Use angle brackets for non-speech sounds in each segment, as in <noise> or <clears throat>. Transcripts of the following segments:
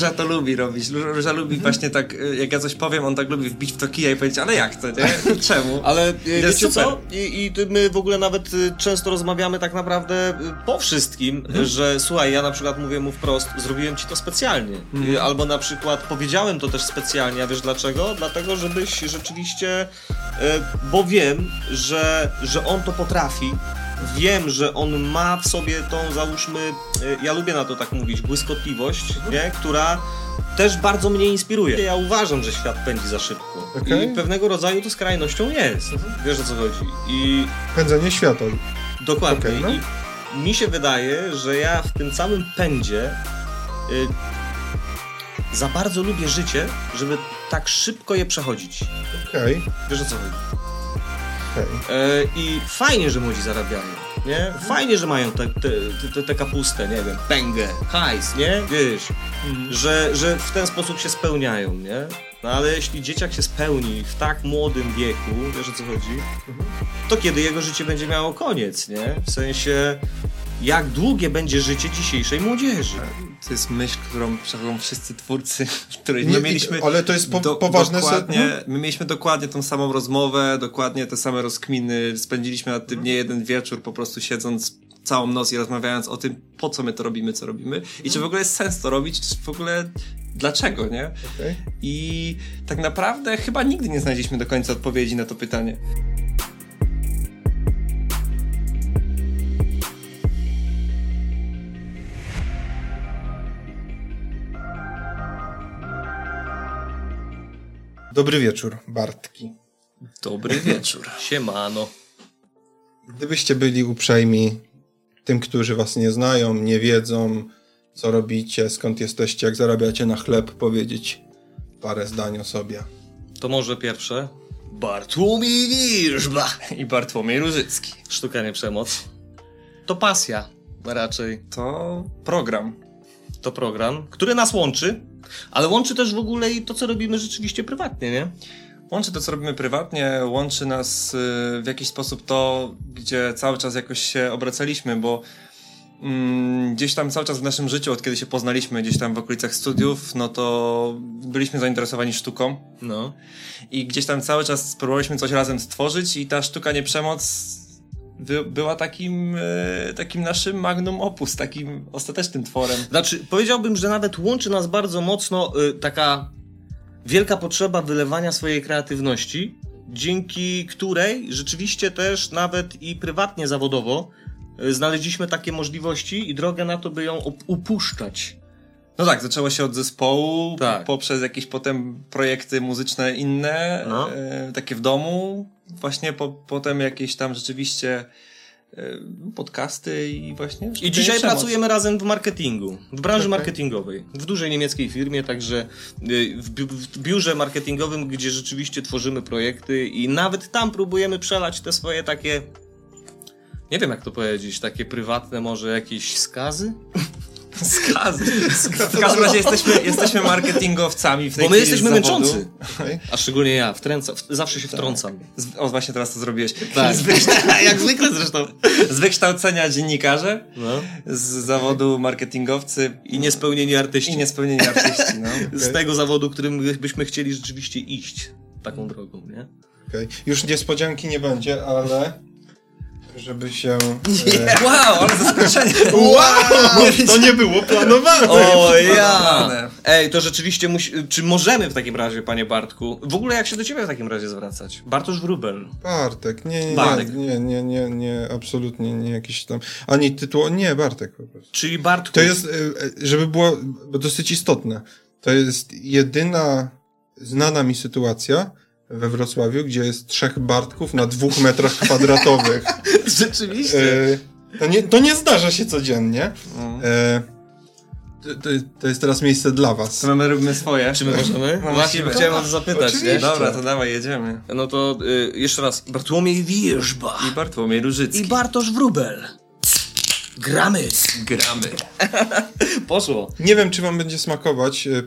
Róża to lubi robić. Róża lubi właśnie tak, y, jak ja coś powiem, on tak lubi wbić w to kija i powiedzieć, ale jak to, nie? <laughs> Czemu? Ale y, Jest wiecie super. co? I, I my w ogóle nawet y, często rozmawiamy tak naprawdę po wszystkim, Mhm. że słuchaj, ja na przykład mówię mu wprost, zrobiłem ci to specjalnie. Mhm. Albo na przykład powiedziałem to też specjalnie, a wiesz dlaczego? Dlatego, żebyś rzeczywiście, bo wiem, że, że on to potrafi. Wiem, że on ma w sobie tą, załóżmy, y, ja lubię na to tak mówić, błyskotliwość, nie? która też bardzo mnie inspiruje. Ja uważam, że świat pędzi za szybko. Okej. I pewnego rodzaju to skrajnością jest. Wiesz o co chodzi. I Pędzenie światła. dokładnie. Okej, no. I mi się wydaje, że ja w tym samym pędzie y, za bardzo lubię życie, żeby tak szybko je przechodzić. Okej, Wiesz o co chodzi. Okej. E, I fajnie, że młodzi zarabiają, nie? Fajnie, że mają tę te, te, te, te kapustę, nie wiem, pęgę, hajs, nie? Wiesz, że, że w ten sposób się spełniają, nie? No ale jeśli dzieciak się spełni w tak młodym wieku, wiesz o co chodzi, to kiedy jego życie będzie miało koniec, nie? W sensie, jak długie będzie życie dzisiejszej młodzieży. To jest myśl, którą przechodzą wszyscy twórcy, <laughs> której Nie, my mieliśmy... ale to jest po, poważne dokładnie, sedno? My mieliśmy dokładnie tą samą rozmowę, dokładnie te same rozkminy. Spędziliśmy nad tym nie jeden wieczór, po prostu siedząc całą noc i rozmawiając o tym, po co my to robimy, co robimy i czy w ogóle jest sens to robić, czy w ogóle dlaczego, nie? Okej. I tak naprawdę chyba nigdy nie znaleźliśmy do końca odpowiedzi na to pytanie. Dobry wieczór, Bartki. Dobry wieczór. Siemano. Gdybyście byli uprzejmi tym, którzy was nie znają, nie wiedzą, co robicie, skąd jesteście, jak zarabiacie na chleb, powiedzieć parę zdań o sobie. To może pierwsze. Bartłomiej Wirżba. I Bartłomiej Różycki. Sztuka nie przemoc. To pasja raczej. To program. to program, który nas łączy, ale łączy też w ogóle i to, co robimy rzeczywiście prywatnie, nie? Łączy to, co robimy prywatnie, łączy nas y, w jakiś sposób to, gdzie cały czas jakoś się obracaliśmy, bo mm, gdzieś tam cały czas w naszym życiu, od kiedy się poznaliśmy, gdzieś tam w okolicach studiów, no to byliśmy zainteresowani sztuką No. i gdzieś tam cały czas próbowaliśmy coś razem stworzyć i ta sztuka nie przemoc by, była takim, e, takim naszym magnum opus, takim ostatecznym tworem. Znaczy, powiedziałbym, że nawet łączy nas bardzo mocno y, taka wielka potrzeba wylewania swojej kreatywności, dzięki której rzeczywiście też nawet i prywatnie, zawodowo y, znaleźliśmy takie możliwości i drogę na to, by ją op- upuszczać. No tak, zaczęło się od zespołu, Tak. poprzez jakieś potem projekty muzyczne inne, No. e, takie w domu, właśnie po, potem jakieś tam rzeczywiście e, podcasty i właśnie... I dzisiaj przemoc. pracujemy razem w marketingu, w branży Okej. marketingowej, w dużej niemieckiej firmie, także y, w, bi- w biurze marketingowym, gdzie rzeczywiście tworzymy projekty i nawet tam próbujemy przelać te swoje takie, nie wiem jak to powiedzieć, takie prywatne może jakieś skazy? Skazy. W każdym razie jesteśmy, jesteśmy marketingowcami w tej Bo my jesteśmy męczący, Okej? a szczególnie ja, wtręca, w, zawsze się wtrącam. Z, o, właśnie teraz to zrobiłeś. Tak. <laughs> <laughs> Jak zwykle zresztą. z wykształcenia dziennikarze, No. z zawodu marketingowcy I niespełnieni artyści. i niespełnieni artyści. No. <laughs> Z tego zawodu, którym byśmy chcieli rzeczywiście iść taką drogą, nie? Okej. Już niespodzianki nie będzie, ale żeby się... E, Wow, ale zaskoczenie. <laughs> wow! To nie było planowane! O ja! Ej, to rzeczywiście musi... Czy możemy w takim razie, panie Bartku? W ogóle jak się do ciebie w takim razie zwracać? Bartosz Wróbel. Bartek, nie, nie, Bartek. nie, nie, nie, nie, absolutnie nie jakiś tam, ani tytuł, nie, Bartek po prostu. Czyli Bartku. To jest, e, żeby było dosyć istotne, to jest jedyna znana mi sytuacja we Wrocławiu, gdzie jest trzech Bartków na dwóch metrach kwadratowych. <laughs> Rzeczywiście. E, to, nie, to nie zdarza się codziennie. Mm. E, to, to, to jest teraz miejsce dla was. To my robimy swoje. Czy my możemy? No Właśnie chciałem o to zapytać, nie? Dobra, to dawaj, jedziemy. No to y, jeszcze raz. Bartłomiej Wierzba. I Bartłomiej Różycki. I Bartosz Wróbel. Gramy. Gramy. <laughs> Poszło. Nie wiem, czy wam będzie smakować. e,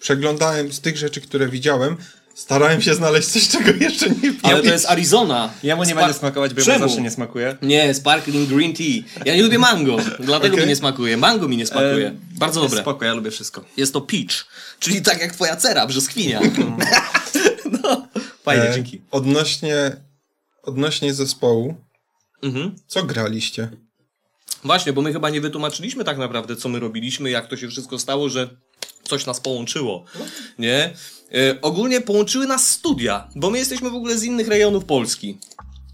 Przeglądałem z tych rzeczy, które widziałem. Starałem się znaleźć coś, czego jeszcze nie wiem. Ale to jest Arizona. Jemu nie Spa- będzie smakować, bo Czemu? zawsze nie smakuje. Nie, sparkling green tea. Ja nie lubię mango, dlatego Okej. mi nie smakuje. Mango mi nie smakuje. E, Bardzo jest dobre. Spoko, ja lubię wszystko. Jest to peach, czyli tak jak twoja cera, brzoskwinia. <laughs> no, fajnie, E, dzięki. Odnośnie, odnośnie zespołu, Mhm. co graliście? Właśnie, bo my chyba nie wytłumaczyliśmy tak naprawdę, co my robiliśmy, jak to się wszystko stało, że coś nas połączyło, nie? E, ogólnie połączyły nas studia, bo my jesteśmy w ogóle z innych rejonów Polski.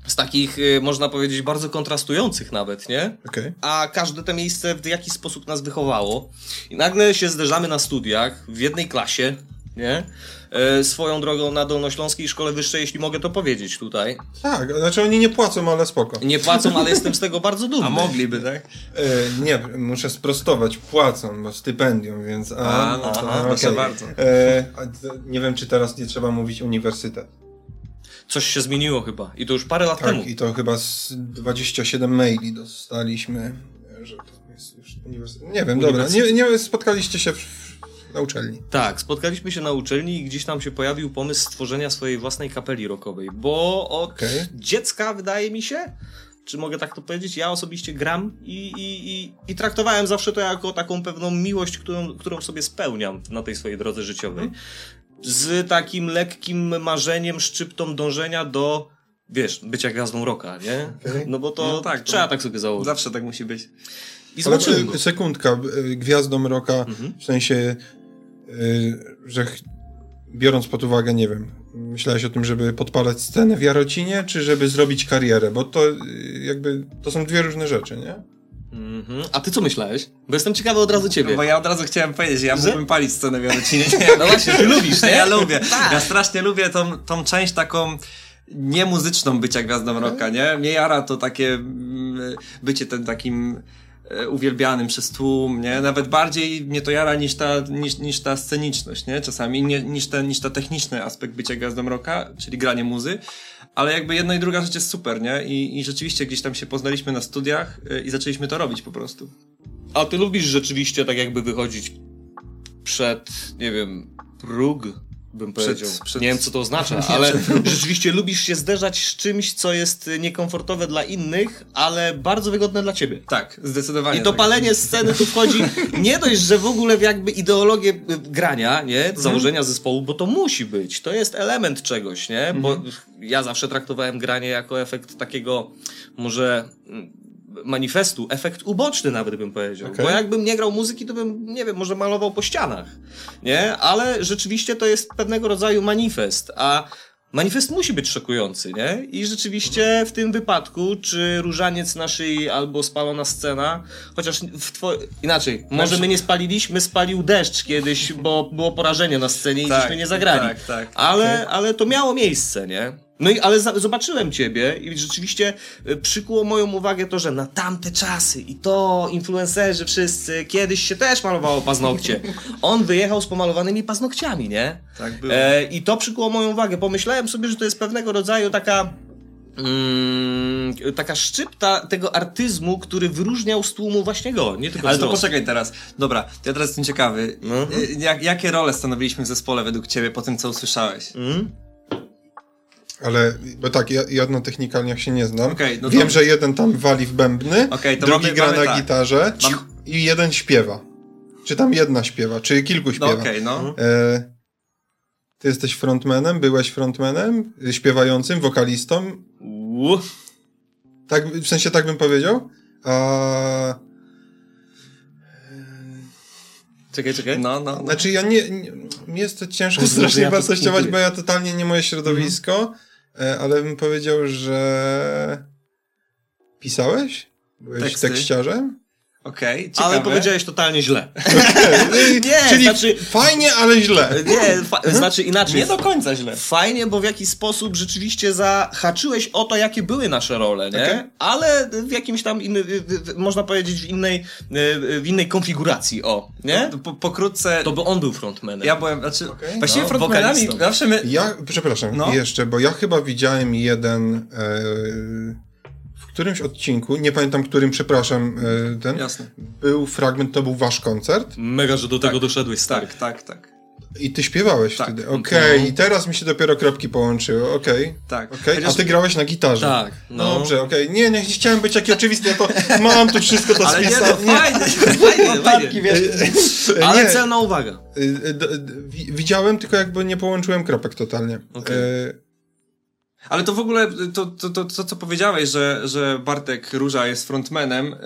Z takich, e, można powiedzieć, bardzo kontrastujących nawet, nie? Okej. a każde to miejsce w jakiś sposób nas wychowało. I nagle się zderzamy na studiach, w jednej klasie, nie? E, swoją drogą na Dolnośląskiej Szkole Wyższej, jeśli mogę to powiedzieć tutaj. Tak, znaczy oni nie płacą, ale spoko. Nie płacą, ale jestem z tego bardzo dumny. A mogliby, tak? E, nie, muszę sprostować, płacą, bo stypendium, więc... A, no to aha, proszę bardzo. E, a nie wiem, czy teraz nie trzeba mówić uniwersytet. Coś się zmieniło chyba. I to już parę lat temu. Tak, i to chyba z 27 maili dostaliśmy, że to jest już uniwersytet. Nie wiem, dobra, nie, nie spotkaliście się w, na uczelni. Tak, spotkaliśmy się na uczelni i gdzieś tam się pojawił pomysł stworzenia swojej własnej kapeli rockowej, bo od Okej. dziecka, wydaje mi się, czy mogę tak to powiedzieć, ja osobiście gram i, i, i, i traktowałem zawsze to jako taką pewną miłość, którą, którą sobie spełniam na tej swojej drodze życiowej. Z takim lekkim marzeniem, szczyptą dążenia do, wiesz, bycia gwiazdą rocka, nie? No bo to No tak, to- trzeba tak sobie założyć. Zawsze tak musi być. I Ale e, sekundka, e, gwiazdą roka, Mhm. w sensie, że ch- biorąc pod uwagę, nie wiem, myślałeś o tym, żeby podpalać scenę w Jarocinie, czy żeby zrobić karierę, bo to e, jakby, to są dwie różne rzeczy, nie? Mhm. A ty co myślałeś? Bo jestem ciekawy od razu ciebie. Bo ja od razu chciałem powiedzieć, że ja Że? mógłbym palić scenę w Jarocinie. No właśnie, ty lubisz, <laughs> nie? Ja lubię. Tak. Ja strasznie lubię tą, tą część taką niemuzyczną bycia gwiazdą rocka, nie? Mnie jara to takie mm, bycie ten takim uwielbianym przez tłum, nie? Nawet bardziej mnie to jara niż ta, niż, niż ta sceniczność, nie? Czasami nie, niż, ten, niż ta techniczny aspekt bycia gwiazdą rocka, czyli granie muzy. Ale jakby jedna i druga rzecz jest super, nie? I, i rzeczywiście gdzieś tam się poznaliśmy na studiach e, i zaczęliśmy to robić po prostu. A ty lubisz rzeczywiście tak jakby wychodzić przed, nie wiem, próg, bym Przed- powiedział. przed- Nie wiem, co to oznacza, <laughs> ale rzeczywiście lubisz się zderzać z czymś, co jest niekomfortowe dla innych, ale bardzo wygodne dla ciebie. Tak, zdecydowanie. I to tak. palenie sceny tu wchodzi nie dość, że w ogóle w jakby ideologię y, grania, nie? Założenia zespołu, bo to musi być. To jest element czegoś, nie? Bo ja zawsze traktowałem granie jako efekt takiego może mm, manifestu, efekt uboczny nawet bym powiedział. Okej. Bo jakbym nie grał muzyki, to bym, nie wiem, może malował po ścianach, nie? Ale rzeczywiście to jest pewnego rodzaju manifest, a Manifest musi być szokujący, nie? I rzeczywiście w tym wypadku, czy różaniec na szyi albo spalona scena, chociaż w two... inaczej, może Znaczy- my nie spaliliśmy, spalił deszcz kiedyś, bo było porażenie na scenie i Tak, żeśmy nie zagrali. tak, tak. Ale, ale to miało miejsce, nie? No i ale za, zobaczyłem ciebie i rzeczywiście y, przykuło moją uwagę to, że na tamte czasy i to influencerzy wszyscy kiedyś się też malowało paznokcie. On wyjechał z pomalowanymi paznokciami, nie? Tak było. E, I to przykuło moją uwagę. Pomyślałem sobie, że to jest pewnego rodzaju taka. Mm, taka szczypta tego artyzmu, który wyróżniał z tłumu właśnie go, nie tylko Ale to wzrost. poczekaj teraz. Dobra, ja teraz jestem ciekawy. Y, Jak, jakie role stanowiliśmy w zespole według ciebie po tym, co usłyszałeś? Mm? Ale, bo tak, ja, ja na technikalniach się nie znam. Okej, no to- Wiem, że jeden tam wali w bębny, to drugi mamy- gra mamy na tak. gitarze Mam- i jeden śpiewa. Czy tam jedna śpiewa, czy kilku No śpiewa. okej, no. E, ty jesteś frontmanem, byłeś frontmanem, śpiewającym, wokalistą. Tak, w sensie tak bym powiedział. A, Czekaj, czekaj. No, no, no. znaczy ja nie, nie mi jest to ciężko strasznie ja to wartościować, bo ja totalnie nie moje środowisko, e, ale bym powiedział, że pisałeś? Byłeś Teksty. tekściarzem? Okej, ciekawe. Ale powiedziałeś totalnie źle. <laughs> nie, czyli znaczy- fajnie, ale źle. Nie, fa- znaczy inaczej. Nie do końca źle. Fajnie, bo w jakiś sposób rzeczywiście zahaczyłeś o to, jakie były nasze role, nie? Okej. Ale w jakimś tam, inny, można powiedzieć, w innej, w innej konfiguracji, o, nie? No, po, pokrótce, To by on był frontmanem. ja byłem, znaczy, Okej. właściwie No, frontmanami zawsze my... Ja, przepraszam, No. jeszcze, bo ja chyba widziałem jeden e, w którymś odcinku, nie pamiętam którym, przepraszam, e, ten, Jasne. był fragment, to był wasz koncert. Mega, że do tego Tak. doszedłeś, stary. Tak, tak, tak. I ty śpiewałeś Tak. wtedy. Okej, No. i teraz mi się dopiero kropki połączyły. Okej. Tak. Okej, Chociaż- a ty grałeś na gitarze. Tak, no. Dobrze, okej. Nie, nie chciałem być taki oczywisty, ja to mam tu wszystko to Ale nie, no spisane. <laughs> fajnie. Fajnie, fajnie. E, <laughs> Ale nie, celna uwaga. e, e, Widziałem, tylko jakby nie połączyłem kropek totalnie. Okej. Ale to w ogóle, to, to, to, to co powiedziałeś, że, że Bartek Róża jest frontmanem, y,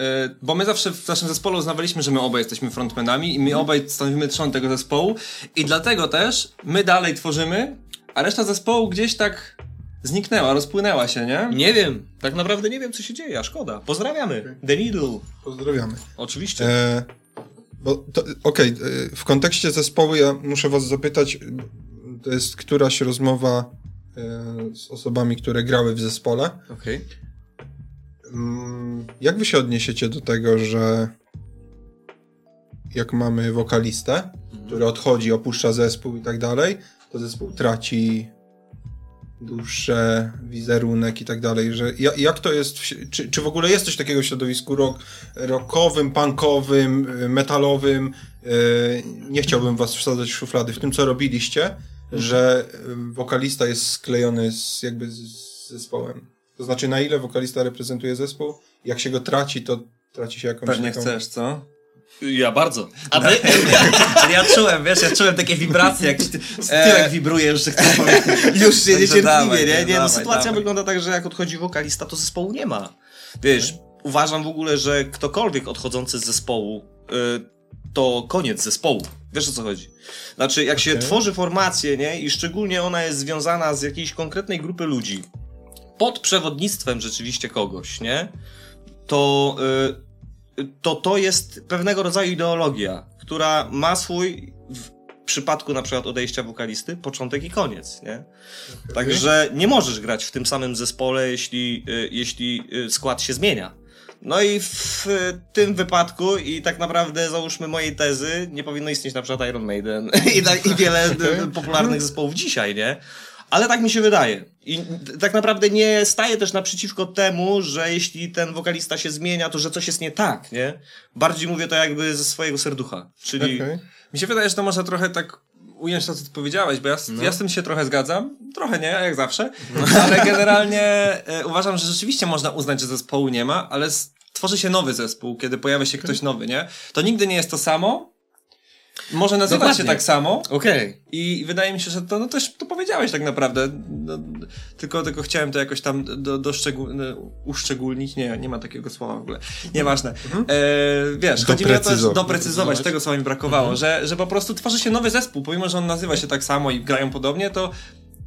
bo my zawsze w naszym zespole uznawaliśmy, że my obaj jesteśmy frontmanami i my obaj stanowimy trzon tego zespołu i dlatego też my dalej tworzymy, a reszta zespołu gdzieś tak zniknęła, rozpłynęła się, nie? Nie wiem, tak naprawdę nie wiem, co się dzieje, a szkoda. Pozdrawiamy. The Needle. Pozdrawiamy. Oczywiście. E, bo to- Okej, e, w kontekście zespołu ja muszę was zapytać, to jest któraś rozmowa z osobami, które grały w zespole. Okej. Mm, Jak wy się odniesiecie do tego, że jak mamy wokalistę, który odchodzi, opuszcza zespół i tak dalej, to zespół traci duszę, wizerunek i tak dalej, że ja, jak to jest, czy, czy w ogóle jest coś takiego w środowisku rock, rockowym, punkowym, y, metalowym, y, nie chciałbym was wsadzać w szuflady w tym, co robiliście, że y, wokalista jest sklejony z, jakby z, zespołem. To znaczy, na ile wokalista reprezentuje zespół, jak się go traci, to traci się jakąś Pewnie taką... chcesz, co? Ja bardzo. A ty? <laughs> Ale ja czułem, wiesz, ja czułem takie wibracje, jak z E, tyłek wibruje już, że chcesz powiedzieć. <laughs> Już się niecierpliwie, dawaj, nie? Nie, no dawaj, sytuacja dawaj. wygląda tak, że jak odchodzi wokalista, to zespołu nie ma. Wiesz, uważam w ogóle, że ktokolwiek odchodzący z zespołu, y, to koniec zespołu. Wiesz o co chodzi? Znaczy, jak się Okej. tworzy formację, nie? I szczególnie ona jest związana z jakiejś konkretnej grupy ludzi, pod przewodnictwem rzeczywiście kogoś, nie? To, y, to to jest pewnego rodzaju ideologia, która ma swój, w przypadku na przykład odejścia wokalisty, początek i koniec, nie? Także nie możesz grać w tym samym zespole, jeśli, y, jeśli y, skład się zmienia. No i w tym wypadku, i tak naprawdę załóżmy mojej tezy, nie powinno istnieć na przykład Iron Maiden <laughs> i, i wiele <laughs> popularnych zespołów dzisiaj, nie? Ale tak mi się wydaje. I tak naprawdę nie staję też naprzeciwko temu, że jeśli ten wokalista się zmienia, to że coś jest nie tak, nie? Bardziej mówię to jakby ze swojego serducha. Czyli Okej. Mi się wydaje, że to można trochę tak ująć to, co ty powiedziałeś, bo ja, z- ja z tym się trochę zgadzam. Trochę nie, jak zawsze. <laughs> Ale generalnie e, uważam, że rzeczywiście można uznać, że zespołu nie ma, ale tworzy się nowy zespół, kiedy pojawia się ktoś nowy, nie? To nigdy nie jest to samo. Może nazywać Dokładnie. się tak samo. okej. I wydaje mi się, że to, no też to powiedziałeś tak naprawdę. No, tylko, tylko chciałem to jakoś tam do, do szczegół, no, uszczególnić. Nie, nie ma takiego słowa w ogóle. Nieważne. E, wiesz, chodzi mi o to, że Doprecyzować. doprecyzować, tego słowa mi brakowało, że, że po prostu tworzy się nowy zespół, pomimo, że on nazywa się tak samo i grają podobnie, to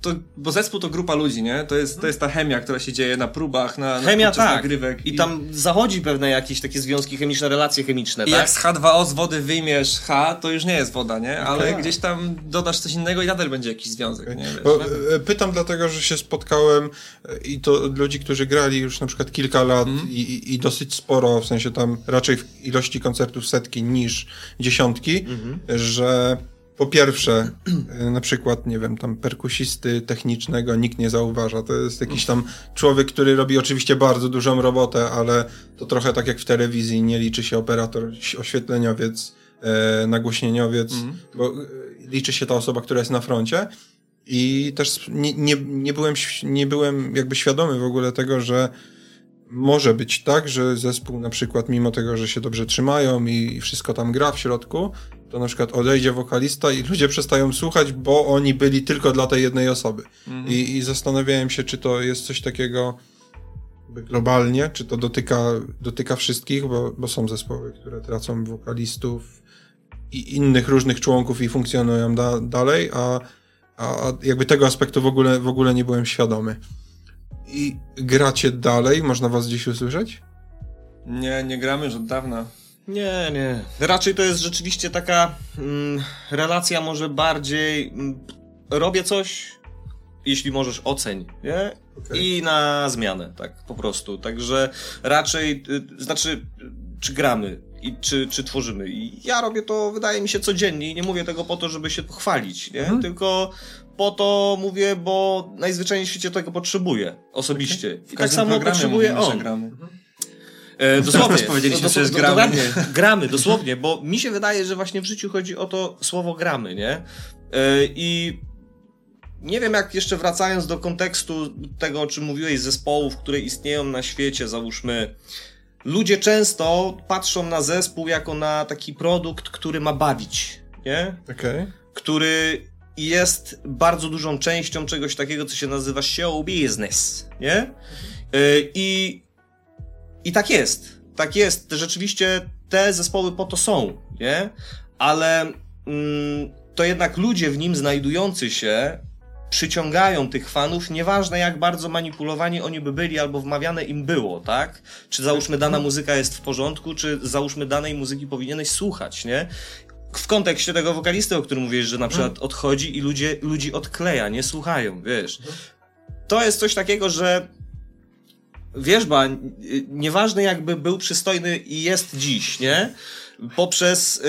to, bo zespół to grupa ludzi, nie? To jest, to jest ta chemia, która się dzieje na próbach, na, na Chemia tak. nagrywek. I tam zachodzi pewne jakieś takie związki chemiczne, relacje chemiczne, I tak? jak z H2O z wody wyjmiesz H, to już nie jest woda, nie? Ale Tak. gdzieś tam dodasz coś innego i nadal będzie jakiś związek, nie? Wiesz? Bo, e, pytam dlatego, że się spotkałem e, i to ludzi, którzy grali już na przykład kilka lat Mhm. i, i, i dosyć sporo, w sensie tam raczej w ilości koncertów setki niż dziesiątki, Mhm. że po pierwsze, e, na przykład, nie wiem, tam perkusisty technicznego nikt nie zauważa. To jest jakiś tam człowiek, który robi oczywiście bardzo dużą robotę, ale to trochę tak jak w telewizji, nie liczy się operator, oświetleniowiec, e, nagłośnieniowiec, Mhm. bo e, liczy się ta osoba, która jest na froncie. I też nie, nie, nie, byłem, nie byłem jakby świadomy w ogóle tego, że może być tak, że zespół na przykład, mimo tego, że się dobrze trzymają i wszystko tam gra w środku, to na przykład odejdzie wokalista i ludzie przestają słuchać, bo oni byli tylko dla tej jednej osoby. I, I zastanawiałem się, czy to jest coś takiego globalnie, czy to dotyka, dotyka wszystkich, bo, bo są zespoły, które tracą wokalistów i innych różnych członków i funkcjonują da, dalej, a, a jakby tego aspektu w ogóle, w ogóle nie byłem świadomy. I gracie dalej? Można was gdzieś usłyszeć? Nie, nie gramy już od dawna. Nie, nie. Raczej to jest rzeczywiście taka mm, relacja może bardziej mm, robię coś, jeśli możesz oceń, nie? Okej. I na zmianę, tak po prostu. Także raczej, y, znaczy, czy gramy i czy, czy tworzymy. I ja robię to, wydaje mi się, codziennie i nie mówię tego po to, żeby się chwalić, nie? Mhm. Tylko po to mówię, bo najzwyczajniej w świecie tego potrzebuję osobiście. I tak samo potrzebuję on. gramy. E, dosłownie. Powiedzieliśmy, Dos- że jest do- gramy. Dokładnie. Gramy, dosłownie, bo mi się wydaje, że właśnie w życiu chodzi o to słowo gramy, nie? I nie wiem, jak jeszcze wracając do kontekstu tego, o czym mówiłeś, zespołów, które istnieją na świecie, załóżmy, ludzie często patrzą na zespół jako na taki produkt, który ma bawić, nie? Okay. Który jest bardzo dużą częścią czegoś takiego, co się nazywa show business, nie? I, i tak jest. Tak jest. Rzeczywiście te zespoły po to są, nie? Ale mm, to jednak ludzie w nim znajdujący się przyciągają tych fanów, nieważne jak bardzo manipulowani oni by byli albo wmawiane im było, tak? Czy załóżmy dana muzyka jest w porządku, czy załóżmy danej muzyki powinieneś słuchać, nie? W kontekście tego wokalisty, o którym mówisz, że na przykład odchodzi i ludzie, ludzi odkleja, nie słuchają, wiesz. To jest coś takiego, że wierzba, nieważne jakby był przystojny i jest dziś, nie? Poprzez y,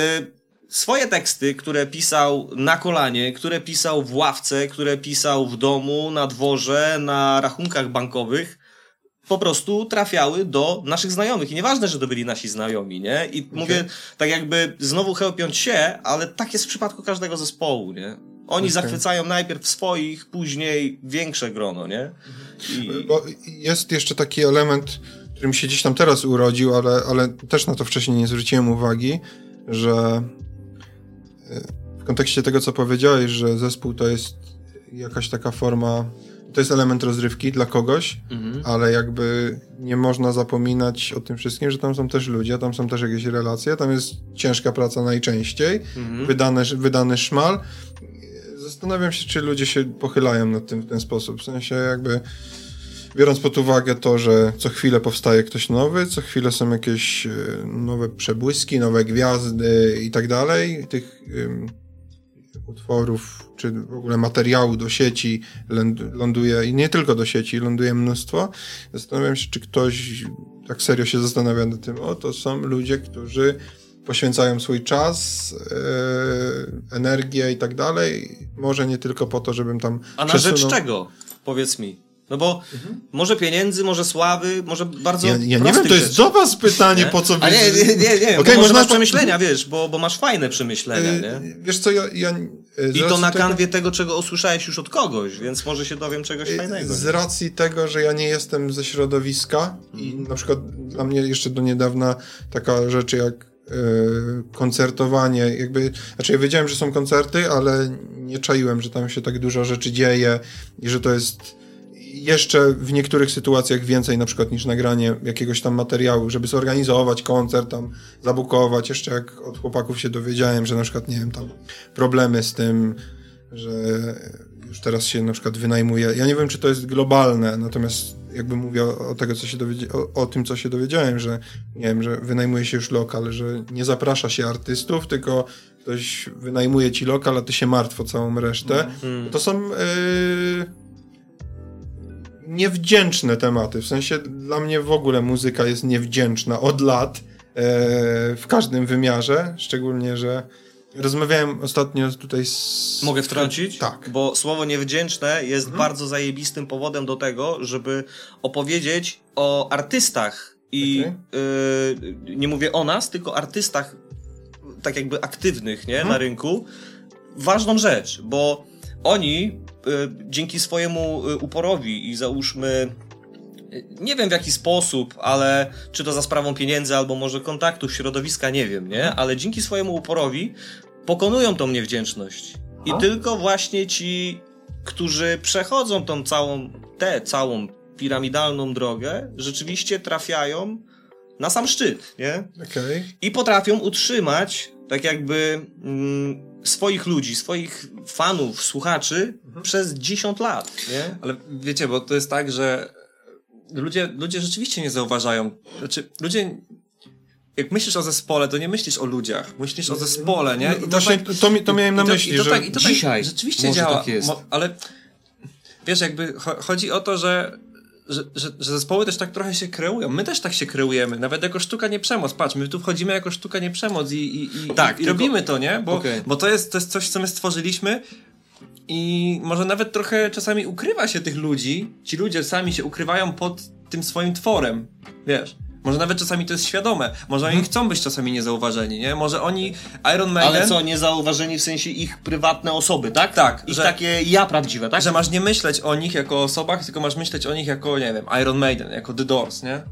swoje teksty, które pisał na kolanie, które pisał w ławce, które pisał w domu, na dworze, na rachunkach bankowych, po prostu trafiały do naszych znajomych. I nieważne, że to byli nasi znajomi, nie? I okay. mówię tak jakby znowu chełpiąc się, ale tak jest w przypadku każdego zespołu, nie? Oni okay. zachwycają najpierw swoich, później większe grono, nie? I... Bo jest jeszcze taki element, który mi się gdzieś tam teraz urodził, ale, ale też na to wcześniej nie zwróciłem uwagi, że w kontekście tego, co powiedziałeś, że zespół to jest jakaś taka forma, to jest element rozrywki dla kogoś, mhm. ale jakby nie można zapominać o tym wszystkim, że tam są też ludzie, tam są też jakieś relacje, tam jest ciężka praca najczęściej, mhm. wydany, wydany szmal. Zastanawiam się, czy ludzie się pochylają nad tym w ten sposób, w sensie jakby biorąc pod uwagę to, że co chwilę powstaje ktoś nowy, co chwilę są jakieś e, nowe przebłyski, nowe gwiazdy i tak dalej, tych um, utworów, czy w ogóle materiału do sieci ląduje, i nie tylko do sieci, ląduje mnóstwo. Zastanawiam się, czy ktoś tak serio się zastanawia nad tym, o, to są ludzie, którzy poświęcają swój czas, yy, energię i tak dalej. Może nie tylko po to, żebym tam. A na przesunął... rzecz czego? Powiedz mi. No bo mhm. może pieniędzy, może sławy, może bardzo. Ja, ja nie wiem, to jest do was pytanie, nie? po co A nie, nie, nie, nie. Okay, można masz przemyślenia, wiesz, bo, bo masz fajne przemyślenia, yy, nie? Wiesz co, ja. ja I to na tego... kanwie tego, czego usłyszałeś już od kogoś, więc może się dowiem czegoś fajnego. Z racji tego, że ja nie jestem ze środowiska i mhm. na przykład dla mnie jeszcze do niedawna taka rzecz jak koncertowanie, jakby, znaczy ja wiedziałem, że są koncerty, ale nie czaiłem, że tam się tak dużo rzeczy dzieje i że to jest jeszcze w niektórych sytuacjach więcej na przykład niż nagranie jakiegoś tam materiału, żeby zorganizować koncert, tam zabukować. Jeszcze jak od chłopaków się dowiedziałem, że na przykład, nie wiem, tam problemy z tym, że już teraz się na przykład wynajmuje. Ja nie wiem, czy to jest globalne, natomiast jakby mówię o, o tego, co się dowiedzi- o, o, tym, co się dowiedziałem, że nie wiem, że wynajmuje się już lokal, że nie zaprasza się artystów, tylko ktoś wynajmuje ci lokal, a ty się martw o całą resztę. Mm. To są... Yy niewdzięczne tematy. W sensie dla mnie w ogóle muzyka jest niewdzięczna od lat e, w każdym wymiarze, szczególnie, że rozmawiałem ostatnio tutaj z... Mogę wtrącić? Tak. Bo słowo niewdzięczne jest mhm. bardzo zajebistym powodem do tego, żeby opowiedzieć o artystach i okay. y, nie mówię o nas, tylko artystach tak jakby aktywnych nie, mhm. na rynku. Ważną rzecz, bo oni Y, dzięki swojemu y, uporowi i załóżmy nie wiem w jaki sposób, ale czy to za sprawą pieniędzy, albo może kontaktu, środowiska, nie wiem, nie? Ale dzięki swojemu uporowi pokonują tą niewdzięczność. I tylko właśnie ci, którzy przechodzą tą całą, tę całą piramidalną drogę, rzeczywiście trafiają na sam szczyt, nie? Okay. I potrafią utrzymać tak jakby mm, swoich ludzi, swoich fanów, słuchaczy mhm. przez 10 lat, nie? Ale wiecie, bo to jest tak, że ludzie, ludzie rzeczywiście nie zauważają. Znaczy, ludzie jak myślisz o zespole, to nie myślisz o ludziach, myślisz o zespole, nie? I to Właśnie tak, to, to miałem na myśli, i to, że tak, i to tak dzisiaj rzeczywiście działa. Tak jest. ale wiesz, jakby chodzi o to, że że, że, że, zespoły też tak trochę się kreują. My też tak się kreujemy, nawet jako sztuka nie przemoc. Patrz, my tu wchodzimy jako sztuka nie przemoc i, i, i, tak, i tylko... robimy to, nie? Bo, okay. bo to, jest, to jest coś, co my stworzyliśmy i może nawet trochę czasami ukrywa się tych ludzi. Ci ludzie sami się ukrywają pod tym swoim tworem, wiesz. Może nawet czasami to jest świadome. Może Mhm. oni chcą być czasami niezauważeni, nie? Może oni Iron Maiden... Ale co, niezauważeni w sensie ich prywatne osoby, tak? Tak, Ich że- takie ja prawdziwe, tak? Że masz nie myśleć o nich jako o osobach, tylko masz myśleć o nich jako, nie wiem, Iron Maiden, jako The Doors, nie?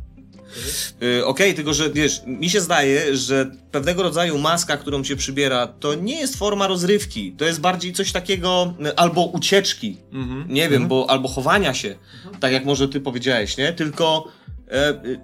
Y, Okej, tylko że wiesz, mi się zdaje, że pewnego rodzaju maska, którą się przybiera, to nie jest forma rozrywki. To jest bardziej coś takiego y, albo ucieczki. Mhm. Nie wiem, bo albo chowania się, tak jak może ty powiedziałeś, nie? Tylko e, y,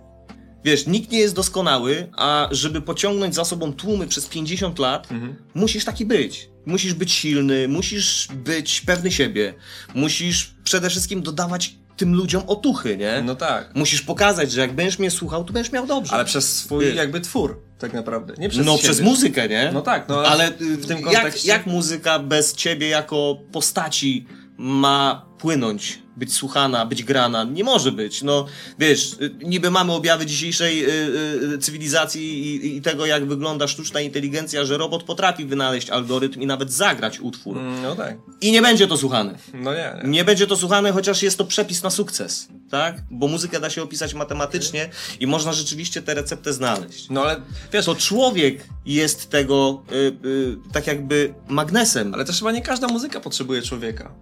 wiesz, nikt nie jest doskonały, a żeby pociągnąć za sobą tłumy przez 50 lat, Mhm. musisz taki być. Musisz być silny, musisz być pewny siebie, musisz przede wszystkim dodawać tym ludziom otuchy, nie? No tak. Musisz pokazać, że jak będziesz mnie słuchał, to będziesz miał dobrze. Ale przez swój Ty. jakby twór, tak naprawdę. Nie przez no siebie. przez muzykę, nie? No tak, no Ale w tym jak, kontekście... jak muzyka bez ciebie jako postaci ma płynąć, być słuchana, być grana? Nie może być. No wiesz, y, niby mamy objawy dzisiejszej y, y, cywilizacji i, i tego, jak wygląda sztuczna inteligencja, że robot potrafi wynaleźć algorytm i nawet zagrać utwór. Mm, No tak. I nie będzie to słuchane. No nie, nie. Nie będzie to słuchane, chociaż jest to przepis na sukces, tak? Bo muzykę da się opisać matematycznie i można rzeczywiście tę receptę znaleźć. No ale wiesz, To człowiek jest tego y, y, tak jakby magnesem. ale też chyba nie każda muzyka potrzebuje człowieka.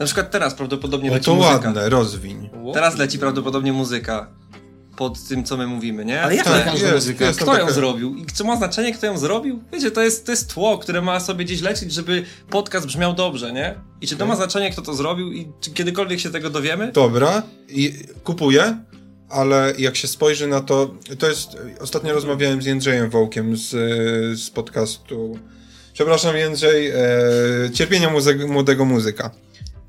Na przykład teraz prawdopodobnie No leci to muzyka. ładne, rozwiń. Teraz leci prawdopodobnie muzyka pod tym, co my mówimy, nie? Ale jak Tak, jest, muzykę? jest. Kto ją taka- zrobił? I co ma znaczenie, kto ją zrobił? Wiecie, to jest, to jest tło, które ma sobie gdzieś lecieć, żeby podcast brzmiał dobrze, nie? I czy to ma znaczenie, kto to zrobił i czy kiedykolwiek się tego dowiemy? Dobra, i kupuję, ale jak się spojrzy na to, to jest, ostatnio rozmawiałem z Jędrzejem Wołkiem z, z podcastu, przepraszam Jędrzej, e, Cierpienia Młodego Muzyka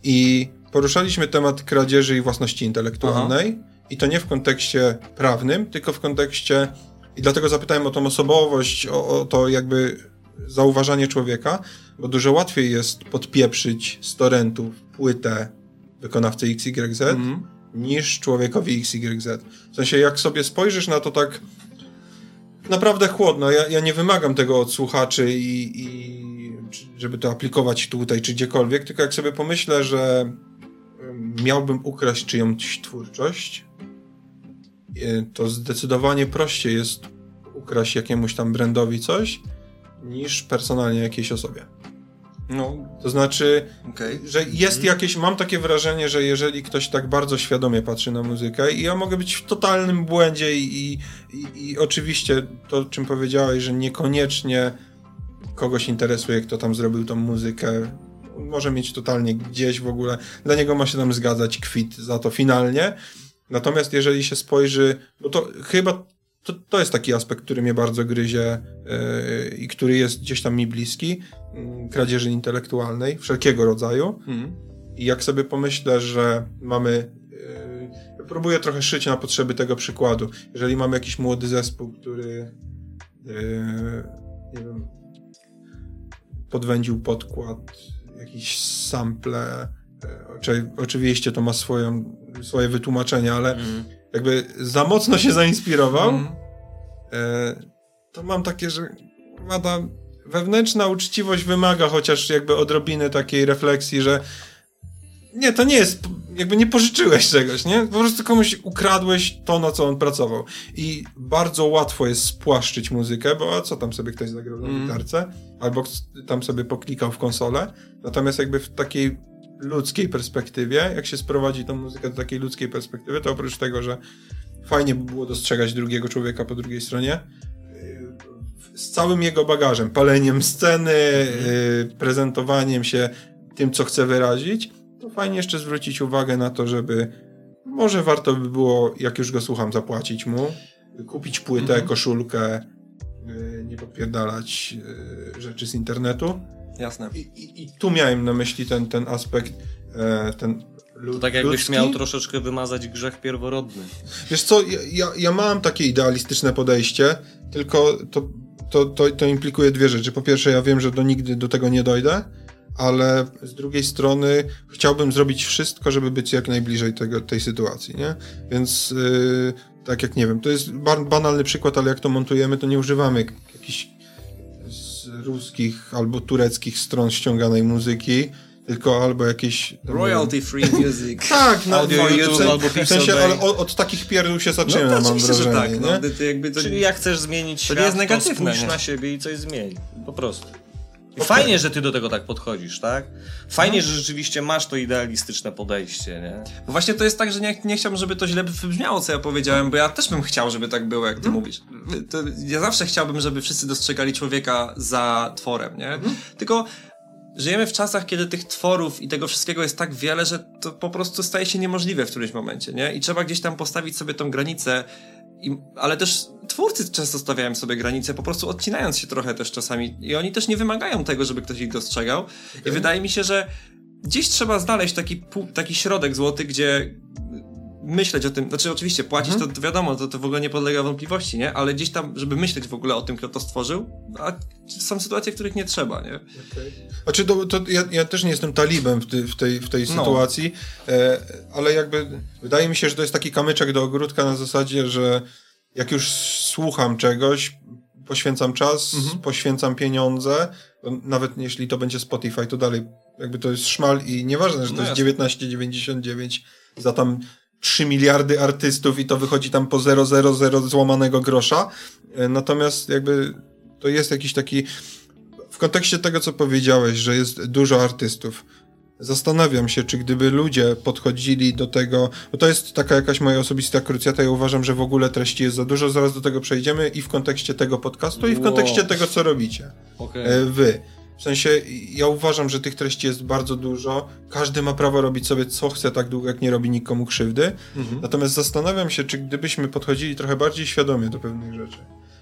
i poruszaliśmy temat kradzieży i własności intelektualnej i to nie w kontekście prawnym, tylko w kontekście, i dlatego zapytałem o tą osobowość, o, o to jakby zauważanie człowieka, bo dużo łatwiej jest podpieprzyć z torrentów płytę wykonawcy XYZ, Mhm. niż człowiekowi XYZ. W sensie, jak sobie spojrzysz na to tak naprawdę chłodno, ja, ja nie wymagam tego od słuchaczy i, i żeby to aplikować tutaj czy gdziekolwiek, tylko jak sobie pomyślę, że ym, miałbym ukraść czyjąś twórczość, y, to zdecydowanie prościej jest ukraść jakiemuś tam brandowi coś, niż personalnie jakiejś osobie. No, To znaczy, okej. że jest jakieś, mam takie wrażenie, że jeżeli ktoś tak bardzo świadomie patrzy na muzykę i ja mogę być w totalnym błędzie i, i, i oczywiście to, czym powiedziałeś, że niekoniecznie kogoś interesuje, kto tam zrobił tą muzykę, może mieć totalnie gdzieś w ogóle, dla niego ma się tam zgadzać kwit za to finalnie, natomiast jeżeli się spojrzy, bo to chyba to, to jest taki aspekt, który mnie bardzo gryzie yy, i który jest gdzieś tam mi bliski, yy, kradzieży intelektualnej, wszelkiego rodzaju. Mhm. I jak sobie pomyślę, że mamy. Yy, próbuję trochę szyć na potrzeby tego przykładu. Jeżeli mamy jakiś młody zespół, który. Yy, nie wiem. Podwędził podkład, jakiś sample. Oczy, oczywiście to ma swoją, swoje wytłumaczenie, ale Mhm. jakby za mocno się zainspirował, e, to mam takie, że ta wewnętrzna uczciwość wymaga chociaż jakby odrobiny takiej refleksji, że nie, to nie jest, jakby nie pożyczyłeś czegoś, nie? Po prostu komuś ukradłeś to, na co on pracował. I bardzo łatwo jest spłaszczyć muzykę, bo a co tam sobie ktoś zagrał na Mm. gitarce, albo tam sobie poklikał w konsolę. Natomiast jakby w takiej ludzkiej perspektywie, jak się sprowadzi tą muzykę do takiej ludzkiej perspektywy, to oprócz tego, że fajnie by było dostrzegać drugiego człowieka po drugiej stronie, yy, z całym jego bagażem, paleniem sceny, yy, prezentowaniem się tym, co chce wyrazić, to fajnie jeszcze zwrócić uwagę na to, żeby może warto by było, jak już go słucham, zapłacić mu, kupić płytę, Mhm. koszulkę, yy, nie podpierdalać yy, rzeczy z internetu. Jasne. I, i, I tu miałem na myśli ten, ten aspekt, e, ten lud, To tak jakbyś ludzki. miał troszeczkę wymazać grzech pierworodny. Wiesz co, ja, ja, ja mam takie idealistyczne podejście, tylko to, to, to, to implikuje dwie rzeczy. Po pierwsze, ja wiem, że do nigdy do tego nie dojdę, ale z drugiej strony chciałbym zrobić wszystko, żeby być jak najbliżej tego, tej sytuacji, nie? Więc yy, tak jak nie wiem, to jest ba- banalny przykład, ale jak to montujemy, to nie używamy k- jakichś z ruskich albo tureckich stron ściąganej muzyki, tylko albo jakieś... Royalty free music. <laughs> Tak, no, Audio w- YouTube w, albo w sensie, ale od, od takich pierdół się No zaczyna, to mam oczywiście, że wrażenie, tak. nie? No, to, to jakby to, Czyli jak chcesz zmienić To świat, nie jest negatywne, to spójrz nie? na siebie i coś zmień. Po prostu. I Fajnie, że ty do tego tak podchodzisz, tak? Fajnie, że rzeczywiście masz to idealistyczne podejście, nie? Bo właśnie to jest tak, że nie, nie chciałbym, żeby to źle wybrzmiało, co ja powiedziałem, bo ja też bym chciał, żeby tak było, jak ty mówisz. To ja zawsze chciałbym, żeby wszyscy dostrzegali człowieka za tworem, nie? Tylko żyjemy w czasach, kiedy tych tworów i tego wszystkiego jest tak wiele, że to po prostu staje się niemożliwe w którymś momencie, nie? I trzeba gdzieś tam postawić sobie tą granicę, i, ale też twórcy często stawiają sobie granice, po prostu odcinając się trochę też czasami. I oni też nie wymagają tego, żeby ktoś ich dostrzegał. I wydaje mi się, że gdzieś trzeba znaleźć taki, taki środek złoty, gdzie myśleć o tym, znaczy oczywiście płacić to, to wiadomo, to, to w ogóle nie podlega wątpliwości, nie? Ale gdzieś tam, żeby myśleć w ogóle o tym, kto to stworzył, a są sytuacje, w których nie trzeba, nie? Znaczy, to, to ja, ja też nie jestem talibem w, ty, w tej, w tej No. sytuacji, e, ale jakby wydaje mi się, że to jest taki kamyczek do ogródka na zasadzie, że jak już słucham czegoś, poświęcam czas, Mhm. poświęcam pieniądze, nawet jeśli to będzie Spotify, to dalej jakby to jest szmal i nieważne, że to No jest jasne. 19,99 za tam 3 miliardy artystów i to wychodzi tam po 0,00 złamanego grosza, e, natomiast jakby to jest jakiś taki w kontekście tego, co powiedziałeś, że jest dużo artystów, zastanawiam się, czy gdyby ludzie podchodzili do tego, bo to jest taka jakaś moja osobista krucjata, ja uważam, że w ogóle treści jest za dużo, zaraz do tego przejdziemy i w kontekście tego podcastu, i w Wow. kontekście tego, co robicie. Okej. E, Wy. W sensie, ja uważam, że tych treści jest bardzo dużo. Każdy ma prawo robić sobie co chce, tak długo jak nie robi nikomu krzywdy. Natomiast zastanawiam się, czy gdybyśmy podchodzili trochę bardziej świadomie do pewnych rzeczy,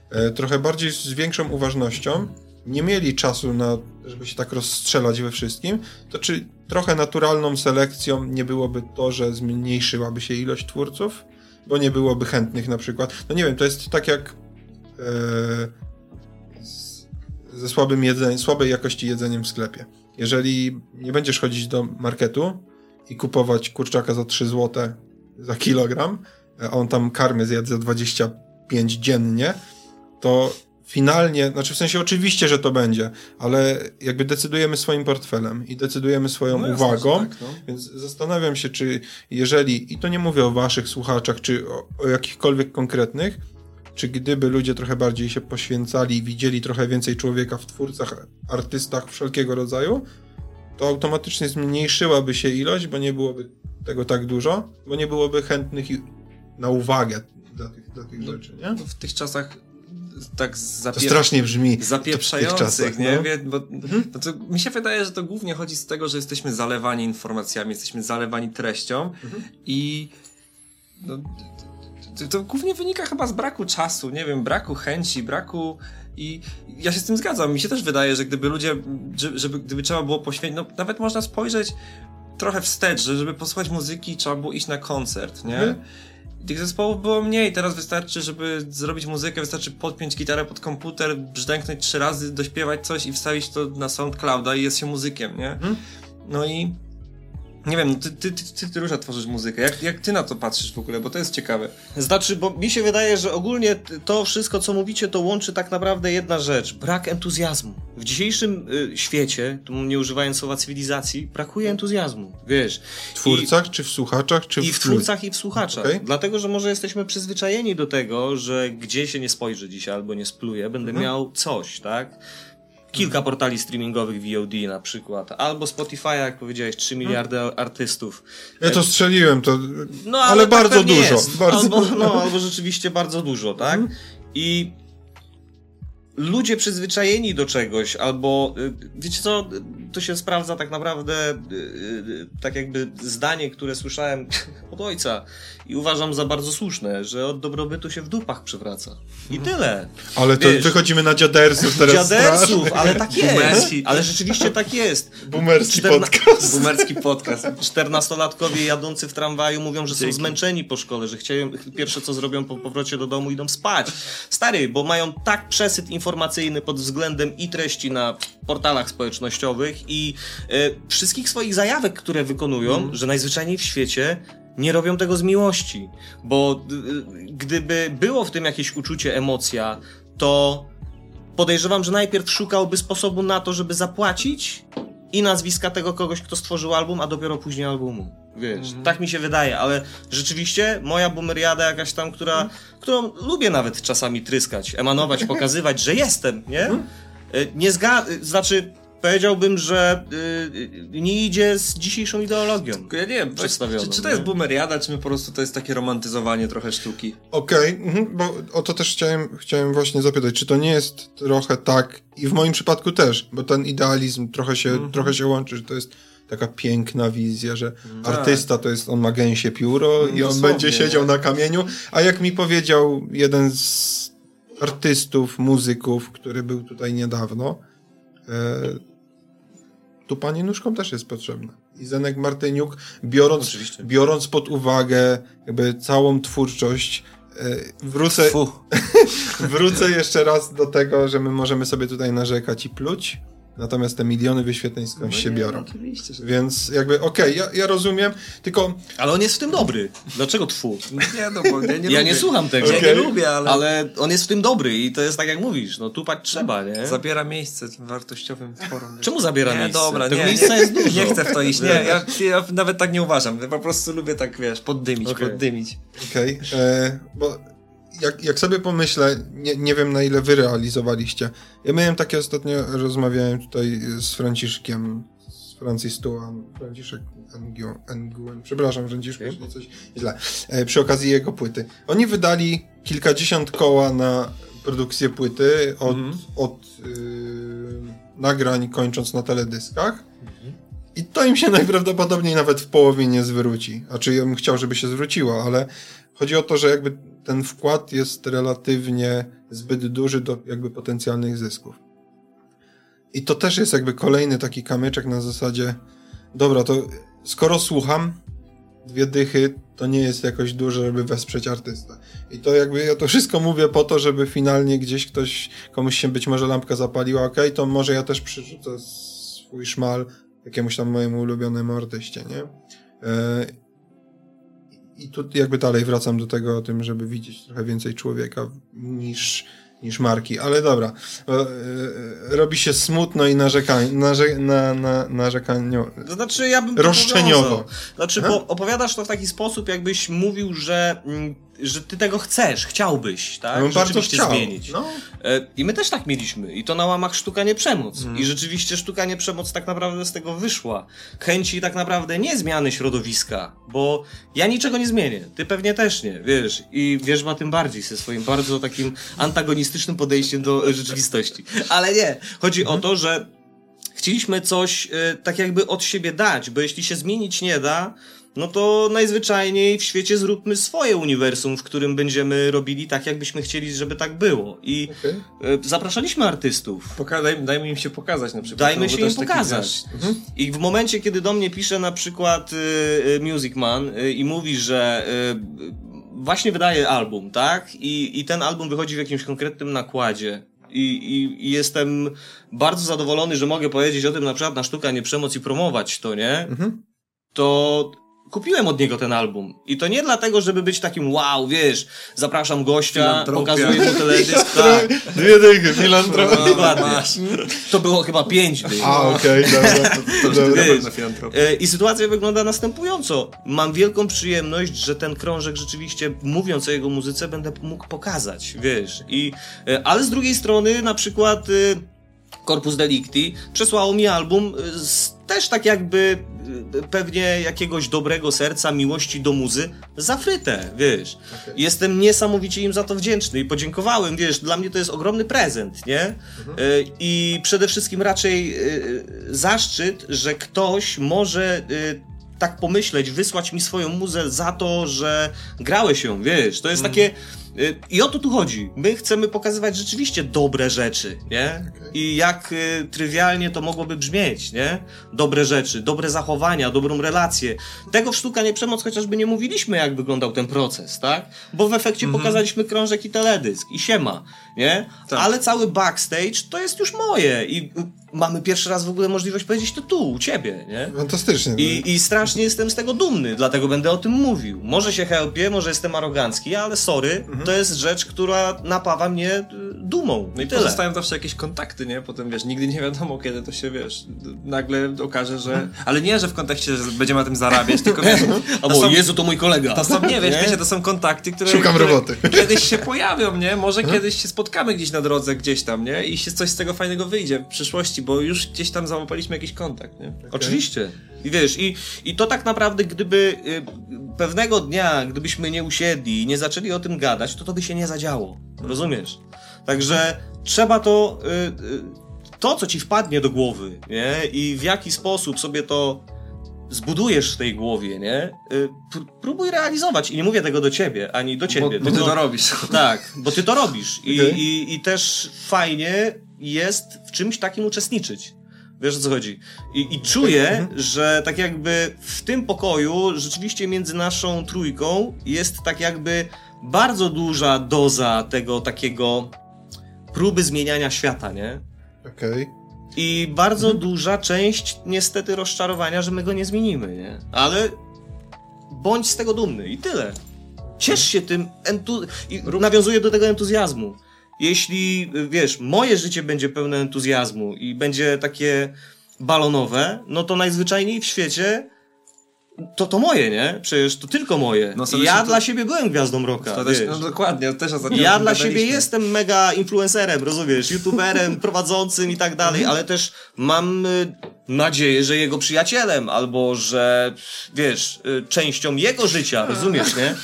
e, trochę bardziej z większą uważnością, nie mieli czasu na, żeby się tak rozstrzelać we wszystkim, to czy trochę naturalną selekcją nie byłoby to, że zmniejszyłaby się ilość twórców, bo nie byłoby chętnych na przykład. No nie wiem, to jest tak jak e, ze słabym jedzeniem, słabej jakości jedzeniem w sklepie. Jeżeli nie będziesz chodzić do marketu i kupować kurczaka za 3 zł za kilogram, a on tam karmy zjadł za 25 dziennie, to finalnie, znaczy w sensie oczywiście, że to będzie, ale jakby decydujemy swoim portfelem i decydujemy swoją No uwagą, tak, no. więc zastanawiam się, czy jeżeli, i to nie mówię o waszych słuchaczach, czy o, o jakichkolwiek konkretnych, czy gdyby ludzie trochę bardziej się poświęcali i widzieli trochę więcej człowieka w twórcach, artystach wszelkiego rodzaju, to automatycznie zmniejszyłaby się ilość, bo nie byłoby tego tak dużo, bo nie byłoby chętnych na uwagę dla tych, dla tych rzeczy, nie? No w tych czasach tak To zapier... strasznie brzmi. w tych zapieprzających, czasach, nie? no. Bo, no to mi się wydaje, że to głównie chodzi z tego, że jesteśmy zalewani informacjami, jesteśmy zalewani treścią i no, to, to głównie wynika chyba z braku czasu, nie wiem, braku chęci, braku i ja się z tym zgadzam. Mi się też wydaje, że gdyby ludzie, że- żeby, gdyby trzeba było poświęcić, no nawet można spojrzeć trochę wstecz, że żeby posłuchać muzyki trzeba było iść na koncert, nie? Mhm. Tych zespołów było mniej, teraz wystarczy, żeby zrobić muzykę, wystarczy podpiąć gitarę pod komputer, brzdęknąć trzy razy, dośpiewać coś i wstawić to na SoundClouda i jest się muzykiem, nie? Mhm. No i nie wiem, no ty, ty, ty, ty, ty Róża tworzysz muzykę, jak, jak ty na to patrzysz w ogóle, bo to jest ciekawe. Znaczy, bo mi się wydaje, że ogólnie to wszystko, co mówicie, to łączy tak naprawdę jedna rzecz. Brak entuzjazmu. W dzisiejszym y, świecie, tu nie używając słowa cywilizacji, brakuje entuzjazmu. Wiesz. W twórcach, czy w słuchaczach, czy I w twórcach, i w słuchaczach. Okej. Dlatego, że może jesteśmy przyzwyczajeni do tego, że gdzie się nie spojrzy dzisiaj albo nie spluje, będę Mhm. miał coś, tak? Kilka portali streamingowych VOD na przykład, albo Spotify, jak powiedziałeś, 3 Mhm. miliardy artystów. Ja to strzeliłem, to... No, ale, tak bardzo dużo. Bardzo... Albo, no, albo rzeczywiście bardzo dużo, tak? Mhm. I ludzie przyzwyczajeni do czegoś, albo y, wiecie co, to się sprawdza tak naprawdę y, y, tak jakby zdanie, które słyszałem <laughs> od ojca i uważam za bardzo słuszne, że od dobrobytu się w dupach przywraca. I tyle. Ale to Wiesz, wychodzimy na dziadersów teraz. Dziadersów, strasznie. ale tak jest. Ale rzeczywiście tak jest. Boomerski Czterna- podcast. Boomerski podcast. Czternastolatkowie jadący w tramwaju mówią, że są Dzięki. zmęczeni po szkole, że chciają, pierwsze co zrobią po powrocie do domu idą spać. Stary, bo mają tak przesyt informacyjny pod względem i treści na portalach społecznościowych i e, wszystkich swoich zajawek, które wykonują, że najzwyczajniej w świecie nie robią tego z miłości. Bo y, gdyby było w tym jakieś uczucie, emocja, to podejrzewam, że najpierw szukałby sposobu na to, żeby zapłacić i nazwiska tego kogoś, kto stworzył album, a dopiero później albumu. Wiesz, tak mi się wydaje, ale rzeczywiście moja boomeriada jakaś tam, która, którą lubię nawet czasami tryskać, emanować, <laughs> pokazywać, że jestem, nie? Y, Nie zga... Znaczy, powiedziałbym, że y, y, nie idzie z dzisiejszą ideologią. Ja nie wiem, czy, czy to jest boomeriada, czy my po prostu to jest takie romantyzowanie trochę sztuki? Okej, mhm, bo o to też chciałem, chciałem właśnie zapytać, czy to nie jest trochę tak, i w moim przypadku też, bo ten idealizm trochę się, Mhm. trochę się łączy, że to jest taka piękna wizja, że Tak. artysta to jest, on ma gęsie pióro i on Dosłownie, będzie siedział na kamieniu, a jak mi powiedział jeden z artystów, muzyków, który był tutaj niedawno, tu pani nóżką też jest potrzebna. I Zenek Martyniuk, biorąc, Oczywiście. biorąc pod uwagę jakby całą twórczość, e, wrócę, <laughs> wrócę jeszcze raz do tego, że my możemy sobie tutaj narzekać i pluć, natomiast te miliony wyświetleń skądś No się nie, biorą. Oczywiście, że Więc jakby okej, ja, ja rozumiem, tylko Ale on jest w tym dobry. Dlaczego twu? Nie, no bo ja nie ja nie słucham tego. Ja nie lubię, ale, Ale on jest w tym dobry i to jest tak jak mówisz, no tupać trzeba, nie? zabiera miejsce wartościowym tworom. Czemu zabiera nie, miejsce? dobra, Tego nie, miejsca nie, jest dużo. Nie chcę w to iść, nie, ja, ja nawet tak nie uważam. Ja po prostu lubię tak, wiesz, poddymić, Okej. poddymić. okej, e, bo jak, jak sobie pomyślę, nie, nie wiem na ile wy realizowaliście. Ja miałem takie ostatnio, rozmawiałem tutaj z Franciszkiem z Francis Tuan, Franciszek Nguyen, przepraszam Franciszku, jeśli coś źle, e, przy okazji jego płyty. Oni wydali kilkadziesiąt koła na produkcję płyty od, Mhm. od y, nagrań kończąc na teledyskach. I to im się <laughs> najprawdopodobniej nawet w połowie nie zwróci. A czy ja bym chciał, żeby się zwróciło, ale chodzi o to, że jakby ten wkład jest relatywnie zbyt duży do jakby potencjalnych zysków. I to też jest jakby kolejny taki kamyczek na zasadzie, dobra, to skoro słucham, dwie dychy to nie jest jakoś duże, żeby wesprzeć artystę. I to jakby ja to wszystko mówię po to, żeby finalnie gdzieś ktoś, komuś się być może lampka zapaliła, okej, to może ja też przerzucę swój szmal jakiemuś tam mojemu ulubionemu artyście, nie? E, I tu jakby dalej wracam do tego o tym, żeby widzieć trochę więcej człowieka niż, niż marki. Ale dobra, e, e, robi się smutno i narzekań, narze, na, na, narzekaniu. To znaczy, ja bym Roszczeniowo. powiązał. Znaczy, opowiadasz to w taki sposób, jakbyś mówił, że, mm, że ty tego chcesz, chciałbyś, tak? Bardzo Rzeczywiście chciał. zmienić. No. E, I my też tak mieliśmy. I to na łamach sztuka nie przemoc. Mhm. I rzeczywiście sztuka nie przemoc tak naprawdę z tego wyszła. Chęci tak naprawdę nie zmiany środowiska, bo ja niczego nie zmienię. Ty pewnie też nie, wiesz. I wiesz ma tym bardziej ze swoim bardzo takim antagonistycznym podejściem do rzeczywistości. Ale nie. Chodzi Mhm. o to, że chcieliśmy coś e, tak jakby od siebie dać, bo jeśli się zmienić nie da, no to najzwyczajniej w świecie zróbmy swoje uniwersum, w którym będziemy robili tak, jakbyśmy chcieli, żeby tak było. I Okej. e, zapraszaliśmy artystów. Poka- daj, dajmy im się pokazać na przykład. Dajmy to się im pokazać. wiesz, I w momencie, kiedy do mnie pisze na przykład y, Music Man y, i mówi, że y, właśnie wydaje album, tak? I, I ten album wychodzi w jakimś konkretnym nakładzie. I, i, I jestem bardzo zadowolony, że mogę powiedzieć o tym na przykład na sztuka nie przemoc i promować to, nie? Mhm. To kupiłem od niego ten album. I to nie dlatego, żeby być takim wow, wiesz, zapraszam gościa, pokazuję mu teledysk, tak. Dwie dychy, filantropia. No, Dokładnie. To było chyba pięć dych. A, okej, dobra. To dobra. ty na filantropię. E, I sytuacja wygląda następująco. Mam wielką przyjemność, że ten krążek rzeczywiście, mówiąc o jego muzyce, będę mógł pokazać, wiesz. I, e, ale z drugiej strony, na przykład e, Corpus Delicti przesłało mi album e, z, też tak jakby e, pewnie jakiegoś dobrego serca, miłości do muzy, zafryte, wiesz. Okej. Jestem niesamowicie im za to wdzięczny i podziękowałem, wiesz, dla mnie to jest ogromny prezent, nie? E, I przede wszystkim raczej zaszczyt, że ktoś może tak pomyśleć, wysłać mi swoją muzę za to, że grałeś ją, wiesz, to jest takie... e, I o to tu chodzi. My chcemy pokazywać rzeczywiście dobre rzeczy, nie? Okej. I jak e, trywialnie to mogłoby brzmieć, nie? Dobre rzeczy, dobre zachowania, dobrą relację. Tego w Sztuka Nie Przemoc chociażby nie mówiliśmy, jak wyglądał ten proces, tak? Bo w efekcie pokazaliśmy krążek i teledysk i siema, nie? Tak. Ale cały backstage to jest już moje i y, mamy pierwszy raz w ogóle możliwość powiedzieć to tu, u ciebie, nie? Fantastycznie. I, I strasznie jestem z tego dumny, dlatego będę o tym mówił. Może się helpię, może jestem arogancki, ale sorry, to jest rzecz, która napawa mnie y, dumą. No i Tyle. pozostają zawsze jakieś kontakty, nie? Potem wiesz, nigdy nie wiadomo, kiedy to się wiesz, nagle okaże, że. Ale nie, że w kontekście, że będziemy na tym zarabiać, tylko wiesz. <laughs> Albo, są- Jezu, to mój kolega. To są, nie wiesz, Nie? wiecie, to są kontakty, które, Szukam które roboty. <laughs> kiedyś się pojawią, nie? Może kiedyś się spotkamy gdzieś na drodze, gdzieś tam, nie? I się coś z tego fajnego wyjdzie w przyszłości, bo już gdzieś tam załapaliśmy jakiś kontakt, nie? Oczywiście. I wiesz, i, i to tak naprawdę, gdyby y, pewnego dnia, gdybyśmy nie usiedli i nie zaczęli o tym gadać, to to by się nie zadziało. Rozumiesz? Także trzeba to, y, y, to co ci wpadnie do głowy, nie? I w jaki sposób sobie to zbudujesz w tej głowie, nie? Pr- próbuj realizować. I nie mówię tego do ciebie, ani do ciebie. Bo, bo ty tylko- to robisz. <laughs> tak, bo ty to robisz i, Okej. i, i też fajnie jest w czymś takim uczestniczyć. Wiesz o co chodzi? I, i czuję, że tak jakby w tym pokoju rzeczywiście między naszą trójką jest tak jakby bardzo duża doza tego takiego próby zmieniania świata, nie? Okej. I bardzo duża część niestety rozczarowania, że my go nie zmienimy, nie? Ale bądź z tego dumny i tyle. Ciesz się tym, entu... i nawiązuję do tego entuzjazmu. Jeśli, wiesz, moje życie będzie pełne entuzjazmu i będzie takie balonowe, no to najzwyczajniej w świecie to to moje, nie? Przecież to tylko moje. No, ja to- dla siebie byłem gwiazdą rocka, To też, no dokładnie, też ostatnio Ja dla siebie jestem mega influencerem, rozumiesz, youtuberem, <laughs> prowadzącym i tak dalej, ale też mam y, nadzieję, że jego przyjacielem, albo że, wiesz, y, częścią jego życia, rozumiesz, nie?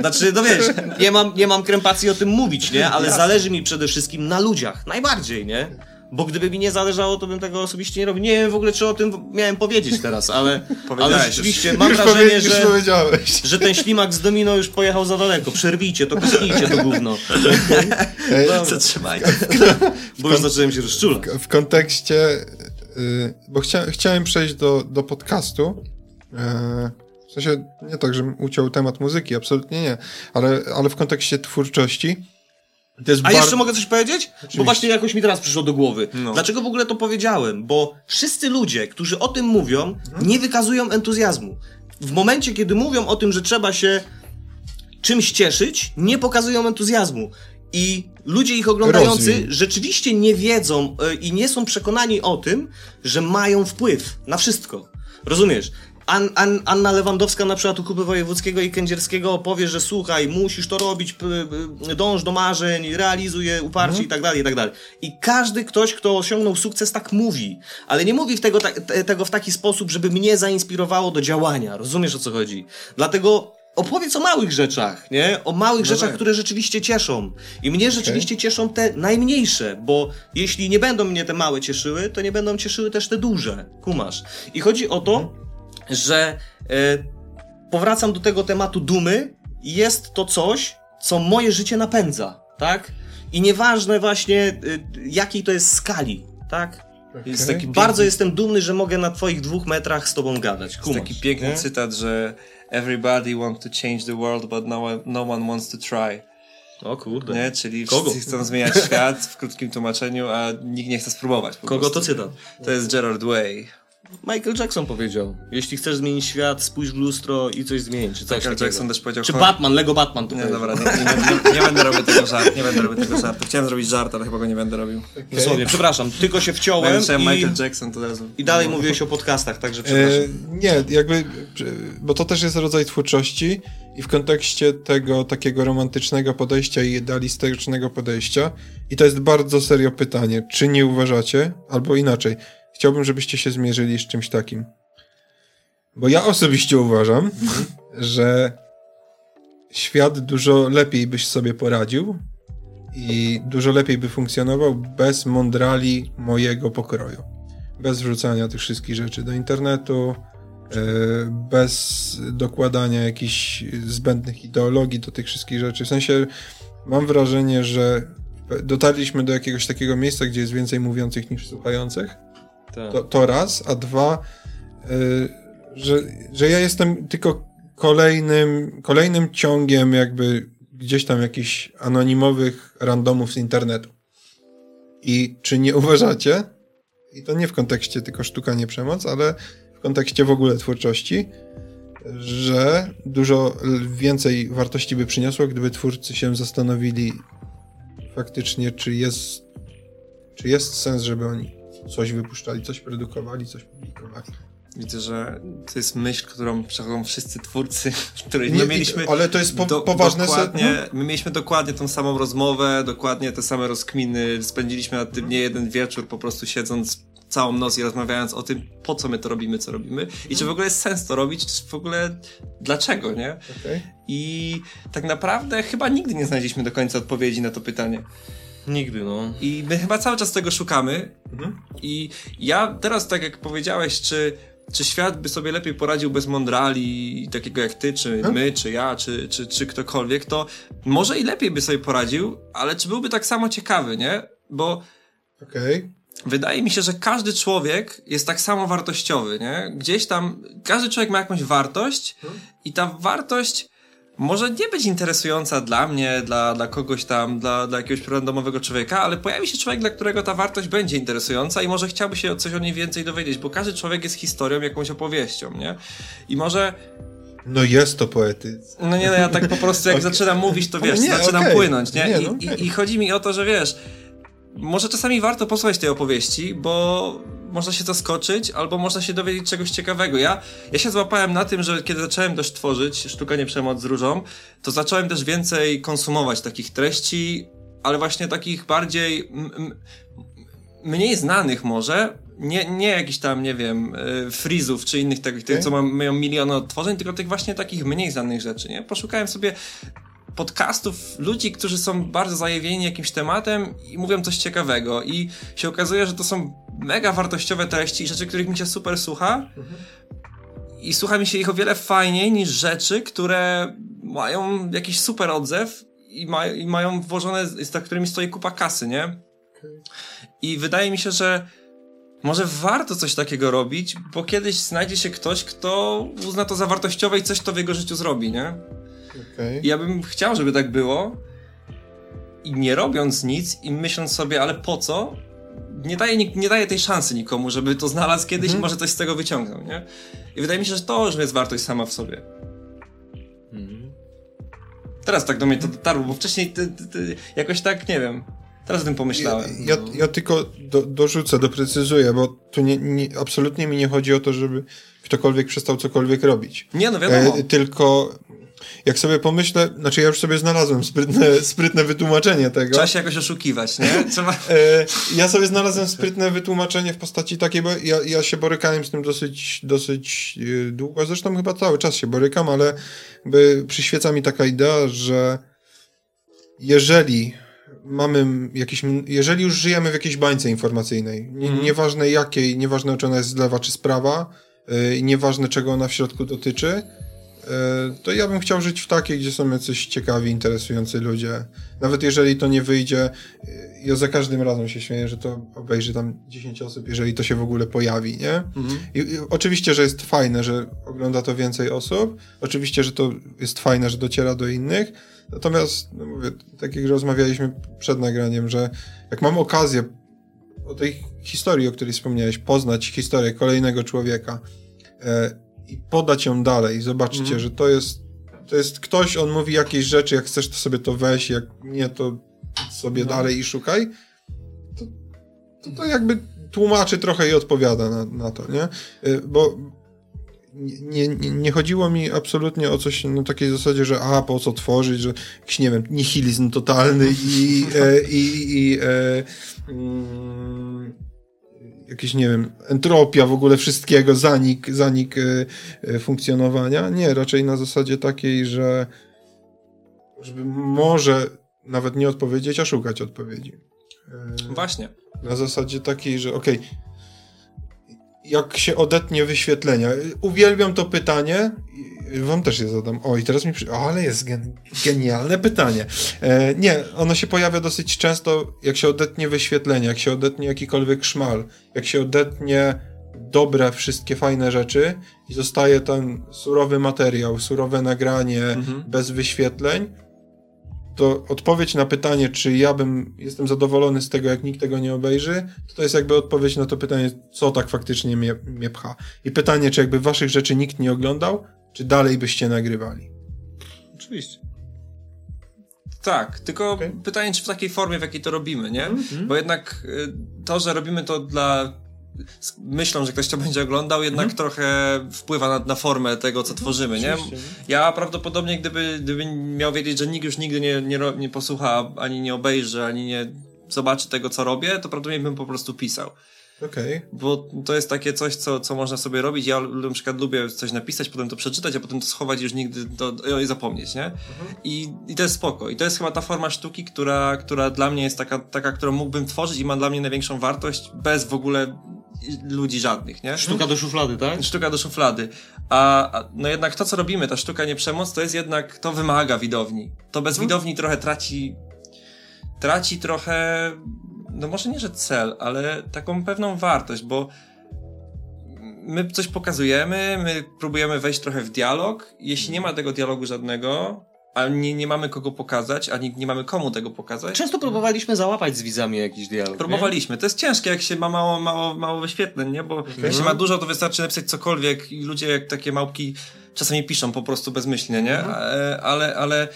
Znaczy, no wiesz, nie mam, nie mam krępacji o tym mówić, nie? Ale zależy mi przede wszystkim na ludziach, najbardziej, nie? Bo gdyby mi nie zależało, to bym tego osobiście nie robił. Nie wiem w ogóle, czy o tym miałem powiedzieć teraz, ale, ale <laughs> rzeczywiście mam wrażenie, że że ten ślimak z domino już pojechał za daleko. Przerwijcie to, kusknijcie to gówno. <laughs> Ej, Zatrzymajcie. <laughs> Bo już zacząłem się rozczulać. w kontekście, y, bo chcia, chciałem przejść do, do podcastu. E, w sensie, nie tak, że uciął temat muzyki, absolutnie nie, ale, ale w kontekście twórczości. A bar- jeszcze mogę coś powiedzieć? Bo właśnie jakoś mi teraz przyszło do głowy. No. Dlaczego w ogóle to powiedziałem? Bo wszyscy ludzie, którzy o tym mówią, nie wykazują entuzjazmu. W momencie, kiedy mówią o tym, że trzeba się czymś cieszyć, nie pokazują entuzjazmu. I ludzie ich oglądający Rozwij. rzeczywiście nie wiedzą y, i nie są przekonani o tym, że mają wpływ na wszystko. Rozumiesz? An, An, Anna Lewandowska na przykład u Kupy Wojewódzkiego i Kędzierskiego powie, że słuchaj, musisz to robić, dąż do marzeń, realizuj je uparcie i tak dalej, i tak dalej. I każdy ktoś, kto osiągnął sukces tak mówi, ale nie mówi w tego, te, tego w taki sposób, żeby mnie zainspirowało do działania. Rozumiesz o co chodzi? Dlatego opowiedz o małych rzeczach, nie? O małych rzeczach, tak. które rzeczywiście cieszą. I mnie rzeczywiście cieszą te najmniejsze, bo jeśli nie będą mnie te małe cieszyły, to nie będą cieszyły też te duże. Kumasz. I chodzi o to, że e, powracam do tego tematu dumy. Jest to coś, co moje życie napędza, tak? I nieważne właśnie y, jakiej to jest skali, tak? Jest Okej. taki, bardzo jestem dumny, że mogę na twoich dwóch metrach z tobą gadać. Jest Kumasz, taki piękny nie? cytat, że everybody wants to change the world, but no one, no one wants to try. O kurde. Nie? Czyli Kogo? wszyscy chcą zmieniać <laughs> świat w krótkim tłumaczeniu, a nikt nie chce spróbować. Kogo to prostu. cytat? To jest Gerard Way. Michael Jackson powiedział, jeśli chcesz zmienić świat, spójrz w lustro i coś zmień, czy coś Michael takiego. Jackson też powiedział... Czy "Cho- Batman, Lego Batman to Nie, powiedział. dobra, nie, nie, nie, nie będę robił tego żartu, nie będę robił tego żartu. Chciałem zrobić żart, ale chyba go nie będę robił. Dosłownie, przepraszam, tylko się wciąłem i, Michael Jackson, to od razu... i dalej mówiłeś o podcastach, także E, przepraszam. nie, jakby, e, bo to też jest rodzaj twórczości i w kontekście tego takiego romantycznego podejścia i idealistycznego podejścia i to jest bardzo serio pytanie, czy nie uważacie, albo inaczej, chciałbym, żebyście się zmierzyli z czymś takim. Bo ja osobiście uważam, że świat dużo lepiej byś sobie poradził i dużo lepiej by funkcjonował bez mądrali mojego pokroju. Bez wrzucania tych wszystkich rzeczy do internetu, e, bez dokładania jakichś zbędnych ideologii do tych wszystkich rzeczy. W sensie mam wrażenie, że dotarliśmy do jakiegoś takiego miejsca, gdzie jest więcej mówiących niż słuchających. Tak. To, to raz, a dwa, y, że, że ja jestem tylko kolejnym, kolejnym ciągiem jakby gdzieś tam jakichś anonimowych randomów z internetu. I czy nie uważacie, i to nie w kontekście tylko sztuka, nie przemoc, ale w kontekście w ogóle twórczości, że dużo więcej wartości by przyniosło, gdyby twórcy się zastanowili faktycznie, czy jest, czy jest sens, żeby oni coś wypuszczali, coś produkowali, coś publikowali. Widzę, że to jest myśl, którą przechodzą wszyscy twórcy, <laughs> której Nie, my mieliśmy. ale to jest po, poważne dokładnie, se- My mieliśmy dokładnie tą samą rozmowę, dokładnie te same rozkminy. Spędziliśmy nad tym nie jeden wieczór, po prostu siedząc całą noc i rozmawiając o tym, po co my to robimy, co robimy i czy w ogóle jest sens to robić, czy w ogóle dlaczego, nie? Okej. I tak naprawdę chyba nigdy nie znaleźliśmy do końca odpowiedzi na to pytanie. Nigdy, no. I my chyba cały czas tego szukamy. Mhm. I ja teraz, tak jak powiedziałeś, czy, czy świat by sobie lepiej poradził bez mądrali, takiego jak ty, czy Hmm? my, czy ja, czy, czy, czy ktokolwiek, to może i lepiej by sobie poradził, ale czy byłby tak samo ciekawy, nie? Bo Okej. wydaje mi się, że każdy człowiek jest tak samo wartościowy, nie? Gdzieś tam, każdy człowiek ma jakąś wartość i ta wartość może nie być interesująca dla mnie, dla, dla kogoś tam, dla, dla jakiegoś randomowego człowieka, ale pojawi się człowiek, dla którego ta wartość będzie interesująca i może chciałby się coś o niej więcej dowiedzieć, bo każdy człowiek jest historią, jakąś opowieścią, nie? I może, No jest to poetyc. no nie, no ja tak po prostu jak <laughs> Okej. zaczynam mówić, to wiesz, Nie, zaczynam okej. płynąć, nie? Nie, I, no i, okej. I chodzi mi o to, że wiesz, może czasami warto posłuchać tej opowieści, bo można się zaskoczyć, albo można się dowiedzieć czegoś ciekawego. Ja, ja się złapałem na tym, że kiedy zacząłem też tworzyć sztuka nie przemoc z różą, to zacząłem też więcej konsumować takich treści, ale właśnie takich bardziej mniej znanych może, nie, nie jakichś tam, nie wiem, y, frizów czy innych takich, tych, Okej. co mają miliony odtworzeń, tylko tych właśnie takich mniej znanych rzeczy, nie? Poszukałem sobie podcastów ludzi, którzy są bardzo zajawieni jakimś tematem i mówią coś ciekawego i się okazuje, że to są mega wartościowe treści i rzeczy, których mi się super słucha i słucha mi się ich o wiele fajniej niż rzeczy, które mają jakiś super odzew i, ma, i mają włożone, za którymi stoi kupa kasy, nie? I wydaje mi się, że może warto coś takiego robić, bo kiedyś znajdzie się ktoś, kto uzna to za wartościowe i coś to w jego życiu zrobi, nie? Okej. I ja bym chciał, żeby tak było. I nie robiąc nic i myśląc sobie, ale po co? Nie daje, nie daje tej szansy nikomu, żeby to znalazł kiedyś Mhm. i może coś z tego wyciągnął, nie? I wydaje mi się, że to już jest wartość sama w sobie. Mhm. Teraz tak do mnie to dotarło, bo wcześniej ty, ty, ty, jakoś tak, nie wiem. Teraz o tym pomyślałem. Ja, ja, ja tylko do, dorzucę, doprecyzuję, bo tu nie, nie, absolutnie mi nie chodzi o to, żeby ktokolwiek przestał cokolwiek robić. Nie, no wiadomo. E, tylko jak sobie pomyślę, znaczy ja już sobie znalazłem sprytne, <laughs> sprytne wytłumaczenie tego. Trzeba się jakoś oszukiwać, nie? Trzeba... E, ja sobie znalazłem sprytne wytłumaczenie w postaci takiej, bo ja, ja się borykałem z tym dosyć, dosyć e, długo, zresztą chyba cały czas się borykam, ale przyświeca mi taka idea, że jeżeli mamy jakiś, jeżeli już żyjemy w jakiejś bańce informacyjnej, nie, Mhm. nieważne jakiej, nieważne czy ona jest z lewa czy z prawa, i nieważne czego ona w środku dotyczy, to ja bym chciał żyć w takiej, gdzie są jacyś ciekawi, interesujący ludzie. Nawet jeżeli to nie wyjdzie, e, ja za każdym razem się śmieję, że to obejrzy tam 10 osób, jeżeli to się w ogóle pojawi, nie? Mhm. I, I oczywiście, że jest fajne, że ogląda to więcej osób. Oczywiście, że to jest fajne, że dociera do innych. Natomiast, no mówię, tak jak rozmawialiśmy przed nagraniem, że jak mam okazję o tej historii, o której wspomniałeś, poznać historię kolejnego człowieka e, i podać ją dalej, zobaczcie, Mhm. że to jest, to jest ktoś, on mówi jakieś rzeczy, jak chcesz, to sobie to weź, jak nie, to sobie No. dalej i szukaj. To, to, to jakby tłumaczy trochę i odpowiada na, na to, nie? Y, Bo nie, nie, nie chodziło mi absolutnie o coś na takiej zasadzie, że a, po co tworzyć, że jakiś, nie wiem, nihilizm totalny i, <laughs> e, i, i e, mm, jakiś, nie wiem, entropia w ogóle wszystkiego, zanik, zanik e, e, funkcjonowania. Nie, raczej na zasadzie takiej, że żeby może nawet nie odpowiedzieć, a szukać odpowiedzi. E, Właśnie. na zasadzie takiej, że okej, jak się odetnie wyświetlenia? Uwielbiam to pytanie. Wam też je zadam. O, i teraz mi przy... O, ale jest gen... genialne pytanie. E, nie, ono się pojawia dosyć często, jak się odetnie wyświetlenia, jak się odetnie jakikolwiek szmal, jak się odetnie dobre, wszystkie fajne rzeczy i zostaje ten surowy materiał, surowe nagranie Mhm. bez wyświetleń, to odpowiedź na pytanie, czy ja bym jestem zadowolony z tego, jak nikt tego nie obejrzy, to to jest jakby odpowiedź na to pytanie, co tak faktycznie mnie, mnie pcha. I pytanie, czy jakby waszych rzeczy nikt nie oglądał, czy dalej byście nagrywali? Oczywiście. Tak, tylko Okej. pytanie, czy w takiej formie, w jakiej to robimy, nie? Mhm. Bo jednak y, to, że robimy to dla myślą, że ktoś to będzie oglądał, jednak Mhm. trochę wpływa na, na formę tego, co tworzymy, nie? Ja prawdopodobnie, gdyby, gdyby miał wiedzieć, że nikt już nigdy nie, nie, nie posłucha, ani nie obejrzy, ani nie zobaczy tego, co robię, to prawdopodobnie bym po prostu pisał. Okej. Bo to jest takie coś, co, co można sobie robić. Ja na przykład lubię coś napisać, potem to przeczytać, a potem to schować i już nigdy to, i zapomnieć, nie? I, I to jest spoko. I to jest chyba ta forma sztuki, która, która dla mnie jest taka, taka, którą mógłbym tworzyć i ma dla mnie największą wartość bez w ogóle ludzi żadnych, nie? Sztuka do szuflady, tak? Sztuka do szuflady. A, a no jednak to, co robimy, ta sztuka nie przemoc, to jest jednak, to wymaga widowni. To bez widowni trochę traci, traci trochę, no może nie, że cel, ale taką pewną wartość, bo my coś pokazujemy, my próbujemy wejść trochę w dialog. Jeśli nie ma tego dialogu żadnego, a nie, nie mamy kogo pokazać, ani nie mamy komu tego pokazać, Często próbowaliśmy załapać z widzami jakiś dialog. Próbowaliśmy. To jest ciężkie, jak się ma mało, mało, mało wyświetleń, nie? Bo jak się ma dużo, to wystarczy napisać cokolwiek i ludzie jak takie małpki czasami piszą po prostu bezmyślnie, nie? E, Ale, ale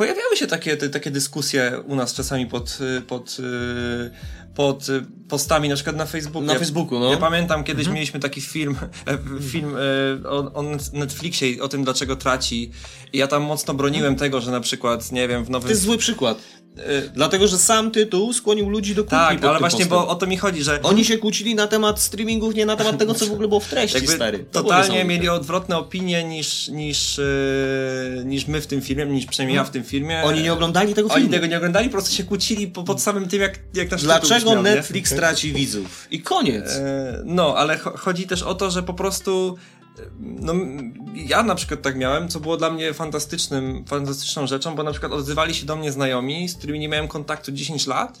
pojawiały się takie, te, takie dyskusje u nas czasami pod, y, pod, y, pod y, postami, na przykład na Facebooku. Na Facebooku, no. Ja pamiętam, kiedyś mieliśmy taki film, e, film e, o, o Netflixie i o tym, dlaczego traci. I ja tam mocno broniłem tego, że na przykład, nie wiem, w To nowym... jest zły przykład. E, Dlatego, że sam tytuł skłonił ludzi do kłótni tak, ale właśnie, postem. bo o to mi chodzi, że... Oni się kłócili na temat streamingów, nie na temat tego, co w ogóle było w treści, jakby stary. To totalnie mieli odwrotne opinie niż, niż, yy, niż my w tym filmie, niż przynajmniej ja w tym filmie. Oni nie oglądali tego Oni filmu. tego nie oglądali, po prostu się kłócili po, pod samym tym, jak, jak nasz Dlaczego brzmiał, nie? Netflix traci widzów? I koniec. E, No, ale cho- chodzi też o to, że po prostu no, ja na przykład tak miałem, co było dla mnie fantastycznym, fantastyczną rzeczą, bo na przykład odzywali się do mnie znajomi, z którymi nie miałem kontaktu 10 lat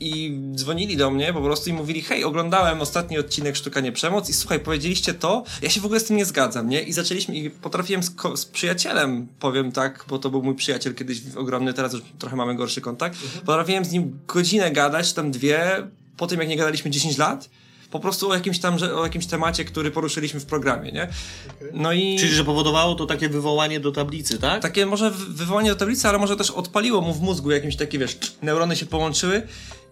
i dzwonili do mnie po prostu i mówili, hej, oglądałem ostatni odcinek Sztuka Nie Przemoc i słuchaj, powiedzieliście to, ja się w ogóle z tym nie zgadzam, nie? I zaczęliśmy, i potrafiłem z, z przyjacielem, powiem tak, bo to był mój przyjaciel kiedyś ogromny, teraz już trochę mamy gorszy kontakt, potrafiłem z nim godzinę gadać, tam dwie, po tym jak nie gadaliśmy 10 lat, po prostu o jakimś tam, o jakimś temacie, który poruszyliśmy w programie, nie? No i... Czyli, że powodowało to takie wywołanie do tablicy, tak? Takie może wy- wywołanie do tablicy, ale może też odpaliło mu w mózgu jakieś takie, wiesz, neurony się połączyły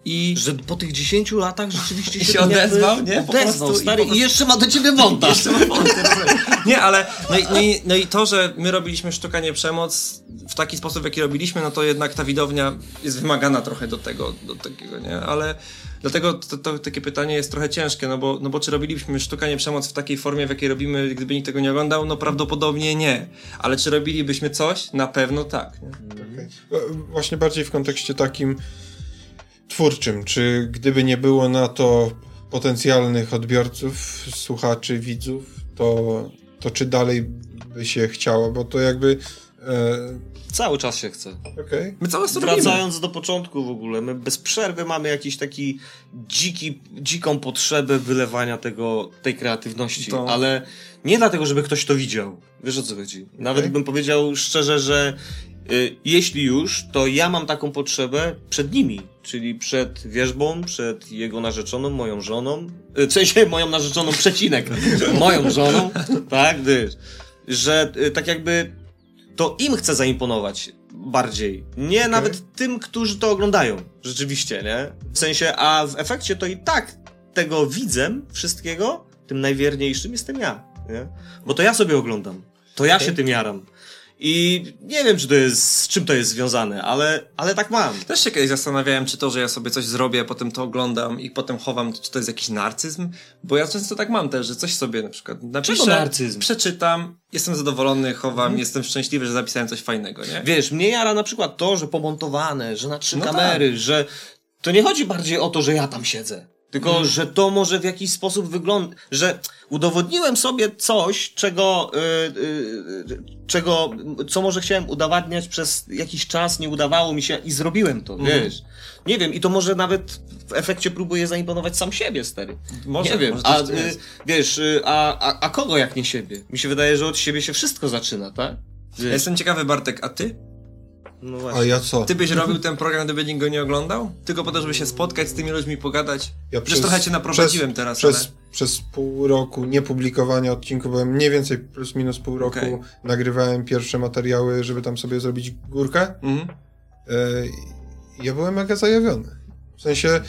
i... Że po tych 10 latach rzeczywiście I się, się odezwał, nie? Po Odezwał, prostu i stary, i, prostu- jeszcze ma do ciebie wąta. <laughs> Jeszcze mam wątek, Nie, ale no i, no, i, no i to, że my robiliśmy sztuka nie przemoc w taki sposób, w jaki robiliśmy, no to jednak ta widownia jest wymagana trochę do tego, do takiego, nie? Ale dlatego to, to takie pytanie jest trochę ciężkie, no bo, no bo czy robiliśmy sztuka nie przemoc w takiej formie, w jakiej robimy, gdyby nikt tego nie oglądał? No prawdopodobnie nie. Ale czy robilibyśmy coś? Na pewno tak. Okej. E, Właśnie bardziej w kontekście takim twórczym. Czy gdyby nie było na to potencjalnych odbiorców, słuchaczy, widzów, to, to czy dalej by się chciało? Bo to jakby. E, Cały czas się chce. Okej. My cały czas robimy. Wracając do początku w ogóle, my bez przerwy mamy jakiś taki dziki, dziką potrzebę wylewania tego, tej kreatywności, To- ale nie dlatego, żeby ktoś to widział. Wiesz o co chodzi? Nawet Okej. bym powiedział szczerze, że y, jeśli już, to ja mam taką potrzebę przed nimi, czyli przed wierzbą, przed jego narzeczoną, moją żoną, y, w sensie moją narzeczoną przecinek, <laughs> moją żoną, tak, wiesz, że y, tak jakby to im chcę zaimponować bardziej. Nie nawet tym, którzy to oglądają. Rzeczywiście, nie? W sensie, a w efekcie to i tak tego widzem wszystkiego, tym najwierniejszym jestem ja, nie? Bo to ja sobie oglądam. To ja się tym jaram. I nie wiem, czy to jest, z czym to jest związane, ale, ale tak mam. Też się kiedyś zastanawiałem, czy to, że ja sobie coś zrobię, potem to oglądam i potem chowam, czy to jest jakiś narcyzm? Bo ja często tak mam też, że coś sobie na przykład napiszę, Czego narcyzm? przeczytam, jestem zadowolony, chowam, jestem szczęśliwy, że zapisałem coś fajnego, nie? Wiesz, mnie jara na przykład to, że pomontowane, że na trzy No kamery, że to nie chodzi bardziej o to, że ja tam siedzę. Tylko, że to może w jakiś sposób wygląda, że udowodniłem sobie coś, czego, y, y, y, czego, co może chciałem udowadniać przez jakiś czas, nie udawało mi się i zrobiłem to, wiesz. Nie wiem, i to może nawet w efekcie próbuję zaimponować sam siebie, stary. Może, nie wiem, może a y, jest. wiesz, y, a, a, a kogo jak nie siebie? Mi się wydaje, że od siebie się wszystko zaczyna, tak? Ja Wiesz, Jestem ciekawy, Bartek, a ty? No A właśnie. ja co? Ty byś robił ten program, gdyby nikt go nie oglądał? Tylko po to, żeby się spotkać z tymi ludźmi, pogadać? Ja Przecież trochę cię naprowadziłem przez, teraz, Przez ale... przez pół roku niepublikowania odcinków, byłem mniej więcej plus minus pół roku, Okej. nagrywałem pierwsze materiały, żeby tam sobie zrobić górkę. Mhm. E, i ja byłem mega zajawiony. W sensie e,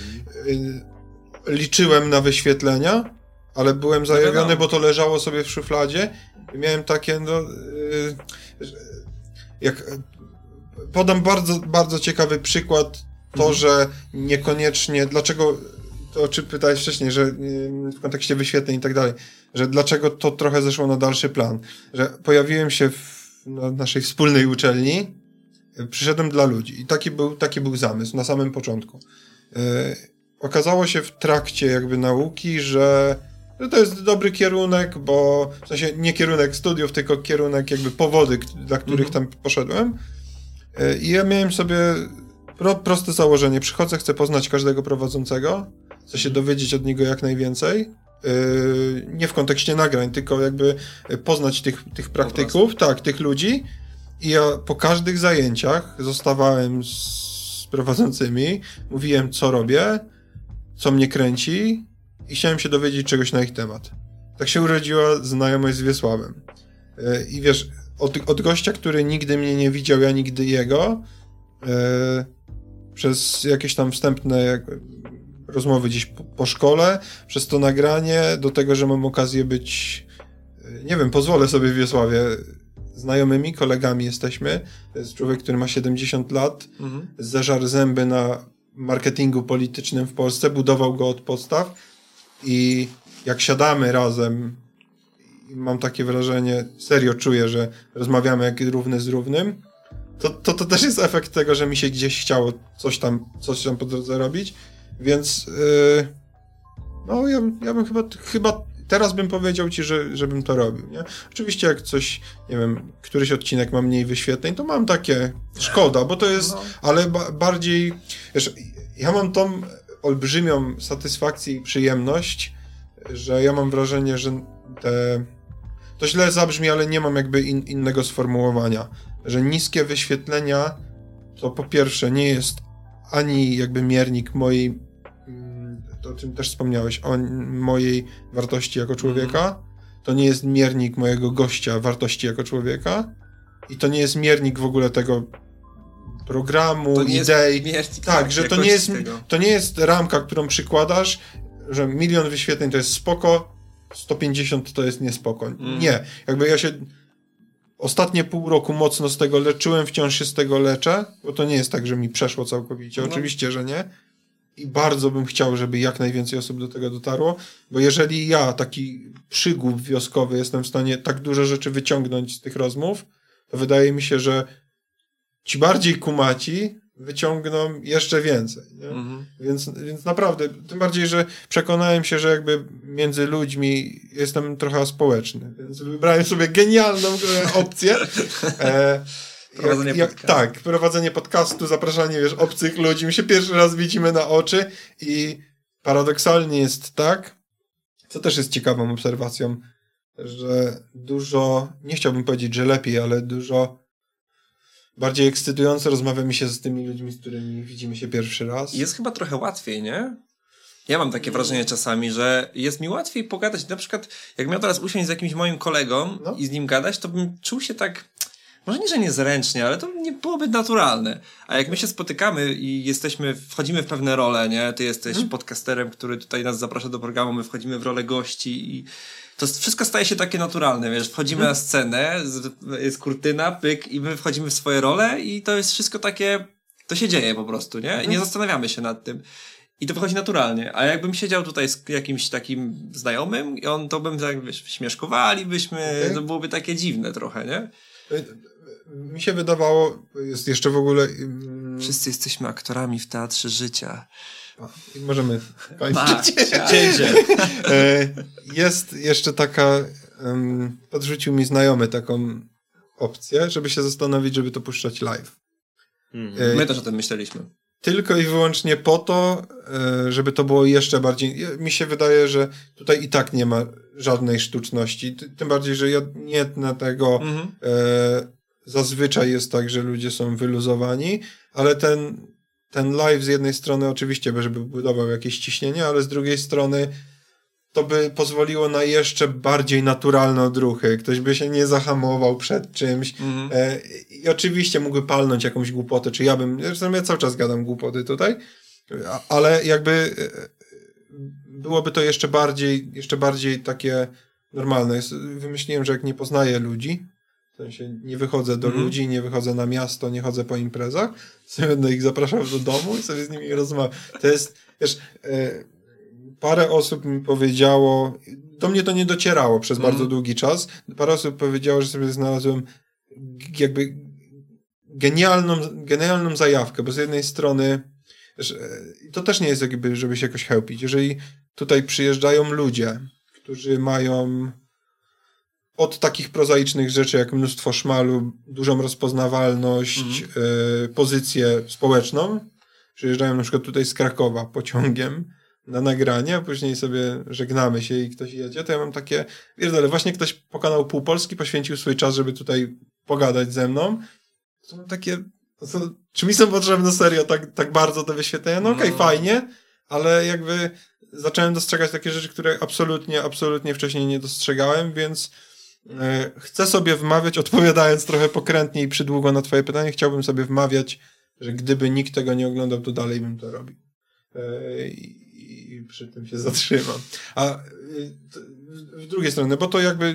liczyłem na wyświetlenia, ale byłem zajawiony, wiadomo. bo to leżało sobie w szufladzie i miałem takie, no... e, jak podam bardzo, bardzo ciekawy przykład, to, Mhm. że niekoniecznie, dlaczego, to o czym pytałeś wcześniej, że yy, w kontekście wyświetleń i tak dalej, że dlaczego to trochę zeszło na dalszy plan, że pojawiłem się w na naszej wspólnej uczelni, yy, przyszedłem dla ludzi i taki był, taki był zamysł na samym początku. Yy, okazało się w trakcie jakby nauki, że że to jest dobry kierunek, bo w sensie nie kierunek studiów, tylko kierunek jakby powody, dla których tam poszedłem. E, I ja miałem sobie pro, proste założenie. Przychodzę, chcę poznać każdego prowadzącego, chcę się dowiedzieć od niego jak najwięcej. E, Nie w kontekście nagrań, tylko jakby e, poznać tych, tych praktyków, tak, tych ludzi. I ja po każdych zajęciach zostawałem z prowadzącymi, mówiłem co robię, co mnie kręci i chciałem się dowiedzieć czegoś na ich temat. Tak się urodziła znajomość z Wiesławem. I wiesz, od, od gościa, który nigdy mnie nie widział, ja nigdy jego, e, przez jakieś tam wstępne rozmowy gdzieś po, po szkole, przez to nagranie, do tego, że mam okazję być, e, nie wiem, pozwolę sobie w Wiesławie, znajomymi, kolegami jesteśmy. To jest człowiek, który ma 70 lat, Mhm. zeżarł zęby na marketingu politycznym w Polsce, budował go od podstaw i jak siadamy razem mam takie wrażenie, serio czuję, że rozmawiamy jak równy z równym, to, to, to też jest efekt tego, że mi się gdzieś chciało coś tam, coś tam po drodze robić, więc yy, no ja, ja bym chyba, chyba teraz bym powiedział ci, że, żebym to robił, nie? Oczywiście jak coś, nie wiem, któryś odcinek ma mniej wyświetleń, to mam takie, szkoda, bo to jest, ale ba bardziej, wiesz, ja mam tą olbrzymią satysfakcję i przyjemność, że ja mam wrażenie, że te, to źle zabrzmi, ale nie mam jakby in, innego sformułowania, że niskie wyświetlenia to po pierwsze nie jest ani jakby miernik mojej, mm, to o czym też wspomniałeś, o mojej wartości jako człowieka, to nie jest miernik mojego gościa wartości jako człowieka i to nie jest miernik w ogóle tego programu, To idei. miernik Tak, że to nie, jest, to nie jest ramka, którą przykładasz, że milion wyświetleń to jest spoko, 150 to jest niespoko. Mm. Nie, jakby ja się ostatnie pół roku mocno z tego leczyłem, wciąż się z tego leczę, bo to nie jest tak, że mi przeszło całkowicie, No. oczywiście, że nie. I bardzo bym chciał, żeby jak najwięcej osób do tego dotarło, bo jeżeli ja, taki przygłup wioskowy, jestem w stanie tak dużo rzeczy wyciągnąć z tych rozmów, to wydaje mi się, że ci bardziej kumaci wyciągną jeszcze więcej. Mhm. Więc, więc naprawdę, tym bardziej, że przekonałem się, że jakby między ludźmi jestem trochę społeczny, więc wybrałem sobie genialną e, opcję. E, <laughs> Prowadzenie podcastu. Tak, prowadzenie podcastu, zapraszanie, wiesz, obcych ludzi. My się pierwszy raz widzimy na oczy i paradoksalnie jest tak, co też jest ciekawą obserwacją, że dużo, nie chciałbym powiedzieć, że lepiej, ale dużo bardziej ekscytująco rozmawia mi się z tymi ludźmi, z którymi widzimy się pierwszy raz. Jest chyba trochę łatwiej, nie? Ja mam takie wrażenie czasami, że jest mi łatwiej pogadać. Na przykład, jak miał teraz usiąść z jakimś moim kolegą No. i z nim gadać, to bym czuł się tak. Może nie, że niezręcznie, ale to nie byłoby naturalne. A jak my się spotykamy i jesteśmy, wchodzimy w pewne role, nie? Ty jesteś Mhm. podcasterem, który tutaj nas zaprasza do programu, my wchodzimy w rolę gości i to wszystko staje się takie naturalne, wiesz, wchodzimy Mhm. na scenę, jest kurtyna, pyk i my wchodzimy w swoje role i to jest wszystko takie, to się dzieje po prostu, nie? I Mhm. nie zastanawiamy się nad tym. I to wychodzi naturalnie. A jakbym siedział tutaj z jakimś takim znajomym i on, to bym tak, wiesz, śmieszkowalibyśmy, Okej. to byłoby takie dziwne trochę, nie? Mi się wydawało, jest jeszcze w ogóle. mm, Wszyscy jesteśmy aktorami w teatrze życia. Możemy kończyć. <laughs> Cięcie. E, Jest jeszcze taka. em, Podrzucił mi znajomy taką opcję, żeby się zastanowić, żeby to puszczać live. E, My też o tym myśleliśmy. Tylko i wyłącznie po to, e, żeby to było jeszcze bardziej. Mi się wydaje, że tutaj i tak nie ma żadnej sztuczności. Ty- Tym bardziej, że ja nie na tego. Mhm. E, zazwyczaj jest tak, że ludzie są wyluzowani, ale ten, ten live z jednej strony oczywiście, żeby budował jakieś ciśnienie, ale z drugiej strony to by pozwoliło na jeszcze bardziej naturalne odruchy. Ktoś by się nie zahamował przed czymś. Mhm. E, I oczywiście mógłby palnąć jakąś głupotę, czy ja bym, zresztą ja cały czas gadam głupoty tutaj, ale jakby e, byłoby to jeszcze bardziej, jeszcze bardziej takie normalne. Wymyśliłem, że jak nie poznaję ludzi, sensie nie wychodzę do Mhm. ludzi, nie wychodzę na miasto, nie chodzę po imprezach, sobie będę ich zapraszał do domu i sobie z nimi rozmawiam. To jest, wiesz, e, parę osób mi powiedziało, do mnie to nie docierało przez Mhm. bardzo długi czas, parę osób powiedziało, że sobie znalazłem jakby genialną, genialną zajawkę, bo z jednej strony wiesz, e, to też nie jest jakby, żeby się jakoś chełpić. Jeżeli tutaj przyjeżdżają ludzie, którzy mają od takich prozaicznych rzeczy jak mnóstwo szmalu, dużą rozpoznawalność, e, pozycję społeczną, przyjeżdżają na przykład tutaj z Krakowa pociągiem na nagranie, a później sobie żegnamy się i ktoś jedzie, to ja mam takie, wiesz, ale właśnie ktoś po kanał Pół Polski poświęcił swój czas, żeby tutaj pogadać ze mną. To mam takie, to, czy mi są potrzebne serio tak, tak bardzo te wyświetlenia? No okej, No. fajnie, ale jakby zacząłem dostrzegać takie rzeczy, które absolutnie, absolutnie wcześniej nie dostrzegałem, więc chcę sobie wmawiać, <laughs> odpowiadając trochę pokrętnie i przydługo na twoje pytanie, chciałbym sobie wmawiać, że gdyby nikt tego nie oglądał, to dalej bym to robił. E, I, przy tym się zatrzymam. A t- w drugiej strony, bo to jakby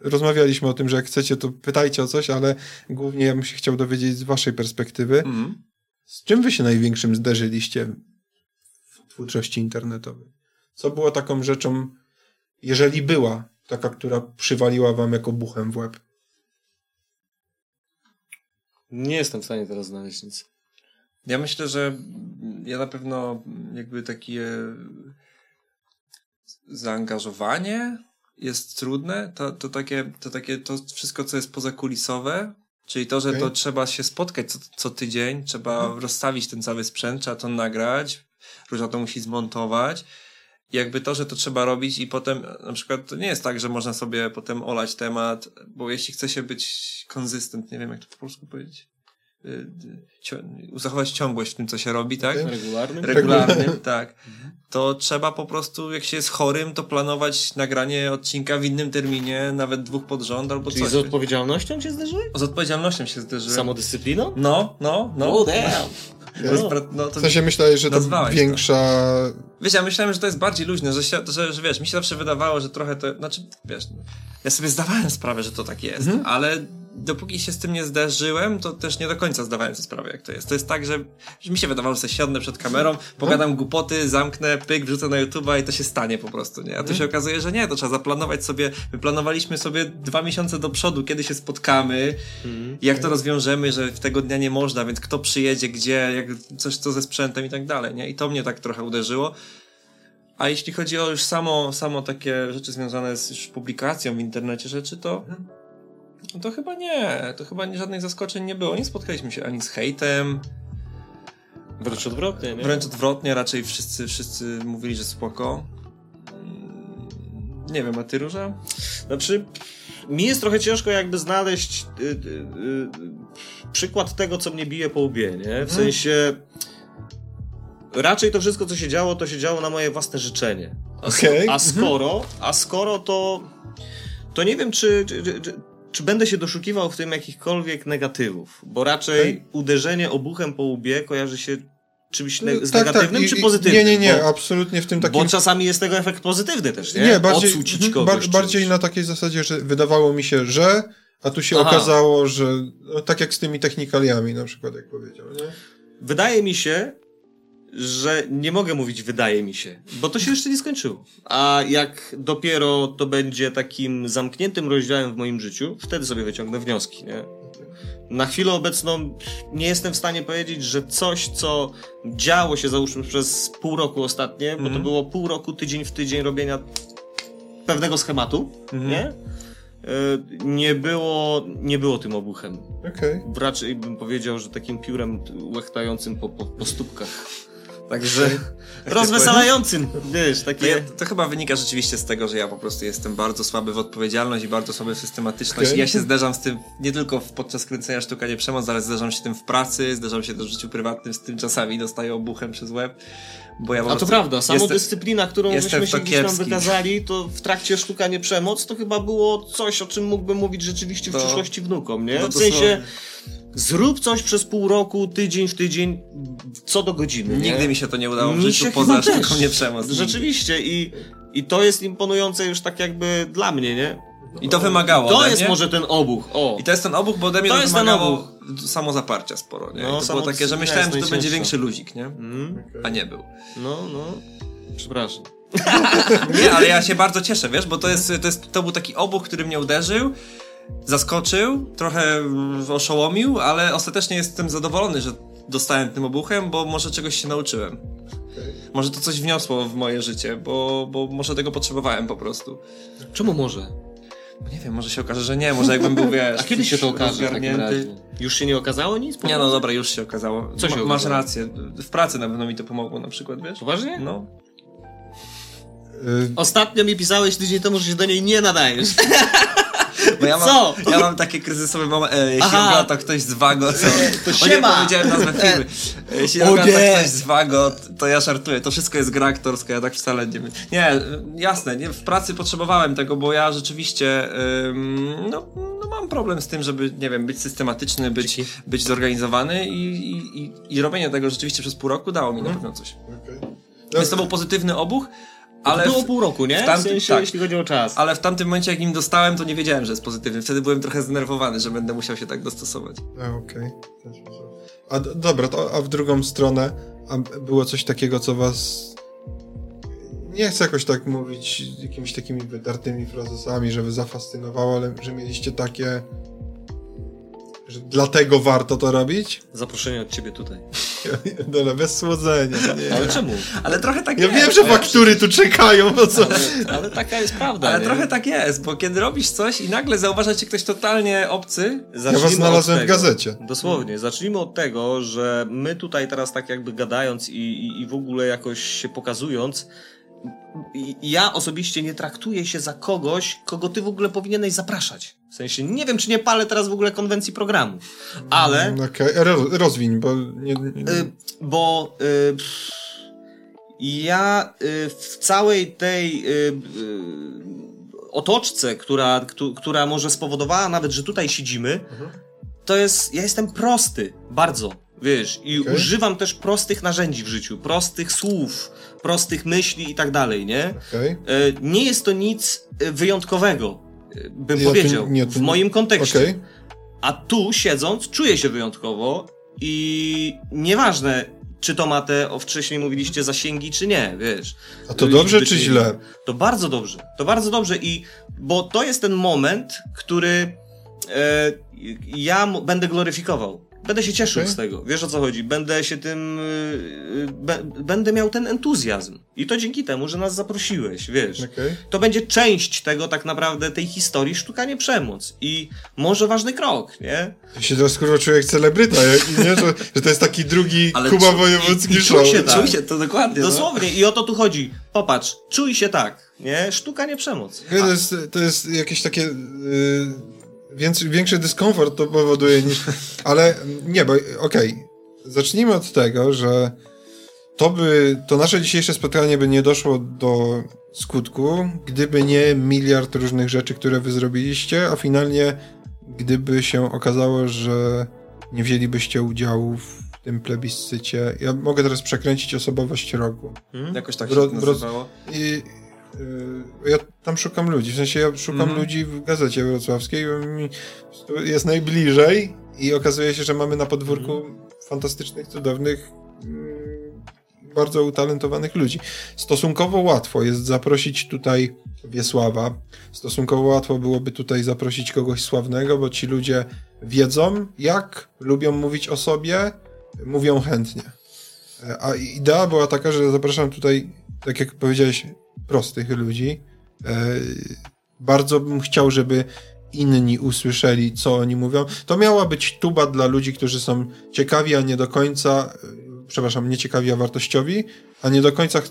rozmawialiśmy o tym, że jak chcecie, to pytajcie o coś, ale głównie ja bym się chciał dowiedzieć z waszej perspektywy, Mhm. z czym wy się największym zderzyliście w twórczości internetowej? Co było taką rzeczą, jeżeli była taka, która przywaliła wam jako buchem w łeb? Nie jestem w stanie teraz znaleźć nic. Ja myślę, że ja na pewno jakby takie zaangażowanie jest trudne. To, to, takie, to takie, to wszystko, co jest pozakulisowe, czyli to, że Okej. to trzeba się spotkać co, co tydzień, trzeba rozstawić ten cały sprzęt, trzeba to nagrać, Róża to musi zmontować. Jakby to, że to trzeba robić i potem na przykład to nie jest tak, że można sobie potem olać temat, bo jeśli chce się być konsystent, nie wiem jak to po polsku powiedzieć, y, zachować ciągłość w tym, co się robi, tak? Okej. Regularny? Regularnie, tak. To trzeba po prostu, jak się jest chorym, to planować nagranie odcinka w innym terminie, nawet dwóch pod rząd albo Czyli coś. z odpowiedzialnością cię zderzyły? Z odpowiedzialnością się zderzyłem. Samodyscypliną? No, no, no. Oh damn! To jest pra- no, W to... sensie myślałeś, że to Nazwałeś to. większa... Wiesz, ja myślałem, że to jest bardziej luźne, że, się, że, że wiesz, mi się zawsze wydawało, że trochę to, znaczy, wiesz, no, ja sobie zdawałem sprawę, że to tak jest, Mhm. ale dopóki się z tym nie zderzyłem, to też nie do końca zdawałem sobie sprawę, jak to jest. To jest tak, że, że mi się wydawało, że siądę przed kamerą, pogadam głupoty, zamknę, pyk, wrzucę na YouTube'a i to się stanie po prostu, nie? A tu się okazuje, że nie, to trzeba zaplanować sobie, my planowaliśmy sobie dwa miesiące do przodu, kiedy się spotkamy, jak to rozwiążemy, że w tego dnia nie można, więc kto przyjedzie, gdzie, jak coś co ze sprzętem i tak dalej, nie? I to mnie tak trochę uderzyło. A jeśli chodzi o już samo, samo takie rzeczy związane z już publikacją w internecie rzeczy, to no to chyba nie. To chyba nie, żadnych zaskoczeń nie było. Nie spotkaliśmy się ani z hejtem. Wręcz odwrotnie, nie? Wręcz odwrotnie, raczej wszyscy, wszyscy mówili, że spoko. Nie wiem, a ty Róża? Znaczy, mi jest trochę ciężko jakby znaleźć y, y, y, przykład tego, co mnie bije po łbie, nie? W sensie... Raczej to wszystko, co się działo, to się działo na moje własne życzenie. A, Okej. a skoro, a skoro to... To nie wiem, czy, czy, czy, czy, czy będę się doszukiwał w tym jakichkolwiek negatywów, bo raczej Okej. uderzenie obuchem po łbie kojarzy się czymś ne- z Tak, negatywnym tak. czy I- i- pozytywnym? Nie, nie, nie, Bo, absolutnie w tym takim... bo czasami jest tego efekt pozytywny też, nie? Nie, bardziej, Odsucić mhm, kogoś. bar- bardziej czymś. na takiej zasadzie, że wydawało mi się, że, a tu się Aha. okazało, że no, tak jak z tymi technikaliami na przykład, jak powiedział, nie? Wydaje mi się, że nie mogę mówić wydaje mi się, bo to się jeszcze nie skończyło. A jak dopiero to będzie takim zamkniętym rozdziałem w moim życiu, wtedy sobie wyciągnę wnioski, nie? Na chwilę obecną nie jestem w stanie powiedzieć, że coś, co działo się załóżmy przez pół roku ostatnie, bo to Mhm. było pół roku tydzień w tydzień robienia pewnego schematu, Mhm. nie? Y, Nie było, nie było tym obuchem. Okej. Raczej bym powiedział, że takim piórem łechtającym po, po, po stópkach. Także <laughs> rozweselającym, wiesz, takie... Ja, to chyba wynika rzeczywiście z tego, że ja po prostu jestem bardzo słaby w odpowiedzialność i bardzo słaby w systematyczność. I ja się zderzam z tym nie tylko podczas kręcenia sztuka nie przemoc, ale zderzam się z tym w pracy, zderzam się też w życiu prywatnym, z tym czasami dostaję obuchem przez łeb. Bo ja A to prawda, samodyscyplina, którą myśmy to się gdzieś tam wykazali, to w trakcie sztuka nie przemoc, to chyba było coś, o czym mógłbym mówić rzeczywiście w To- przyszłości wnukom, nie? no w sensie, zrób coś przez pół roku, tydzień w tydzień, co do godziny, nie? Nigdy mi się to nie udało w Mi życiu poza sztuką też. nie przemoc. Nigdy. Rzeczywiście i, i to jest imponujące już tak jakby dla mnie, nie? I to wymagało To jest może ten obuch, o. I to jest ten obuch, bo ode mnie To to, jest ten wymagało samozaparcia sporo, nie? No, I to było samo- takie, że myślałem, że to będzie większy luzik, nie? Mm, A nie był. no, no, przepraszam. <laughs> Nie, ale ja się bardzo cieszę, wiesz, bo to jest, to jest, to był taki obuch, który mnie uderzył, zaskoczył, trochę oszołomił, ale ostatecznie jestem zadowolony, że dostałem tym obuchem, bo może czegoś się nauczyłem. Może to coś wniosło w moje życie, bo, bo może tego potrzebowałem po prostu. Czemu może? Nie wiem, może się okaże, że nie, może jakbym był, wiesz... <laughs> A kiedy się to okaże w takim rozgarnięty. razie? Już się nie okazało nic? Nie, no dobra, już się okazało. Co się Ma, Masz okazało? rację. W pracy na pewno mi to pomogło na przykład, wiesz? Poważnie? No. Y, Ostatnio mi pisałeś tydzień temu, że się do niej nie nadajesz. <laughs> Ja mam, Co? Ja mam takie kryzysowe momenty, e, jeśli Aha. ogląda ktoś z Wago, to... <laughs> To O nie, siema! powiedziałem nazwę firmy. E, Jeśli O ogląda nie! ktoś z Wago, to ja żartuję. To wszystko jest gra aktorska, ja tak wcale nie... Nie, e, jasne, nie, w pracy potrzebowałem tego, bo ja rzeczywiście ym, no, no mam problem z tym, żeby, nie wiem, być systematyczny, być, Dzięki. być zorganizowany i, i, i, i robienie tego rzeczywiście przez pół roku dało mi na pewno coś. okej. Więc to był pozytywny obuch, ale... Było w- pół roku, nie? w W, tamtym- sensie, tak. jeśli chodzi o czas. Ale w tamtym momencie, jak nim dostałem, to nie wiedziałem, że jest pozytywny. Wtedy byłem trochę zdenerwowany, że będę musiał się tak dostosować. A, okej. W sposób. A dobra, to, a w drugą stronę, a było coś takiego, co was... Nie chcę jakoś tak mówić jakimiś takimi wydartymi frazesami, żeby zafascynowało, ale że mieliście takie... Że dlatego warto to robić? Zaproszenie od ciebie tutaj. Dobra, bez słodzenia. Nie. Ale czemu? Ale trochę tak Ja jest. wiem, że faktury tu czekają, no co? Ale, ale taka jest prawda, Ale nie? trochę tak jest, bo kiedy robisz coś i nagle zauważa cię ktoś totalnie obcy, Ja was znalazłem w gazecie. Dosłownie. Zacznijmy od tego, że my tutaj teraz tak jakby gadając i, i, i w ogóle jakoś się pokazując, ja osobiście nie traktuję się za kogoś, kogo ty w ogóle powinieneś zapraszać. W sensie, nie wiem, czy nie palę teraz w ogóle konwencji programu, ale Okej, ro, rozwiń, bo nie... nie... Y, bo y, pff, ja y, w całej tej y, y, otoczce, która, któ- która może spowodowała nawet, że tutaj siedzimy, to jest, ja jestem prosty, bardzo, wiesz, i Okej. używam też prostych narzędzi w życiu, prostych słów, prostych myśli i tak dalej, nie? Okej. Y, Nie jest to nic y, wyjątkowego, bym Ja powiedział, nie- w moim kontekście. Okej. A tu siedząc, czuję się wyjątkowo i nieważne, czy to ma te, o wcześniej mówiliście, zasięgi, czy nie, wiesz. A to dobrze czy źle? To bardzo dobrze. To bardzo dobrze i, bo to jest ten moment, który e, ja będę gloryfikował. Będę się cieszył Okej. z tego. Wiesz o co chodzi? Będę się tym. y, y, Be, będę miał ten entuzjazm. I to dzięki temu, że nas zaprosiłeś, wiesz. Okej. To będzie część tego tak naprawdę tej historii sztuka nie przemoc. I może ważny krok, nie? Ja się teraz kurwa czuję jak celebryta, jak, nie? Że, że to jest taki drugi Ale Kuba czu- Wojewódzki i- i show. się tak. czuj się to dokładnie. no. Dosłownie. I o to tu chodzi. Popatrz, czuj się tak, nie? Sztuka nie przemoc. To jest, to jest jakieś takie... Yy, więcej, większy dyskomfort to powoduje niż... Ale nie, bo okej. Zacznijmy od tego, że to by... To nasze dzisiejsze spotkanie by nie doszło do skutku, gdyby nie miliard różnych rzeczy, które wy zrobiliście, a finalnie gdyby się okazało, że nie wzięlibyście udziału w tym plebiscycie. Ja mogę teraz przekręcić osobowość roku. Hmm? Jakoś tak się bro- nazywało. I ja tam szukam ludzi, w sensie ja szukam Mhm. ludzi w gazecie wrocławskiej, jest najbliżej i okazuje się, że mamy na podwórku Mhm. fantastycznych, cudownych, mm, bardzo utalentowanych ludzi. Stosunkowo łatwo jest zaprosić tutaj Wiesława, stosunkowo łatwo byłoby tutaj zaprosić kogoś sławnego, bo ci ludzie wiedzą, jak lubią mówić o sobie, mówią chętnie. E, A idea była taka, że zapraszam tutaj, tak jak powiedziałeś, prostych ludzi. E, Bardzo bym chciał, żeby inni usłyszeli, co oni mówią. To miała być tuba dla ludzi, którzy są ciekawi, a nie do końca. e, przepraszam, nie ciekawi, a wartościowi, a nie do końca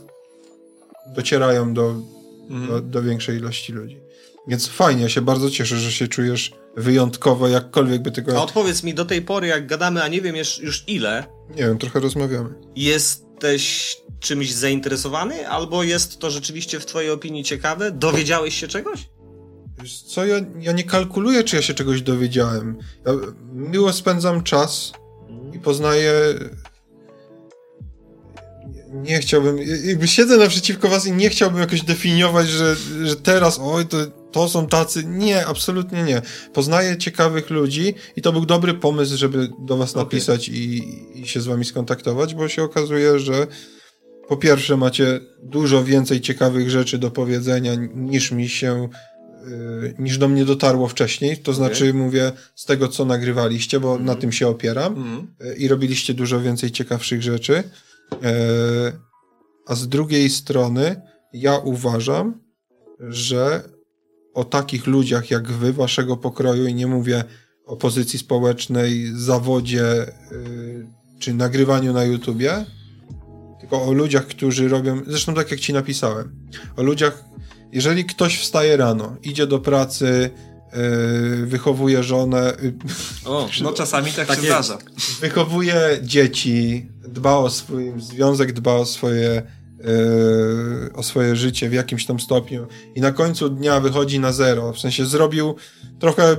docierają do, do, do większej ilości ludzi. Więc fajnie, ja się bardzo cieszę, że się czujesz wyjątkowo, jakkolwiek by A tego... odpowiedz mi do tej pory, jak gadamy, a nie wiem już, już ile, Nie wiem, trochę rozmawiamy. jesteś czymś zainteresowany? Albo jest to rzeczywiście w twojej opinii ciekawe? Dowiedziałeś się czegoś? Wiesz co, ja, ja nie kalkuluję, czy ja się czegoś dowiedziałem. Ja miło spędzam czas i poznaję... Nie chciałbym, jakby siedzę naprzeciwko was i nie chciałbym jakoś definiować, że, że teraz, oj, to, to są tacy. Nie, absolutnie nie. Poznaję ciekawych ludzi i to był dobry pomysł, żeby do was napisać i, i się z wami skontaktować, bo się okazuje, że po pierwsze macie dużo więcej ciekawych rzeczy do powiedzenia niż mi się y, niż do mnie dotarło wcześniej, to znaczy mówię z tego, co nagrywaliście, bo na tym się opieram y, i robiliście dużo więcej ciekawszych rzeczy. E, A z drugiej strony ja uważam, że o takich ludziach jak wy, waszego pokroju, i nie mówię o pozycji społecznej, zawodzie y, czy nagrywaniu na YouTubie, tylko o ludziach, którzy robią, zresztą tak jak ci napisałem, o ludziach, jeżeli ktoś wstaje rano, idzie do pracy, y, wychowuje żonę, y, O, <laughs> No czasami tak, Tak się zdarza. wychowuje dzieci, dba o swój związek, dba o swoje, yy, o swoje życie w jakimś tam stopniu i na końcu dnia wychodzi na zero, w sensie zrobił trochę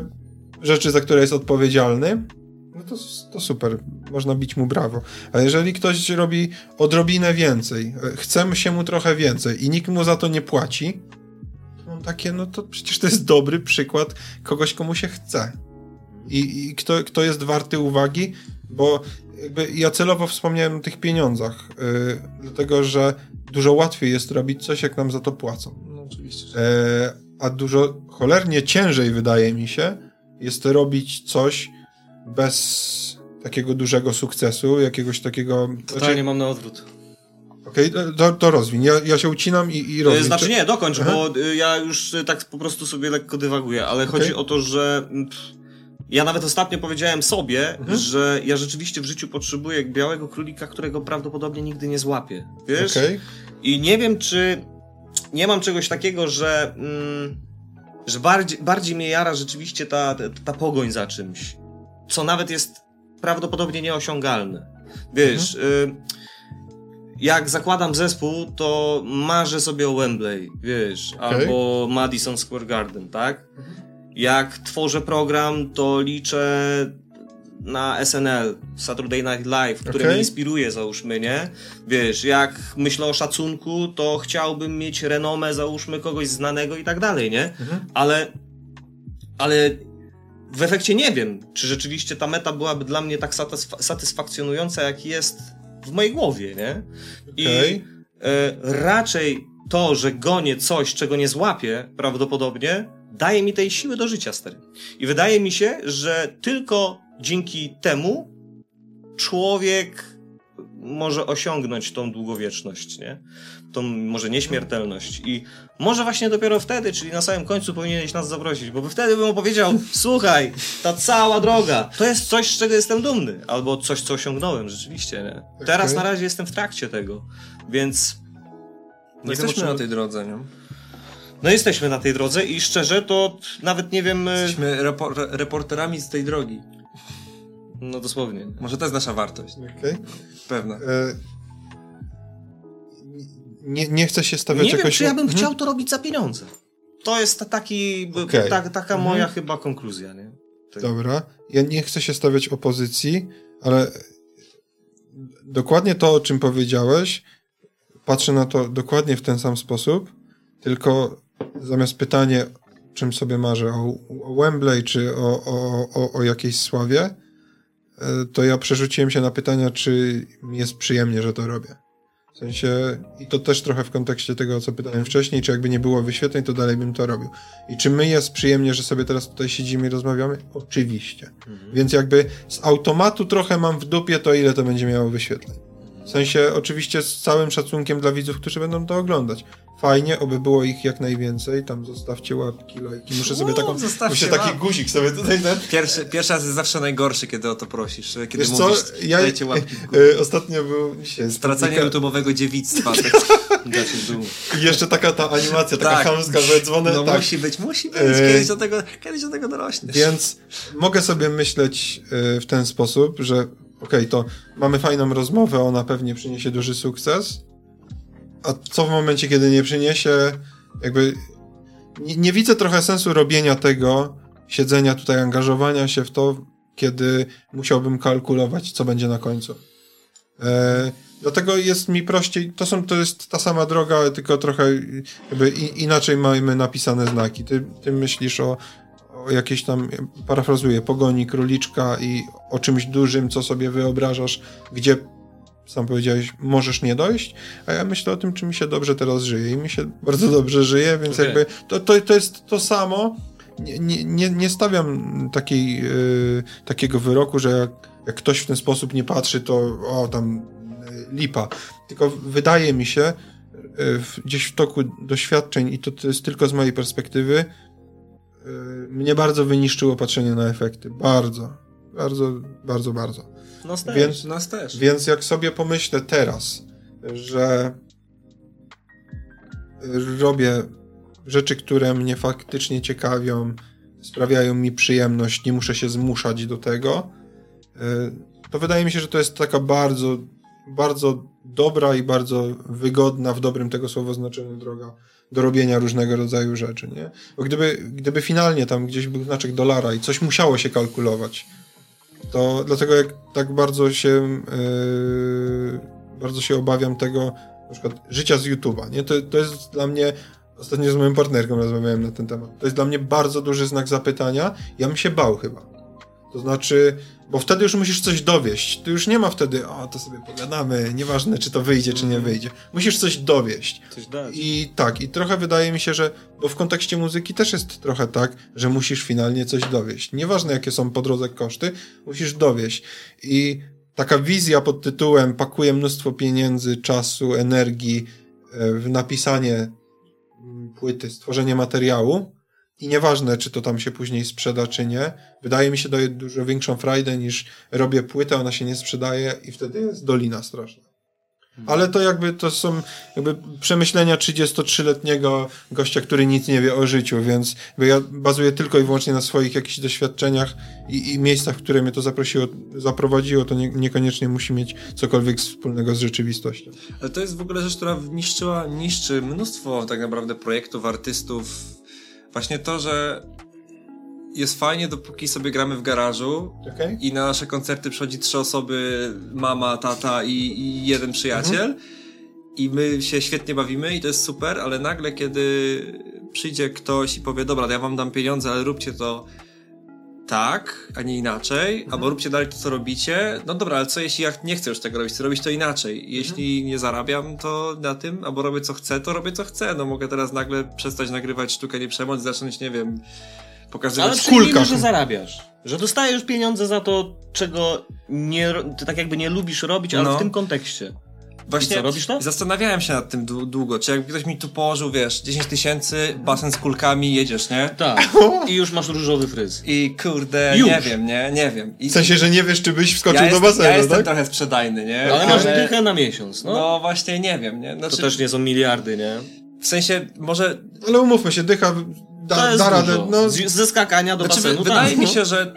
rzeczy, za które jest odpowiedzialny, to, to super, można bić mu brawo. A jeżeli ktoś robi odrobinę więcej, e, chce się mu trochę więcej i nikt mu za to nie płaci, to mam takie, no to przecież to jest dobry przykład kogoś, komu się chce. I, i kto, kto jest warty uwagi, bo jakby ja celowo wspomniałem o tych pieniądzach, yy, dlatego że dużo łatwiej jest robić coś, jak nam za to płacą. No oczywiście. E, a dużo cholernie ciężej, wydaje mi się, jest robić coś bez takiego dużego sukcesu, jakiegoś takiego... totalnie mam na odwrót. Okej, to, to rozwiń. Ja, ja się ucinam i, i E, rozwiń. Znaczy nie, dokończ, Aha. bo y, ja już y, tak po prostu sobie lekko dywaguję, ale Okej. chodzi o to, że mm, ja nawet ostatnio powiedziałem sobie, Mhm. że ja rzeczywiście w życiu potrzebuję białego królika, którego prawdopodobnie nigdy nie złapię. Wiesz? Okej. I nie wiem, czy nie mam czegoś takiego, że, mm, że bardziej, bardziej mnie jara rzeczywiście ta, ta, ta pogoń za czymś, co nawet jest prawdopodobnie nieosiągalne. Wiesz, y, jak zakładam zespół, to marzę sobie o Wembley, wiesz, albo Madison Square Garden, tak? Jak tworzę program, to liczę na SNL, Saturday Night Live, który Okej. mnie inspiruje, załóżmy, nie? Wiesz, jak myślę o szacunku, to chciałbym mieć renomę, załóżmy, kogoś znanego i tak dalej, nie? Ale, ale w efekcie nie wiem, czy rzeczywiście ta meta byłaby dla mnie tak satysfa- satysfakcjonująca, jak jest w mojej głowie, nie? I Okej. e, raczej to, że gonię coś, czego nie złapię, prawdopodobnie, daje mi tej siły do życia, stary. I wydaje mi się, że tylko dzięki temu człowiek może osiągnąć tą długowieczność, nie? Tą może nieśmiertelność. I może właśnie dopiero wtedy, czyli na samym końcu powinieneś nas zaprosić, bo by wtedy bym opowiedział, słuchaj, ta cała droga, to jest coś, z czego jestem dumny, albo coś, co osiągnąłem rzeczywiście, nie? Teraz na razie jestem w trakcie tego, więc... Nie jesteśmy czym- na tej drodze, nie? No jesteśmy na tej drodze i szczerze to nawet nie wiem... e, Jesteśmy repor reporterami z tej drogi. No dosłownie. Może to jest nasza wartość. Okej. Pewna. E, Nie, nie chcę się stawiać Nie wiem, jakoś... czy ja bym Mhm. chciał to robić za pieniądze. To jest ta- taki, Okej. ta, taka Mhm. moja chyba konkluzja, nie? Tak. Dobra. Ja nie chcę się stawiać opozycji, ale dokładnie to, o czym powiedziałeś, patrzę na to dokładnie w ten sam sposób, tylko zamiast pytanie, czym sobie marzę, o, o Wembley czy o, o, o, o jakiejś sławie, to ja przerzuciłem się na pytania, czy mi jest przyjemnie, że to robię. W sensie, i to też trochę w kontekście tego, co pytałem wcześniej, czy jakby nie było wyświetleń, to dalej bym to robił. I czy my jest przyjemnie, że sobie teraz tutaj siedzimy i rozmawiamy? Oczywiście. Więc jakby z automatu trochę mam w dupie to, ile to będzie miało wyświetleń. W sensie, oczywiście z całym szacunkiem dla widzów, którzy będą to oglądać. Fajnie, oby było ich jak najwięcej. Tam zostawcie łapki, lajki. Muszę sobie taką. zostawcie Muszę taki łapki. guzik sobie tutaj ten. Pierwszy, pierwszy raz jest zawsze najgorszy, kiedy o to prosisz. Kiedy Wiesz co, mówisz, ja dajcie łapki w górę. e, <laughs> ostatnio był dzisiaj Stracenie publika- YouTube'owego dziewictwa. <laughs> Tak. Znaczy. I jeszcze taka ta animacja, taka Tak. chamska, że dzwonę. No tak. musi być, musi być. E, Kiedyś do tego, kiedyś do tego dorośniesz. Więc mogę sobie myśleć e, w ten sposób, że okej, to mamy fajną rozmowę, ona pewnie przyniesie duży sukces. A co w momencie, kiedy nie przyniesie, jakby nie, nie widzę trochę sensu robienia tego, siedzenia tutaj, angażowania się w to, kiedy musiałbym kalkulować, co będzie na końcu. E, dlatego jest mi prościej, to, są, to jest ta sama droga, tylko trochę jakby i, inaczej mamy napisane znaki. Ty, ty myślisz o, o jakiejś tam, parafrazuję, pogoni króliczka i o czymś dużym, co sobie wyobrażasz, gdzie sam powiedziałeś, możesz nie dojść, a ja myślę o tym, czy mi się dobrze teraz żyje i mi się bardzo dobrze żyje, więc Okej. jakby to, to, to jest to samo. Nie, nie- nie, stawiam takiej, y, takiego wyroku, że jak, jak ktoś w ten sposób nie patrzy, to o, tam y, lipa. Tylko wydaje mi się, y, w, gdzieś w toku doświadczeń, i to, to jest tylko z mojej perspektywy, y, mnie bardzo wyniszczyło patrzenie na efekty. Bardzo. Bardzo, bardzo, bardzo. No stary. Więc, Nas też. więc jak sobie pomyślę teraz, że robię rzeczy, które mnie faktycznie ciekawią, sprawiają mi przyjemność, nie muszę się zmuszać do tego, y, to wydaje mi się, że to jest taka bardzo, bardzo dobra i bardzo wygodna, w dobrym tego słowa znaczeniu droga do robienia różnego rodzaju rzeczy, nie? Bo gdyby, gdyby finalnie tam gdzieś był znaczek dolara i coś musiało się kalkulować, to dlatego jak tak bardzo się yy, bardzo się obawiam tego na przykład życia z YouTube'a, nie? To, to jest dla mnie ostatnio z moją partnerką rozmawiałem na ten temat. To jest dla mnie bardzo duży znak zapytania. Ja bym się bał chyba. To znaczy, bo wtedy już musisz coś dowieść. Tu już nie ma wtedy, o, to sobie pogadamy, nieważne czy to wyjdzie, czy nie wyjdzie. Musisz coś dowieść. Coś dać. I tak, i trochę wydaje mi się, że, bo w kontekście muzyki też jest trochę tak, że musisz finalnie coś dowieść. Nieważne jakie są po drodze koszty, musisz dowieść. I taka wizja pod tytułem pakuję mnóstwo pieniędzy, czasu, energii e, w napisanie mm, płyty, stworzenie materiału i nieważne, czy to tam się później sprzeda, czy nie, wydaje mi się daje dużo większą frajdę niż robię płytę, ona się nie sprzedaje i wtedy jest dolina straszna. Ale to jakby to są jakby przemyślenia 33-letniego gościa, który nic nie wie o życiu, więc ja bazuję tylko i wyłącznie na swoich jakichś doświadczeniach i, i miejscach, w które mnie to zaprosiło, zaprowadziło, to nie, niekoniecznie musi mieć cokolwiek wspólnego z rzeczywistością. Ale to jest w ogóle rzecz, która niszczyła, niszczy mnóstwo tak naprawdę projektów, artystów. Właśnie to, że jest fajnie, dopóki sobie gramy w garażu Okej? i na nasze koncerty przychodzi trzy osoby, mama, tata i, i jeden przyjaciel i my się świetnie bawimy i to jest super, ale nagle kiedy przyjdzie ktoś i powie, dobra, ja wam dam pieniądze, ale róbcie to tak, a nie inaczej, albo róbcie dalej to, co robicie. No dobra, ale co jeśli ja nie chcę już tego robić, chcę robić to inaczej? Jeśli nie zarabiam to na tym, albo robię co chcę, to robię co chcę. No mogę teraz nagle przestać nagrywać sztukę nie przemoc, zacząć, nie wiem, Ale pokazywać przyjmijmy, kulkach. że zarabiasz. Że dostajesz pieniądze za to, czego nie, tak jakby nie lubisz robić, ale No. w tym kontekście. Właśnie I co, robisz to? Zastanawiałem się nad tym dłu- długo. Czy jakby ktoś mi tu położył, wiesz, 10 tysięcy, basen z kulkami, jedziesz, nie? Tak. <laughs> I już masz różowy fryz. I kurde, Już. nie wiem, nie? Nie wiem. I, W sensie, że nie wiesz, czy byś wskoczył ja do basenu, ja jestem tak? trochę sprzedajny, nie? Ale masz dychę na miesiąc, no. No właśnie, nie wiem, nie? To Znaczy, też nie są miliardy, nie? w sensie, może... Ale umówmy się, dycha To da, jest da radę. No, Z, ze skakania do Znaczy, basenu, wydaje tak, mi no. się, że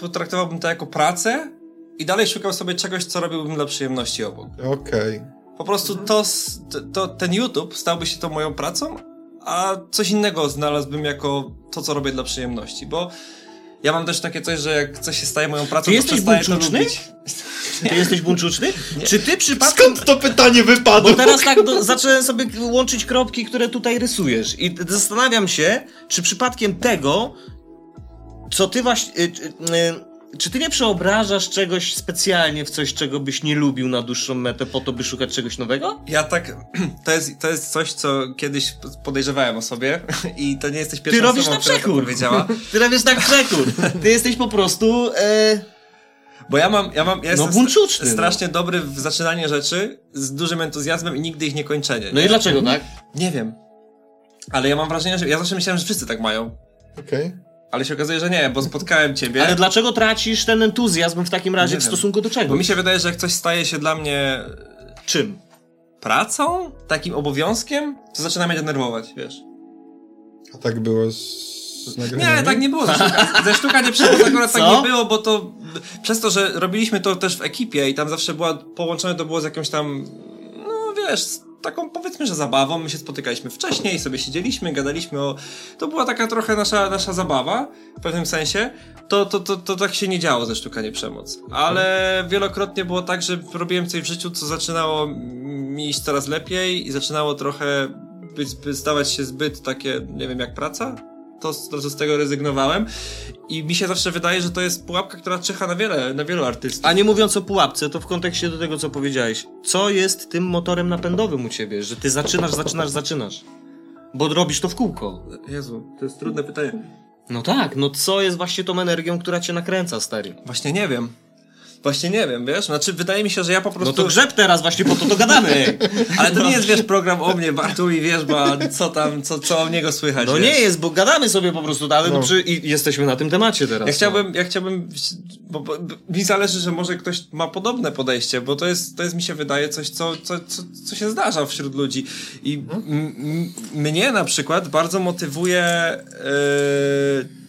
potraktowałbym to jako pracę i dalej szukał sobie czegoś, co robiłbym dla przyjemności obok. Okej. Po prostu to, to, to, ten YouTube stałby się tą moją pracą, a coś innego znalazłbym jako to, co robię dla przyjemności, bo ja mam też takie coś, że jak coś się staje moją pracą, Ty to jesteś przestaję to buńczuczny? lubić. <laughs> Ty jesteś buńczuczny? Czy ty przypadkiem... Skąd to pytanie wypadło? Bo teraz tak do, zacząłem sobie łączyć kropki, które tutaj rysujesz i zastanawiam się, czy przypadkiem tego, co ty właśnie... y, y, y, Czy ty nie przeobrażasz czegoś specjalnie w coś, czego byś nie lubił na dłuższą metę po to, by szukać czegoś nowego? Ja tak, <clears throat> to jest, to jest coś, co kiedyś podejrzewałem o sobie i to nie jesteś pierwszą Ty robisz osobą, na która to przekór. powiedziała. <laughs> Ty robisz tak przekór. Ty jesteś po prostu... E, Bo ja mam, ja mam, ja jestem buńczuczny, no. strasznie dobry w zaczynanie rzeczy z dużym entuzjazmem i nigdy ich nie kończenie. No i dlaczego tak? Nie wiem. Ale ja mam wrażenie, że ja zawsze myślałem, że wszyscy tak mają. Okej. Ale się okazuje, że nie, bo spotkałem ciebie. Ale dlaczego tracisz ten entuzjazm w takim razie Nie w wiem. stosunku do czego? Bo mi się wydaje, że jak coś staje się dla mnie Czym? pracą, takim obowiązkiem, to zaczyna mnie denerwować, wiesz. A tak było z? Nie, tak nie było. Ze <laughs> sztuka, ze sztuka nie przyszło, akurat tak nie było, bo to przez to, że robiliśmy to też w ekipie i tam zawsze była połączone to było z jakąś tam, no wiesz, taką powiedzmy, że zabawą. My się spotykaliśmy wcześniej, sobie siedzieliśmy, gadaliśmy o... To była taka trochę nasza, nasza zabawa w pewnym sensie. To, to, to, to tak się nie działo ze sztuka nie przemoc. Ale wielokrotnie było tak, że robiłem coś w życiu, co zaczynało mi iść coraz lepiej i zaczynało trochę być, by stawać się zbyt takie, nie wiem, jak praca to, to z tego rezygnowałem. I mi się zawsze wydaje, że to jest pułapka, która czyha na wiele, na wielu artystów. A nie mówiąc o pułapce, to w kontekście do tego, co powiedziałeś. Co jest tym motorem napędowym u ciebie? Że ty zaczynasz, zaczynasz, zaczynasz. Bo robisz to w kółko. Jezu, to jest trudne pytanie. No tak, no co jest właśnie tą energią, która cię nakręca, stary? Właśnie nie wiem. Właśnie nie wiem, wiesz? Znaczy, wydaje mi się, że ja po prostu... No to grzeb teraz właśnie, po to to gadamy. <laughs> Ale to nie jest, wiesz, program o mnie, Bartłomiej Wierzba, co tam, co, co o niego słychać, No wiesz? nie jest, bo gadamy sobie po prostu, ale no. No. przy, i jesteśmy na tym temacie teraz. Ja no. chciałbym, ja chciałbym, bo, bo, bo mi zależy, że może ktoś ma podobne podejście, bo to jest, to jest mi się wydaje coś, co, co, co, co się zdarza wśród ludzi. I m, m, mnie na przykład bardzo motywuje yy,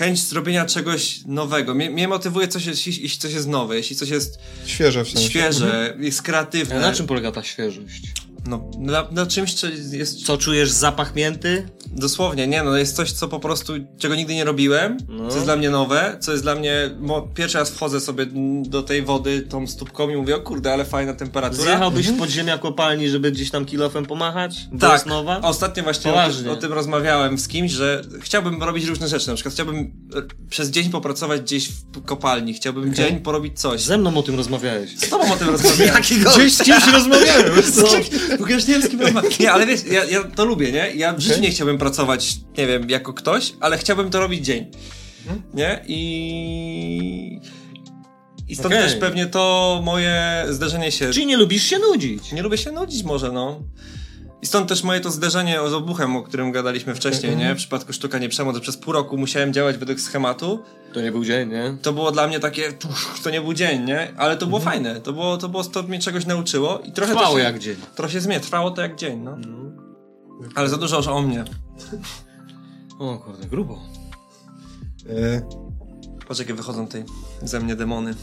chęć zrobienia czegoś nowego. Mnie, mnie motywuje coś, jeśli, coś jest nowe, jeśli coś jest Świeże w sensie. świeże, jest kreatywne. A na czym polega ta świeżość? No, na, na czymś, co jest Co czujesz zapach mięty? Dosłownie, nie, no jest coś, co po prostu, czego nigdy nie robiłem, No. co jest dla mnie nowe, co jest dla mnie, mo, pierwszy raz wchodzę sobie do tej wody tą stópką i mówię, o kurde, ale fajna temperatura. Zjechałbyś w podziemia kopalni, żeby gdzieś tam kilofem pomachać? Mhm. Tak, Wiosnowa? ostatnio właśnie o, o tym rozmawiałem z kimś, że chciałbym robić różne rzeczy, na przykład chciałbym e, przez dzień popracować gdzieś w kopalni, chciałbym dzień porobić coś. Ze mną o tym rozmawiałeś. Z tobą o tym rozmawiałem. Jakiego? <laughs> Gdzieś z kimś rozmawiamy. <laughs> No, bo już nie ale wiesz, ja, ja to lubię, nie? Ja w życiu nie chciałbym pracować, nie wiem, jako ktoś, ale chciałbym to robić dzień. Nie? I... I stąd Okej. też pewnie to moje zderzenie się... Czyli nie lubisz się nudzić. Nie lubię się nudzić może, no. I stąd też moje to zderzenie z obuchem, o którym gadaliśmy wcześniej, nie? W przypadku sztuka nie przemoc, że przez pół roku musiałem działać według schematu. To nie był dzień, nie? To było dla mnie takie, to nie był dzień, nie? Ale to było fajne. To było, to było, to mnie czegoś nauczyło i trochę Trwało się, jak dzień. Trochę się zmienia, trwało to jak dzień, no. Ale za dużo już o mnie. O kurde, grubo. E, Patrz jakie wychodzą tej ze mnie demony.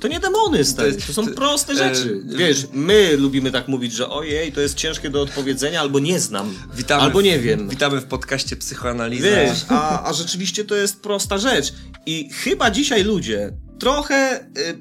To nie demony, stary. To To, jest- są to- proste e, rzeczy. Wiesz, my lubimy tak mówić, że ojej, to jest ciężkie do odpowiedzenia, albo nie znam. Witamy albo w, nie wiem. Witamy w podcaście Psychoanaliza. Wiesz, <laughs> a, a rzeczywiście to jest prosta rzecz. I chyba dzisiaj ludzie trochę. Y, y,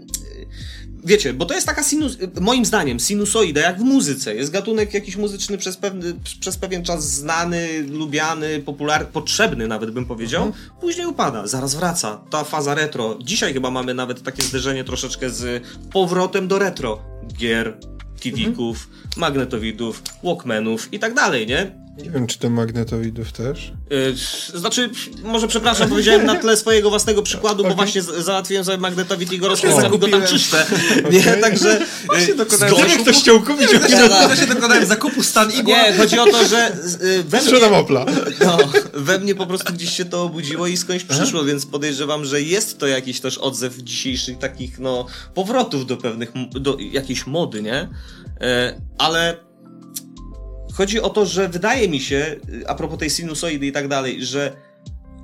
wiecie, bo to jest taka sinus. Moim zdaniem, sinusoida, jak w muzyce. Jest gatunek jakiś muzyczny przez, pewny, przez pewien czas znany, lubiany, popularny, potrzebny nawet bym powiedział. Później upada, zaraz wraca. Ta faza retro. Dzisiaj chyba mamy nawet takie zderzenie troszeczkę z powrotem do retro. Gier, TV-ków, magnetowidów, walkmanów i tak dalej, nie? Nie wiem, czy to magnetowidów też. Yy, znaczy, może przepraszam, powiedziałem na tle swojego własnego przykładu, bo Okej. właśnie załatwiłem sobie magnetowid i go rozkręcam go tam zakupiłem. czyszczę. <laughs> Nie, także... Yy, dokonałem zgorzł- Jak ktoś chciał kupić, Nie. Ja się dokonałem zakupu stan igła. Nie, chodzi o to, że yy, we mnie, Opla. no, we mnie po prostu gdzieś się to obudziło i skądś przyszło, więc podejrzewam, że jest to jakiś też odzew dzisiejszych takich, no, powrotów do pewnych, do jakiejś mody, nie? E, ale chodzi o to, że wydaje mi się, y, a propos tej sinusoidy i tak dalej, że,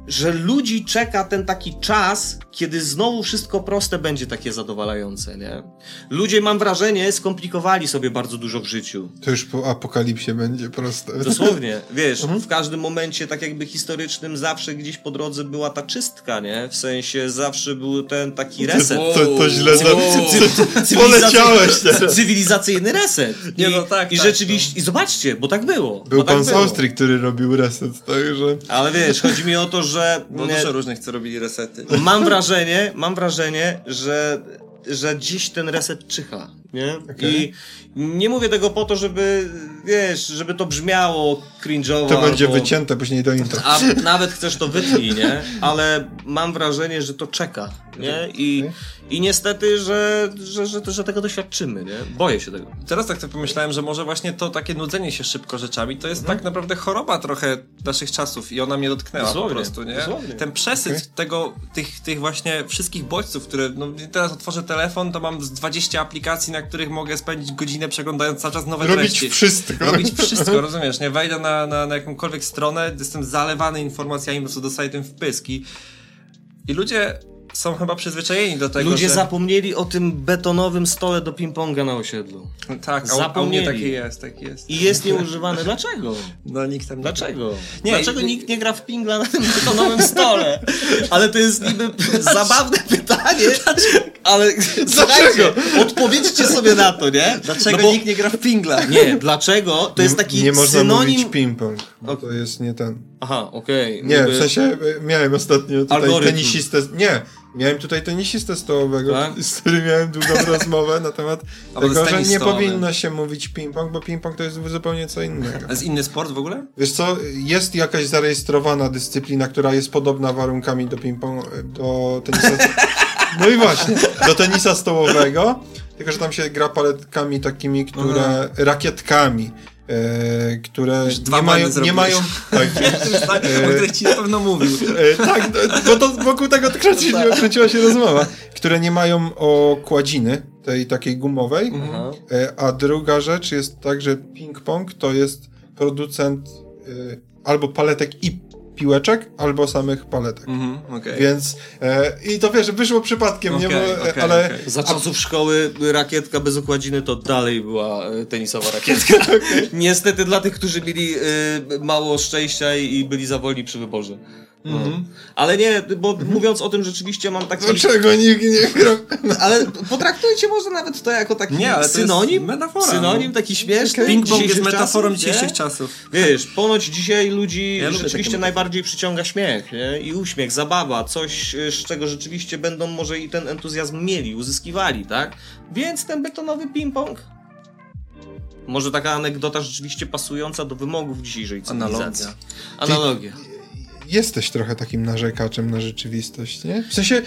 że ludzi czeka ten taki czas, kiedy znowu wszystko proste będzie takie zadowalające, nie? Ludzie, mam wrażenie, skomplikowali sobie bardzo dużo w życiu. To już po apokalipsie będzie proste. Dosłownie, <laughs> wiesz, w każdym momencie, tak jakby historycznym, zawsze gdzieś po drodze była ta czystka, nie? W sensie zawsze był ten taki reset. To, to źle za... <laughs> Cywilizacyjny- Poleciałeś teraz. Cywilizacyjny reset. I, Nie, no tak, I tak, rzeczywiście, i zobaczcie, bo tak było. Był tak pan z było. Austrii, który robił reset, także... Ale wiesz, chodzi mi o to, że Bo nie, dużo różnych, co robili resety. mam wrażenie, mam wrażenie, że że dziś ten reset czyha. Nie? Okej. I nie mówię tego po to, żeby, wiesz, żeby to brzmiało cringe'owo. To będzie albo... wycięte później do intra. A <laughs> nawet chcesz to wytnij, nie? Ale mam wrażenie, że to czeka, nie? I, i niestety, że, że, że, że tego doświadczymy, nie? Boję się tego. Teraz tak sobie pomyślałem, że może właśnie to takie nudzenie się szybko rzeczami, to jest tak naprawdę choroba trochę naszych czasów i ona mnie dotknęła Dosłownie, po prostu, nie? dosłownie. Ten przesyt Okej. tego, tych, tych właśnie wszystkich bodźców, które, no teraz otworzę telefon, to mam z 20 aplikacji, na których mogę spędzić godzinę przeglądając cały czas nowe Robić treści. wszystko. Robić wszystko, <laughs> rozumiesz, nie? Wejdę na, na, na jakąkolwiek stronę, jestem zalewany informacjami, po prostu dostaję tym wpyski. I ludzie są chyba przyzwyczajeni do tego, Ludzie że... zapomnieli o tym betonowym stole do ping-ponga na osiedlu. Tak, u- a u mnie zapomnieli. takie jest, tak jest. I jest nieużywany. Dlaczego? No nikt tam nie Dlaczego? Nie, Dlaczego i- nikt nie gra w pingla na tym betonowym stole? <laughs> Ale to jest niby zabawne pytanie. Ale słuchajcie, odpowiedzcie sobie na to, nie? Dlaczego No bo- nikt nie gra w pingla? Nie, dlaczego? To jest taki nie można synonim... mówić ping-pong, bo to jest nie ten. Aha, okej. Nie, Niby- w sensie e, miałem ostatnio tutaj Algorytm. tenisistę. Nie, miałem tutaj tenisistę stołowego, Tak? z którym miałem długą <laughs> rozmowę na temat A tego, że nie stołowy. powinno się mówić ping-pong, bo ping-pong to jest zupełnie co innego. A jest inny sport w ogóle? Wiesz co, jest jakaś zarejestrowana dyscyplina, która jest podobna warunkami do ping-pong, do tenisa. <laughs> No i właśnie, do tenisa stołowego, tylko że tam się gra paletkami takimi, które. Aha. rakietkami. E, które dwa nie mają, nie zrobiłeś. mają <laughs> tak, tak, o których ci na pewno mówił. E, tak, no, bo to wokół tego kręci, kręciła się rozmowa, które nie mają okładziny, tej takiej gumowej, Aha. e, a druga rzecz jest tak, że ping-pong to jest producent e, albo paletek i piłeczek, albo samych paletek. Mhm, okej. Więc e, i to wiesz, wyszło przypadkiem, nie? Okej, Bo, e, okej, ale okej. Za czasów szkoły rakietka bez okładziny to dalej była e, tenisowa rakietka. <laughs> Niestety dla tych, którzy mieli e, mało szczęścia i i byli za wolni przy wyborze. No. Ale nie, bo mówiąc o tym rzeczywiście mam taki... dlaczego nikt nie gra? Ale potraktujcie może nawet to jako taki Nie, ale to synonim. jest metafora, Synonim no. taki śmieszny. Ping-pong dzisiejszych jest metaforą czasów, dzisiejszych czasów. Wiesz, ponoć dzisiaj ludzi Ja rzeczywiście najbardziej przyciąga śmiech nie? i uśmiech, zabawa, coś y, z czego rzeczywiście będą może i ten entuzjazm mieli, uzyskiwali, tak? Więc ten betonowy ping-pong. Może taka anegdota rzeczywiście pasująca do wymogów dzisiejszej cywilizacji. Analogia. Analogia. Jesteś trochę takim narzekaczem na rzeczywistość, nie? W sensie,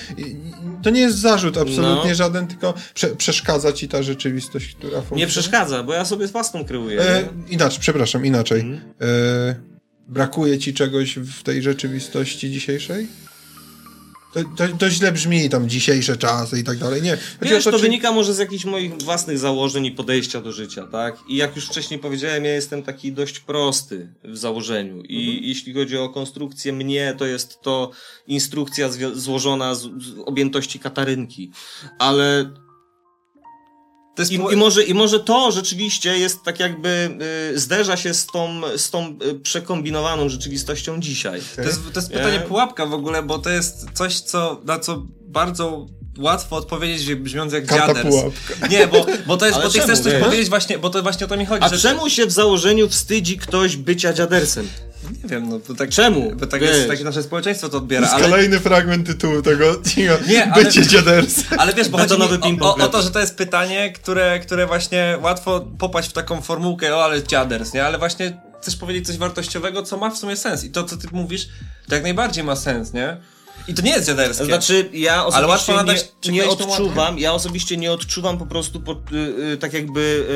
to nie jest zarzut absolutnie No. żaden, tylko prze, przeszkadza ci ta rzeczywistość, która funkcjonuje. Nie przeszkadza, bo ja sobie własną kreuję. E, inaczej, przepraszam, inaczej. Mhm. E, brakuje ci czegoś w tej rzeczywistości dzisiejszej? To, to, to źle brzmi, tam dzisiejsze czasy i tak dalej. Nie. Chodzi Wiesz, o to czy- wynika może z jakichś moich własnych założeń i podejścia do życia, tak? I jak już wcześniej powiedziałem, ja jestem taki dość prosty w założeniu. I Mhm. jeśli chodzi o konstrukcję mnie, to jest to instrukcja złożona z, z objętości katarynki. Ale To jest i, i, może, I może to rzeczywiście jest tak jakby y, zderza się z tą, z tą y, przekombinowaną rzeczywistością dzisiaj. To jest, to jest Nie? pytanie pułapka w ogóle, bo to jest coś, co, na co bardzo łatwo odpowiedzieć, że brzmiąc jak dziaders. pułapka. Nie, bo, bo to jest, Ale bo ty czemu, chcesz coś wiesz? powiedzieć właśnie, bo to właśnie o to mi chodzi, A że... czemu się w założeniu wstydzi ktoś bycia dziadersem? Nie wiem, no bo tak... Czemu? Bo tak jest, takie nasze społeczeństwo to To odbiera, jest ale... kolejny fragment tytułu tego cicho, Nie, ale- bycie dziadersem. Ale wiesz, bo chodzi mi o, ping-pong o, to, że to jest pytanie, które, które właśnie łatwo popaść w taką formułkę, o ale dziaders, nie? Ale właśnie chcesz powiedzieć coś wartościowego, co ma w sumie sens. I to, co ty mówisz, to jak najbardziej ma sens, nie? I to nie jest dziaderskie. Znaczy, ja osobiście łatwo nadać- nie, nie odczuwam, ja osobiście nie odczuwam po prostu po, y, y, tak jakby,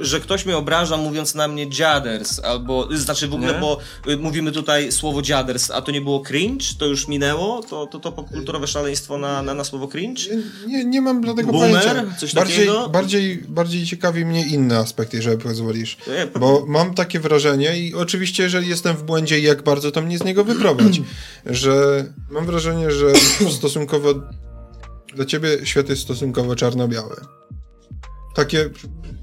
y, że ktoś mnie obraża mówiąc na mnie dziaders, albo, y, znaczy w ogóle, Nie? bo y, mówimy tutaj słowo dziaders, a to nie było cringe, to już minęło, to to, to popkulturowe szaleństwo na, na, na słowo cringe? Nie, nie mam dlatego Boomer? pojęcia. Coś bardziej, takiego? bardziej, bardziej ciekawi mnie inny aspekt, jeżeli pozwolisz. Nie, Bo mam takie wrażenie i oczywiście, jeżeli jestem w błędzie jak bardzo to mnie z niego wyprowadź, <clears throat> że mam wrażenie, że stosunkowo dla ciebie świat jest stosunkowo czarno-biały. Takie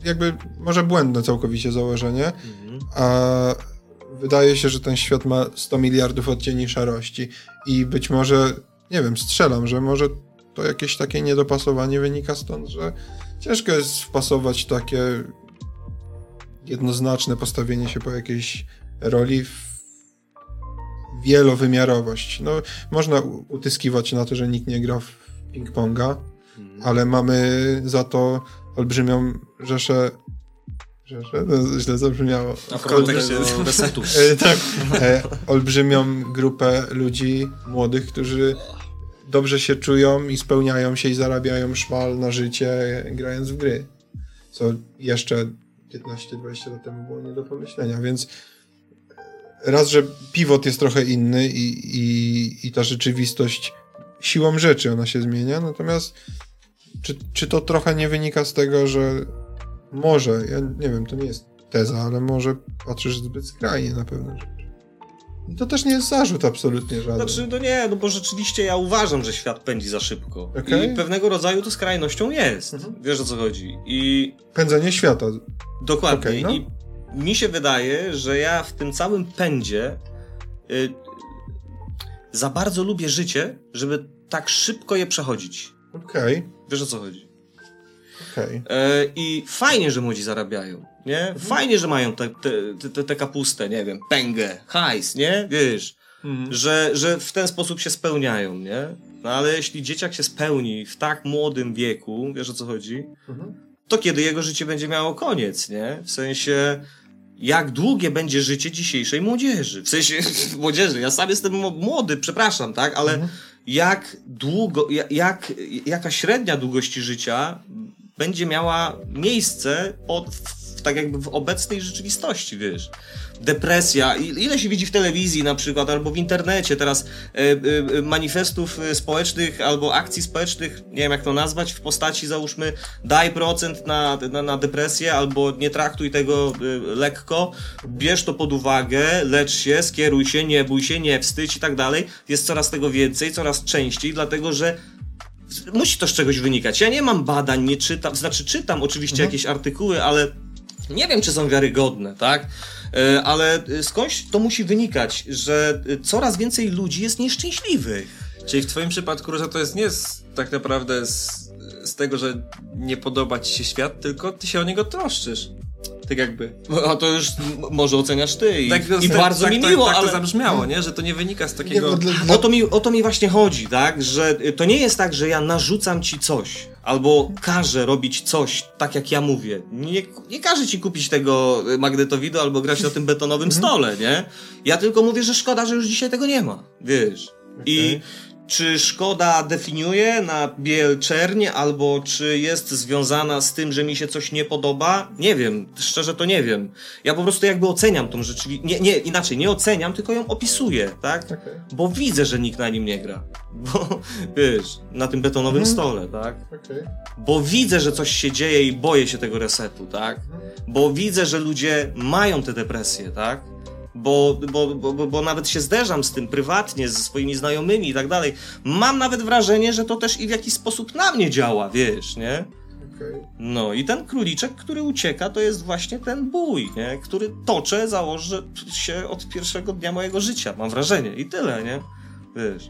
jakby może błędne całkowicie założenie, a wydaje się, że ten świat ma 100 miliardów odcieni szarości i być może, nie wiem, strzelam, że może to jakieś takie niedopasowanie wynika stąd, że ciężko jest wpasować takie jednoznaczne postawienie się po jakiejś roli w wielowymiarowość. No, można utyskiwać na to, że nikt nie gra w ping-ponga, ale mamy za to olbrzymią rzeszę Rzeszę? To źle zabrzmiało. A w kontekście resetów. Tak. E, olbrzymią grupę ludzi młodych, którzy dobrze się czują i spełniają się i zarabiają szmal na życie grając w gry. Co jeszcze 15-20 lat temu było nie do pomyślenia, więc raz, że pivot jest trochę inny i, i, i ta rzeczywistość siłą rzeczy ona się zmienia, natomiast czy, czy to trochę nie wynika z tego, że może, ja nie wiem, to nie jest teza, ale może patrzysz zbyt skrajnie na pewne rzeczy. I to też nie jest zarzut absolutnie żaden. Znaczy, no nie, no bo rzeczywiście ja uważam, że świat pędzi za szybko. Okej. I pewnego rodzaju to skrajnością jest. Mhm. Wiesz o co chodzi. I Pędzenie świata. dokładnie. Okej, no. I mi się wydaje, że ja w tym całym pędzie y, za bardzo lubię życie, żeby tak szybko je przechodzić. Okej, Wiesz o co chodzi. okej. E, I fajnie, że młodzi zarabiają, nie? Fajnie, że mają tę te, te, te, te kapustę, nie wiem, pęgę, hajs, nie? Wiesz, Mhm. że, że w ten sposób się spełniają, nie? No ale jeśli dzieciak się spełni w tak młodym wieku, wiesz o co chodzi, Mhm. to kiedy jego życie będzie miało koniec, nie? W sensie, jak długie będzie życie dzisiejszej młodzieży? W sensie, <laughs> młodzieży, ja sam jestem młody, przepraszam, tak? Ale Mhm. jak długo, ja- jak, jaka średnia długości życia będzie miała miejsce pod, w, tak jakby w obecnej rzeczywistości, wiesz? Depresja, ile się widzi w telewizji na przykład, albo w internecie teraz e, e, manifestów e, społecznych, albo akcji społecznych, nie wiem jak to nazwać, w postaci załóżmy daj procent na, na, na depresję, albo nie traktuj tego lekko, bierz to pod uwagę, lecz się, skieruj się, nie bój się, nie wstydź i tak dalej. Jest coraz tego więcej, coraz częściej, dlatego że musi to z czegoś wynikać. Ja nie mam badań, nie czytam, znaczy czytam oczywiście jakieś artykuły, ale nie wiem, czy są wiarygodne, tak? E, Ale e, skądś to musi wynikać, że e, coraz więcej ludzi jest nieszczęśliwych. Czyli w twoim przypadku, Róża, to jest nie z, tak naprawdę z, z tego, że nie podoba ci się świat, tylko ty się o niego troszczysz. Tak jakby. A to już może oceniasz ty i, Tak, i tak, bardzo tak, mi tak, miło, tak ale... to zabrzmiało, nie? Że to nie wynika z Nie, takiego... dla, dla, O to, mi, o to mi właśnie chodzi, tak? Że y, to nie jest tak, że ja narzucam ci coś, albo każę robić coś, tak jak ja mówię. Nie, nie każę ci kupić tego y, magnetowidu albo grać na tym betonowym stole, nie? Ja tylko mówię, że szkoda, że już dzisiaj tego nie ma, wiesz. I czy szkoda definiuje na biel albo czy jest związana z tym, że mi się coś nie podoba? Nie wiem, szczerze to nie wiem. Ja po prostu jakby oceniam tą rzeczywistość. Nie, nie, inaczej, nie oceniam, tylko ją opisuję, tak? Okej. Bo widzę, że nikt na nim nie gra. <laughs> Bo wiesz, na tym betonowym stole, tak? Okej. Bo widzę, że coś się dzieje i boję się tego resetu, tak? Bo widzę, że ludzie mają te depresje, tak? Bo, bo, bo, bo, nawet się zderzam z tym prywatnie, ze swoimi znajomymi i tak dalej. Mam nawet wrażenie, że to też i w jakiś sposób na mnie działa, wiesz, nie? No i ten króliczek, który ucieka, to jest właśnie ten bój, nie? który toczę, założę się od pierwszego dnia mojego życia, mam wrażenie. I tyle, nie? Wiesz.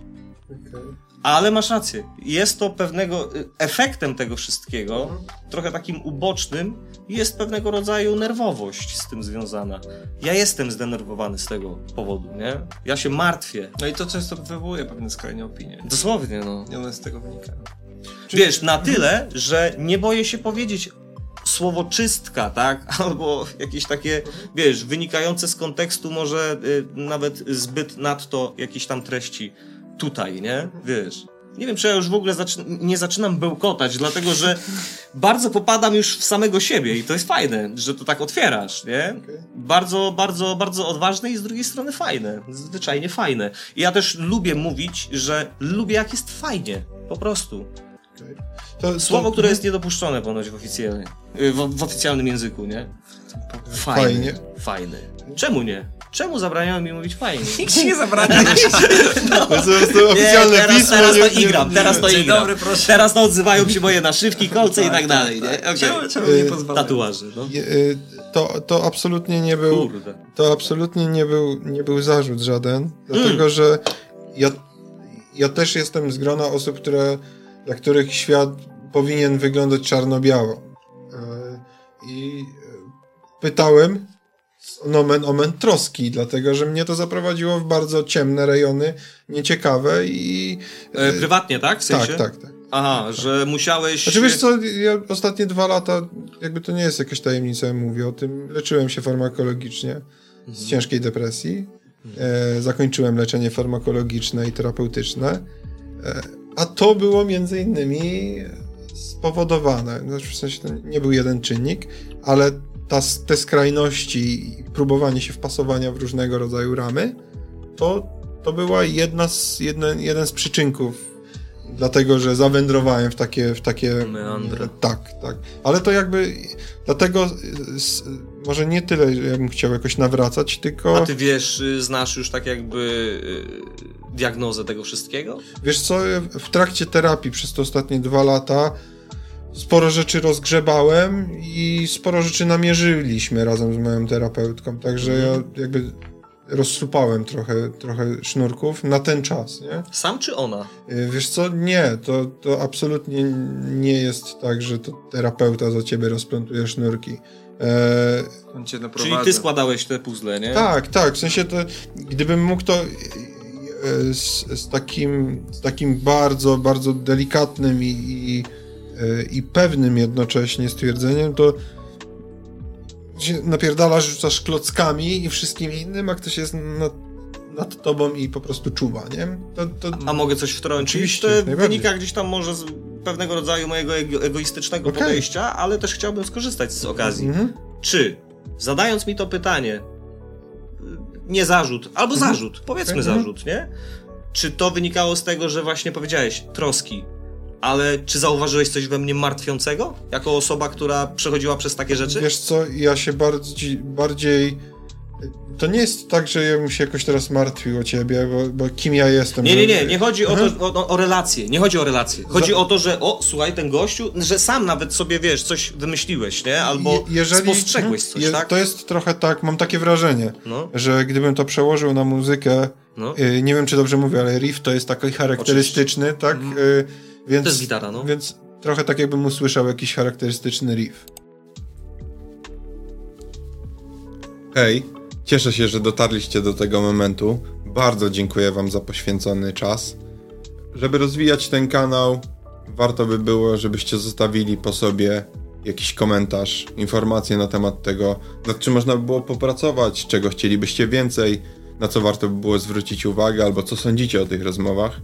Ale masz rację. Jest to pewnego y, efektem tego wszystkiego, trochę takim ubocznym, jest pewnego rodzaju nerwowość z tym związana. Ja jestem zdenerwowany z tego powodu, nie? Ja się martwię. No i to często wywołuje pewne skrajne opinie. Dosłownie, no. I one z tego wynikają. Wiesz, na tyle, że nie boję się powiedzieć słowo czystka, tak? <laughs> Albo jakieś takie, wiesz, wynikające z kontekstu może y, nawet zbyt nadto jakiejś tam treści tutaj, nie? Wiesz. Nie wiem, czy ja już w ogóle zaczy nie zaczynam bełkotać, dlatego że bardzo popadam już w samego siebie i to jest fajne, że to tak otwierasz, nie? Okej. Bardzo, bardzo, bardzo odważne i z drugiej strony fajne. Zwyczajnie fajne. I ja też lubię mówić, że lubię jak jest fajnie. Po prostu. Okej. To, Słowo, które jest niedopuszczone ponoć w oficjalnym, w, w oficjalnym języku, nie? Fajny. Fajnie. Fajny. Czemu nie? Czemu zabraniają mi mówić fajnie? Nikt ci nie zabrania. <laughs> To jest oficjalne teraz, pismo. teraz to nie- nie- igram, teraz to igram. dobry, proszę. Teraz to odzywają się moje naszywki, kolce i tak dalej, nie? Okej. Czemu, czemu nie Y, pozwalają? Tatuaże, no. Y, To, to absolutnie nie był. Kurde. To absolutnie nie był, nie był zarzut żaden, Mm. dlatego że ja, ja też jestem z grona osób, które, dla których świat powinien wyglądać czarno-biało. E, I pytałem nomen omen troski, dlatego że mnie to zaprowadziło w bardzo ciemne rejony, nieciekawe i... E, prywatnie, tak? W sensie? tak, tak, tak. Aha, że musiałeś... Znaczy wiesz co, ja ostatnie dwa lata, jakby to nie jest jakaś tajemnica, ja mówię o tym, leczyłem się farmakologicznie z ciężkiej depresji, e, zakończyłem leczenie farmakologiczne i terapeutyczne, e, a to było między innymi spowodowane, znaczy w sensie to nie był jeden czynnik, ale ta, te skrajności i próbowanie się wpasowania w różnego rodzaju ramy, to, to była jedna z, jeden, jeden z przyczynków dlatego, że zawędrowałem w takie, w takie Meandry. Tak, tak. Ale to jakby dlatego s, może nie tyle, że ja bym chciał jakoś nawracać, tylko... A ty wiesz, y, znasz już tak jakby y, diagnozę tego wszystkiego? Wiesz co, w trakcie terapii przez te ostatnie dwa lata sporo rzeczy rozgrzebałem i sporo rzeczy namierzyliśmy razem z moją terapeutką, także Mhm. ja jakby rozsupałem trochę, trochę sznurków na ten czas, nie? Sam czy ona? Y, Wiesz co, nie, to, to absolutnie nie jest tak, że to terapeuta za ciebie rozplątuje sznurki. E, On cię Czyli ty składałeś te puzzle, nie? tak, tak, w sensie to, gdybym mógł to e, z, z, takim, z takim bardzo, bardzo delikatnym i, i, i pewnym jednocześnie stwierdzeniem, to się napierdalasz, rzucasz klockami i wszystkim innym, a ktoś jest nad, nad tobą i po prostu czuwa, nie? To, to, A mogę coś wtrącić? Oczywiście, to wynika gdzieś tam może z pewnego rodzaju mojego ego egoistycznego Okej. podejścia, ale też chciałbym skorzystać z okazji. Mhm. Czy, zadając mi to pytanie, nie zarzut, albo Mhm. zarzut, powiedzmy Mhm. zarzut, nie? Czy to wynikało z tego, że właśnie powiedziałeś troski, ale czy zauważyłeś coś we mnie martwiącego? Jako osoba, która przechodziła przez takie rzeczy? Wiesz co, ja się bardziej, bardziej... To nie jest tak, że ja bym się jakoś teraz martwił o ciebie, bo, bo kim ja jestem. Nie, nie, nie, nie chodzi o, Mhm. to, o, o relacje, nie chodzi o relacje. Chodzi Za- o to, że o, słuchaj, ten gościu, że sam nawet sobie, wiesz, coś wymyśliłeś, nie? Albo Je- jeżeli- spostrzegłeś coś, je- tak? To jest trochę tak, mam takie wrażenie, No, że gdybym to przełożył na muzykę, no. y, nie wiem czy dobrze mówię, ale riff to jest taki charakterystyczny, tak? Y, więc, To jest gitara, no. Więc trochę tak jakbym usłyszał jakiś charakterystyczny riff. Hej, cieszę się, że dotarliście do tego momentu. Bardzo dziękuję Wam za poświęcony czas. Żeby rozwijać ten kanał, warto by było, żebyście zostawili po sobie jakiś komentarz, informacje na temat tego, nad czym można by było popracować, czego chcielibyście więcej, na co warto by było zwrócić uwagę, albo co sądzicie o tych rozmowach.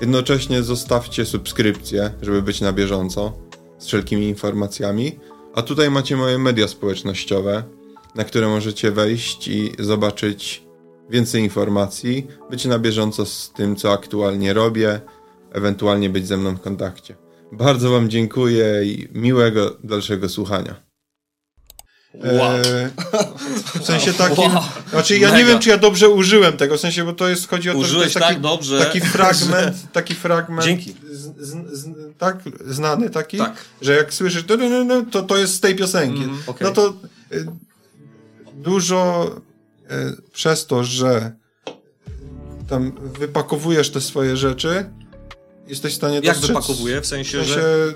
Jednocześnie zostawcie subskrypcję, żeby być na bieżąco z wszelkimi informacjami. A tutaj macie moje media społecznościowe, na które możecie wejść i zobaczyć więcej informacji, być na bieżąco z tym, co aktualnie robię, ewentualnie być ze mną w kontakcie. Bardzo Wam dziękuję i miłego dalszego słuchania. Wow. E, w sensie takim. Wow. Znaczy, ja nie Mega. wiem, czy ja dobrze użyłem tego, w sensie, bo to jest, chodzi o to, że to taki, tak dobrze. taki fragment, <laughs> taki fragment. Dzięki. Z, z, z, tak, znany taki, Tak. że jak słyszysz, to, to, to jest z tej piosenki. Mhm, okej. No to y, dużo y, przez to, że tam wypakowujesz te swoje rzeczy, jesteś w stanie Jak dostrzec... wypakowuję? W W sensie, sensie, że...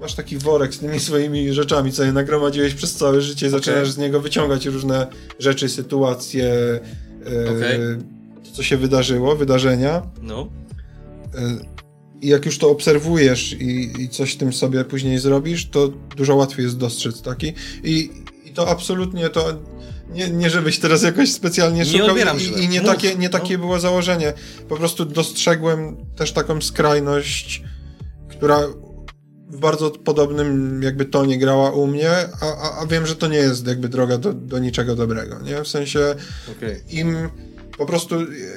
masz taki worek z tymi swoimi rzeczami, co je nagromadziłeś przez całe życie i zaczynasz z niego wyciągać różne rzeczy, sytuacje, e, Okej. to, co się wydarzyło, wydarzenia. No. E, I jak już to obserwujesz i, i coś tym sobie później zrobisz, to dużo łatwiej jest dostrzec taki. I, i to absolutnie to. Nie, nie żebyś teraz jakoś specjalnie Nie szukał odbieram i, i nie Mów, takie, nie no. takie było założenie. Po prostu dostrzegłem też taką skrajność, która w bardzo podobnym jakby tonie grała u mnie, a, a, a wiem, że to nie jest jakby droga do, do niczego dobrego, nie? W sensie Okej. im po prostu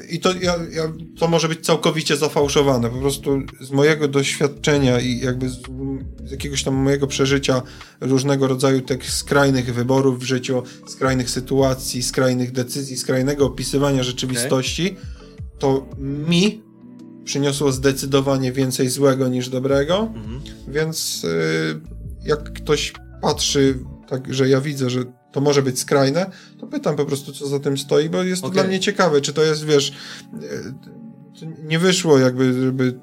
i to, ja, ja, to może być całkowicie zafałszowane. Po prostu z mojego doświadczenia i jakby z, z jakiegoś tam mojego przeżycia różnego rodzaju tych skrajnych wyborów w życiu, skrajnych sytuacji, skrajnych decyzji, skrajnego opisywania rzeczywistości, to mi przyniosło zdecydowanie więcej złego niż dobrego. Mhm. Więc y, jak ktoś patrzy, tak, że ja widzę, że to może być skrajne, to pytam po prostu, co za tym stoi, bo jest to Okej. dla mnie ciekawe, czy to jest, wiesz, y, to nie wyszło jakby, żeby y,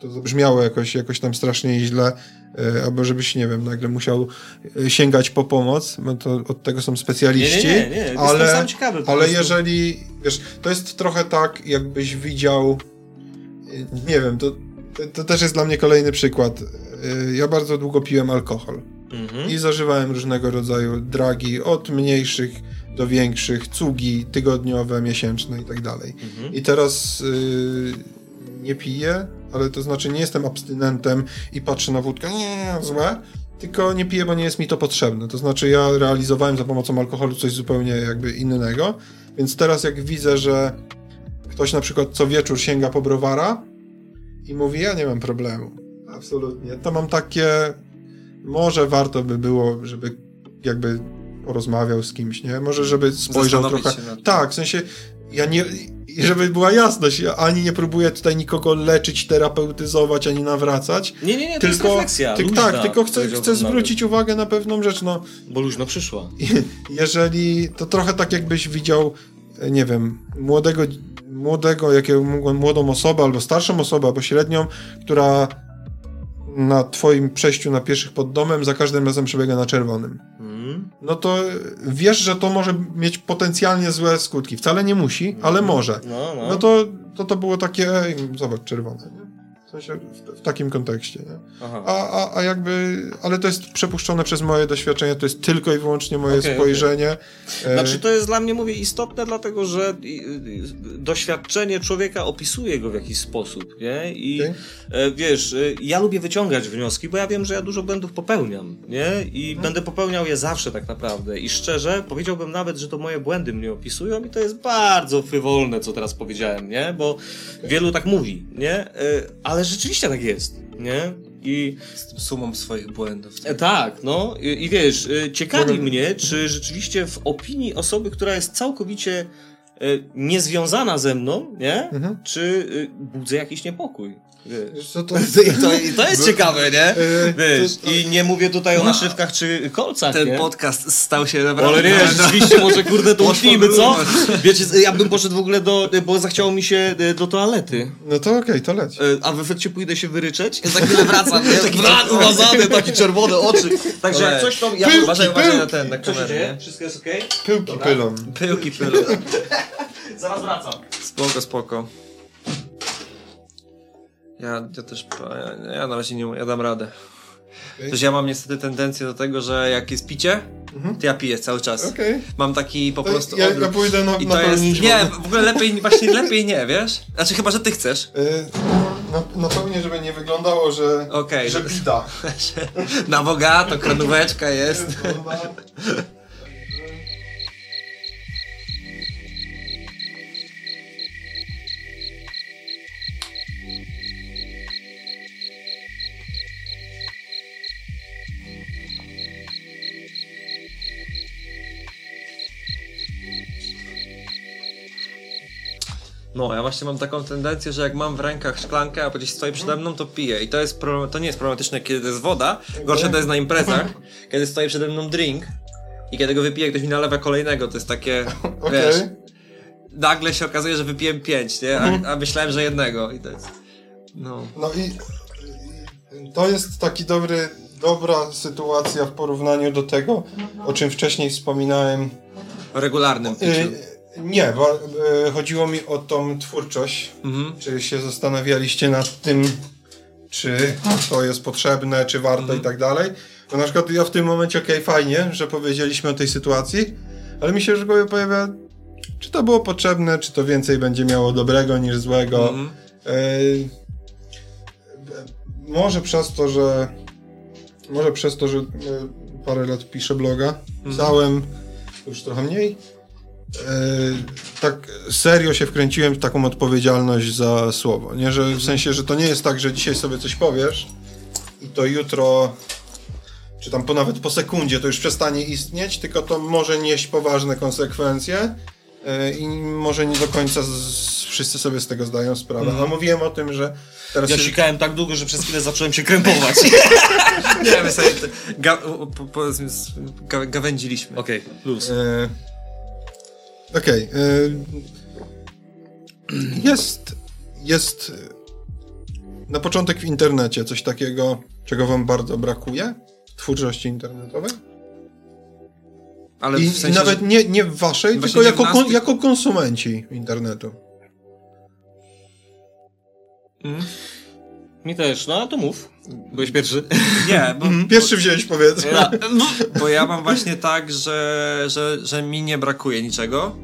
to zabrzmiało jakoś, jakoś tam strasznie źle, y, albo żebyś, nie wiem, nagle musiał y, sięgać po pomoc, bo to od tego są Nie, specjaliści, nie, nie, nie. Jestem ale, ciekawy. ale jeżeli, wiesz, to jest trochę tak, jakbyś widział, y, nie wiem, to to, też jest dla mnie kolejny przykład. Y, Ja bardzo długo piłem alkohol Mhm. i zażywałem różnego rodzaju dragi, od mniejszych do większych, cugi tygodniowe, miesięczne i tak dalej. Mhm. I teraz y, nie piję, ale to znaczy nie jestem abstynentem i patrzę na wódkę, nie, złe, tylko nie piję, bo nie jest mi to potrzebne. To znaczy ja realizowałem za pomocą alkoholu coś zupełnie jakby innego, więc teraz jak widzę, że ktoś na przykład co wieczór sięga po browara i mówi, ja nie mam problemu. Absolutnie. To mam takie, może warto by było, żeby jakby porozmawiał z kimś, nie? Może żeby spojrzał trochę. Tak, w sensie ja nie, żeby była jasność, ja ani nie próbuję tutaj nikogo leczyć, terapeutyzować, ani nawracać. Nie, nie, nie, to jest Tylko, refleksja. tyk- luźna, tak, tylko chcę, chcę nawet. zwrócić uwagę na pewną rzecz, no Bo luźno przyszła. <laughs> jeżeli to trochę tak jakbyś widział, nie wiem, młodego, młodego, jakiego młodą osobę albo starszą osobę, albo średnią, która na twoim przejściu na pieszych pod domem za każdym razem przebiega na czerwonym. Mhm. No to wiesz, że to może mieć potencjalnie złe skutki. Wcale nie musi, ale może. No, no. No to to, to było takie, zobacz, czerwone? W, sensie w, w takim kontekście. A, a, a jakby, ale to jest przepuszczone przez moje doświadczenie, to jest tylko i wyłącznie moje Okej, spojrzenie. E, Znaczy to jest dla mnie, mówię, istotne, dlatego że i- i- doświadczenie człowieka opisuje go w jakiś sposób, nie? I Okej. e, wiesz, e, ja lubię wyciągać wnioski, bo ja wiem, że ja dużo błędów popełniam, nie? I Mhm. będę popełniał je zawsze tak naprawdę. I szczerze, powiedziałbym nawet, że to moje błędy mnie opisują i to jest bardzo frywolne, co teraz powiedziałem, nie? Bo wielu tak mówi, nie? E, Ale rzeczywiście tak jest, nie? I Z tym sumą swoich błędów. E, Tak, no i, i wiesz, e, ciekawi mnie, czy rzeczywiście w opinii osoby, która jest całkowicie e, niezwiązana ze mną, nie? Mhm. Czy e, budzę jakiś niepokój? Wiesz. To, <laughs> to, I to jest ciekawe, nie? Wiesz, to- to- i nie mówię tutaj o naszywkach czy kolcach, Ten nie? podcast stał się naprawdę... Ale nie, rzeczywiście może kurde to uśnijmy, co? Wiecie, ja bym poszedł w ogóle do, bo zachciało mi się e, do toalety. No to okej, to leć. E, A w efekcie pójdę się wyryczeć? Ja za chwilę wracam, nie? Taki brak umazany, takie czerwone oczy. Także jak coś to... Ja Pyłki, Uważaj, uważaj na ten, na kamerę? Wszystko jest okej? Pyłki pylą. Pyłki, pyły. <laughs> Zaraz wracam. Spoko, spoko. Ja, ja też, ja, ja na razie nie, ja dam radę. Też ja mam niestety tendencję do tego, że jak jest picie, to ja piję cały czas. Okej. Mam taki po To prostu Ja, ja pójdę na, I na to jest, nie, w ogóle lepiej, właśnie lepiej nie, wiesz? Znaczy chyba, że ty chcesz. Y, Na, pełni, żeby nie wyglądało, że, Okej, że że- bida. <laughs> Na bogato, kranóweczka jest. No, ja właśnie mam taką tendencję, że jak mam w rękach szklankę, a gdzieś stoi przede mną, to piję. I to jest problem, to nie jest problematyczne, kiedy to jest woda. Gorsze to jest na imprezach, <laughs> kiedy stoi przede mną drink i kiedy go wypiję, ktoś mi nalewa kolejnego. To jest takie, <laughs> Okej. wiesz, nagle się okazuje, że wypiłem pięć, nie? A, a myślałem, że jednego. I to jest, no. No i i to jest taki dobry, dobra sytuacja w porównaniu do tego, o czym wcześniej wspominałem. O regularnym piciu. Y, nie, bo y, chodziło mi o tą twórczość. Mhm. Czy się zastanawialiście nad tym, czy to jest potrzebne, czy warto Mhm. i tak dalej. Bo na przykład ja w tym momencie, okej, fajnie, że powiedzieliśmy o tej sytuacji, ale mi się już w głowie pojawia, czy to było potrzebne, czy to więcej będzie miało dobrego niż złego. Mhm. Ej, może przez to, że może przez to, że e, parę lat piszę bloga, pisałem już trochę mniej. E, tak serio się wkręciłem w taką odpowiedzialność za słowo. Nie, że w sensie, że to nie jest tak, że dzisiaj sobie coś powiesz i to jutro czy tam po nawet po sekundzie to już przestanie istnieć, tylko to może nieść poważne konsekwencje e, i może nie do końca z, wszyscy sobie z tego zdają sprawę. A mówiłem o tym, że teraz Ja się, sikałem tak długo, że przez chwilę zacząłem się krępować. <laughs> Nie, my sobie ga, po, ga, gawędziliśmy. Okej, plus. E, Okej. e, jest. Jest. e, Na początek w internecie coś takiego, czego wam bardzo brakuje w twórczości internetowej. Ale I, w sensie, i nawet nie, nie w waszej, tylko jako, nas, kon, jako konsumenci internetu. Mhm. Mi też, no to mów. Byłeś pierwszy. Nie, bo, <laughs> Pierwszy wziąłeś powiedz. Ja. bo ja mam właśnie tak, że, że, że mi nie brakuje niczego.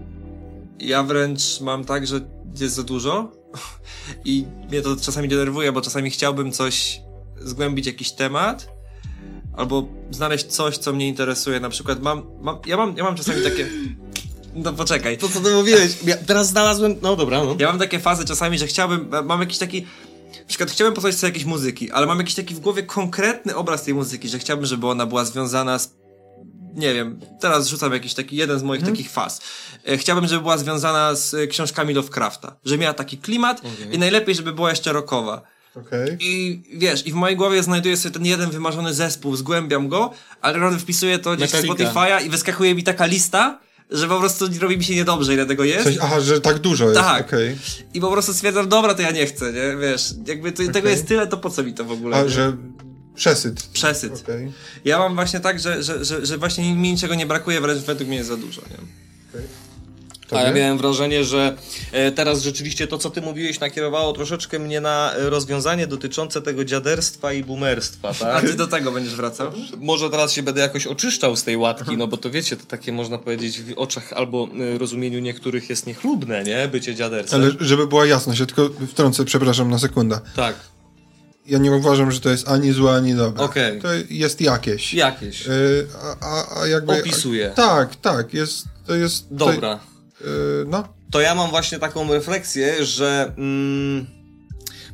Ja wręcz mam tak, że jest za dużo <laughs> i mnie to czasami denerwuje, bo czasami chciałbym coś, zgłębić jakiś temat albo znaleźć coś, co mnie interesuje. Na przykład mam, mam ja mam, ja mam czasami takie... No poczekaj. To co ty mówiłeś? Ja teraz znalazłem, no dobra, no. Ja mam takie fazy czasami, że chciałbym, mam jakiś taki, na przykład chciałbym posłuchać sobie jakiejś muzyki, ale mam jakiś taki w głowie konkretny obraz tej muzyki, że chciałbym, żeby ona była związana z, nie wiem, teraz rzucam jakiś taki, jeden z moich takich faz. E, Chciałbym, żeby była związana z e, książkami Lovecrafta, że miała taki klimat i najlepiej, żeby była jeszcze rockowa. Okej. I wiesz, i w mojej głowie znajduję sobie ten jeden wymarzony zespół, zgłębiam go, ale robię wpisuję to gdzieś w Metallica. Spotify'a i wyskakuje mi taka lista, że po prostu robi mi się niedobrze, ile tego jest. Coś, aha, że tak dużo jest, Tak. okej. I po prostu stwierdzam, dobra, to ja nie chcę, nie? Wiesz, jakby to, tego Okej. jest tyle, to po co mi to w ogóle? A, nie? że przesyt. Przesyt. Okej. Ja mam właśnie tak, że, że, że, że właśnie mi niczego nie brakuje, wręcz według mnie jest za dużo, nie? A ja miałem wrażenie, że e, teraz rzeczywiście to, co ty mówiłeś, nakierowało troszeczkę mnie na rozwiązanie dotyczące tego dziaderstwa i boomerstwa, <laughs> A tak? ty do tego będziesz wracał? Może teraz się będę jakoś oczyszczał z tej łatki, no bo to wiecie, to takie można powiedzieć w oczach albo e, rozumieniu niektórych jest niechlubne, nie? Bycie dziadersem. Ale żeby była jasność, ja tylko wtrącę, przepraszam na sekundę. Tak, Ja nie uważam, że to jest ani złe, ani dobre. Okej. To jest jakieś. jakieś. Y, a, a, a jakby... Opisuje. Tak, tak, jest, to jest... to- Dobra. y, no, to ja mam właśnie taką refleksję, że mm,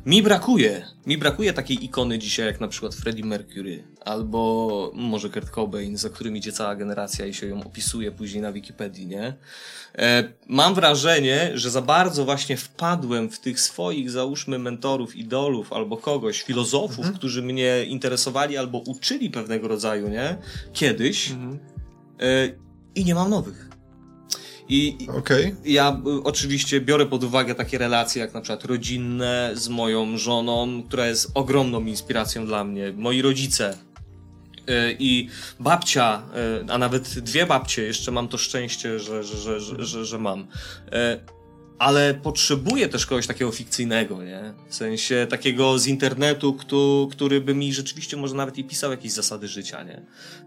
mi brakuje, mi brakuje takiej ikony dzisiaj jak na przykład Freddie Mercury albo może Kurt Cobain, za którym idzie cała generacja i się ją opisuje później na Wikipedii, nie? E, mam wrażenie, że za bardzo właśnie wpadłem w tych swoich, załóżmy, mentorów, idolów albo kogoś, filozofów, którzy mnie interesowali albo uczyli pewnego rodzaju, nie? Kiedyś e, i nie mam nowych. I, okej. ja y, oczywiście biorę pod uwagę takie relacje jak na przykład rodzinne z moją żoną, która jest ogromną inspiracją dla mnie. Moi rodzice y, i babcia, y, a nawet dwie babcie, jeszcze mam to szczęście, że, że, że, że, że, mam. Ale potrzebuję też kogoś takiego fikcyjnego, nie? W sensie takiego z internetu, kto, który by mi rzeczywiście może nawet i pisał jakieś zasady życia, nie?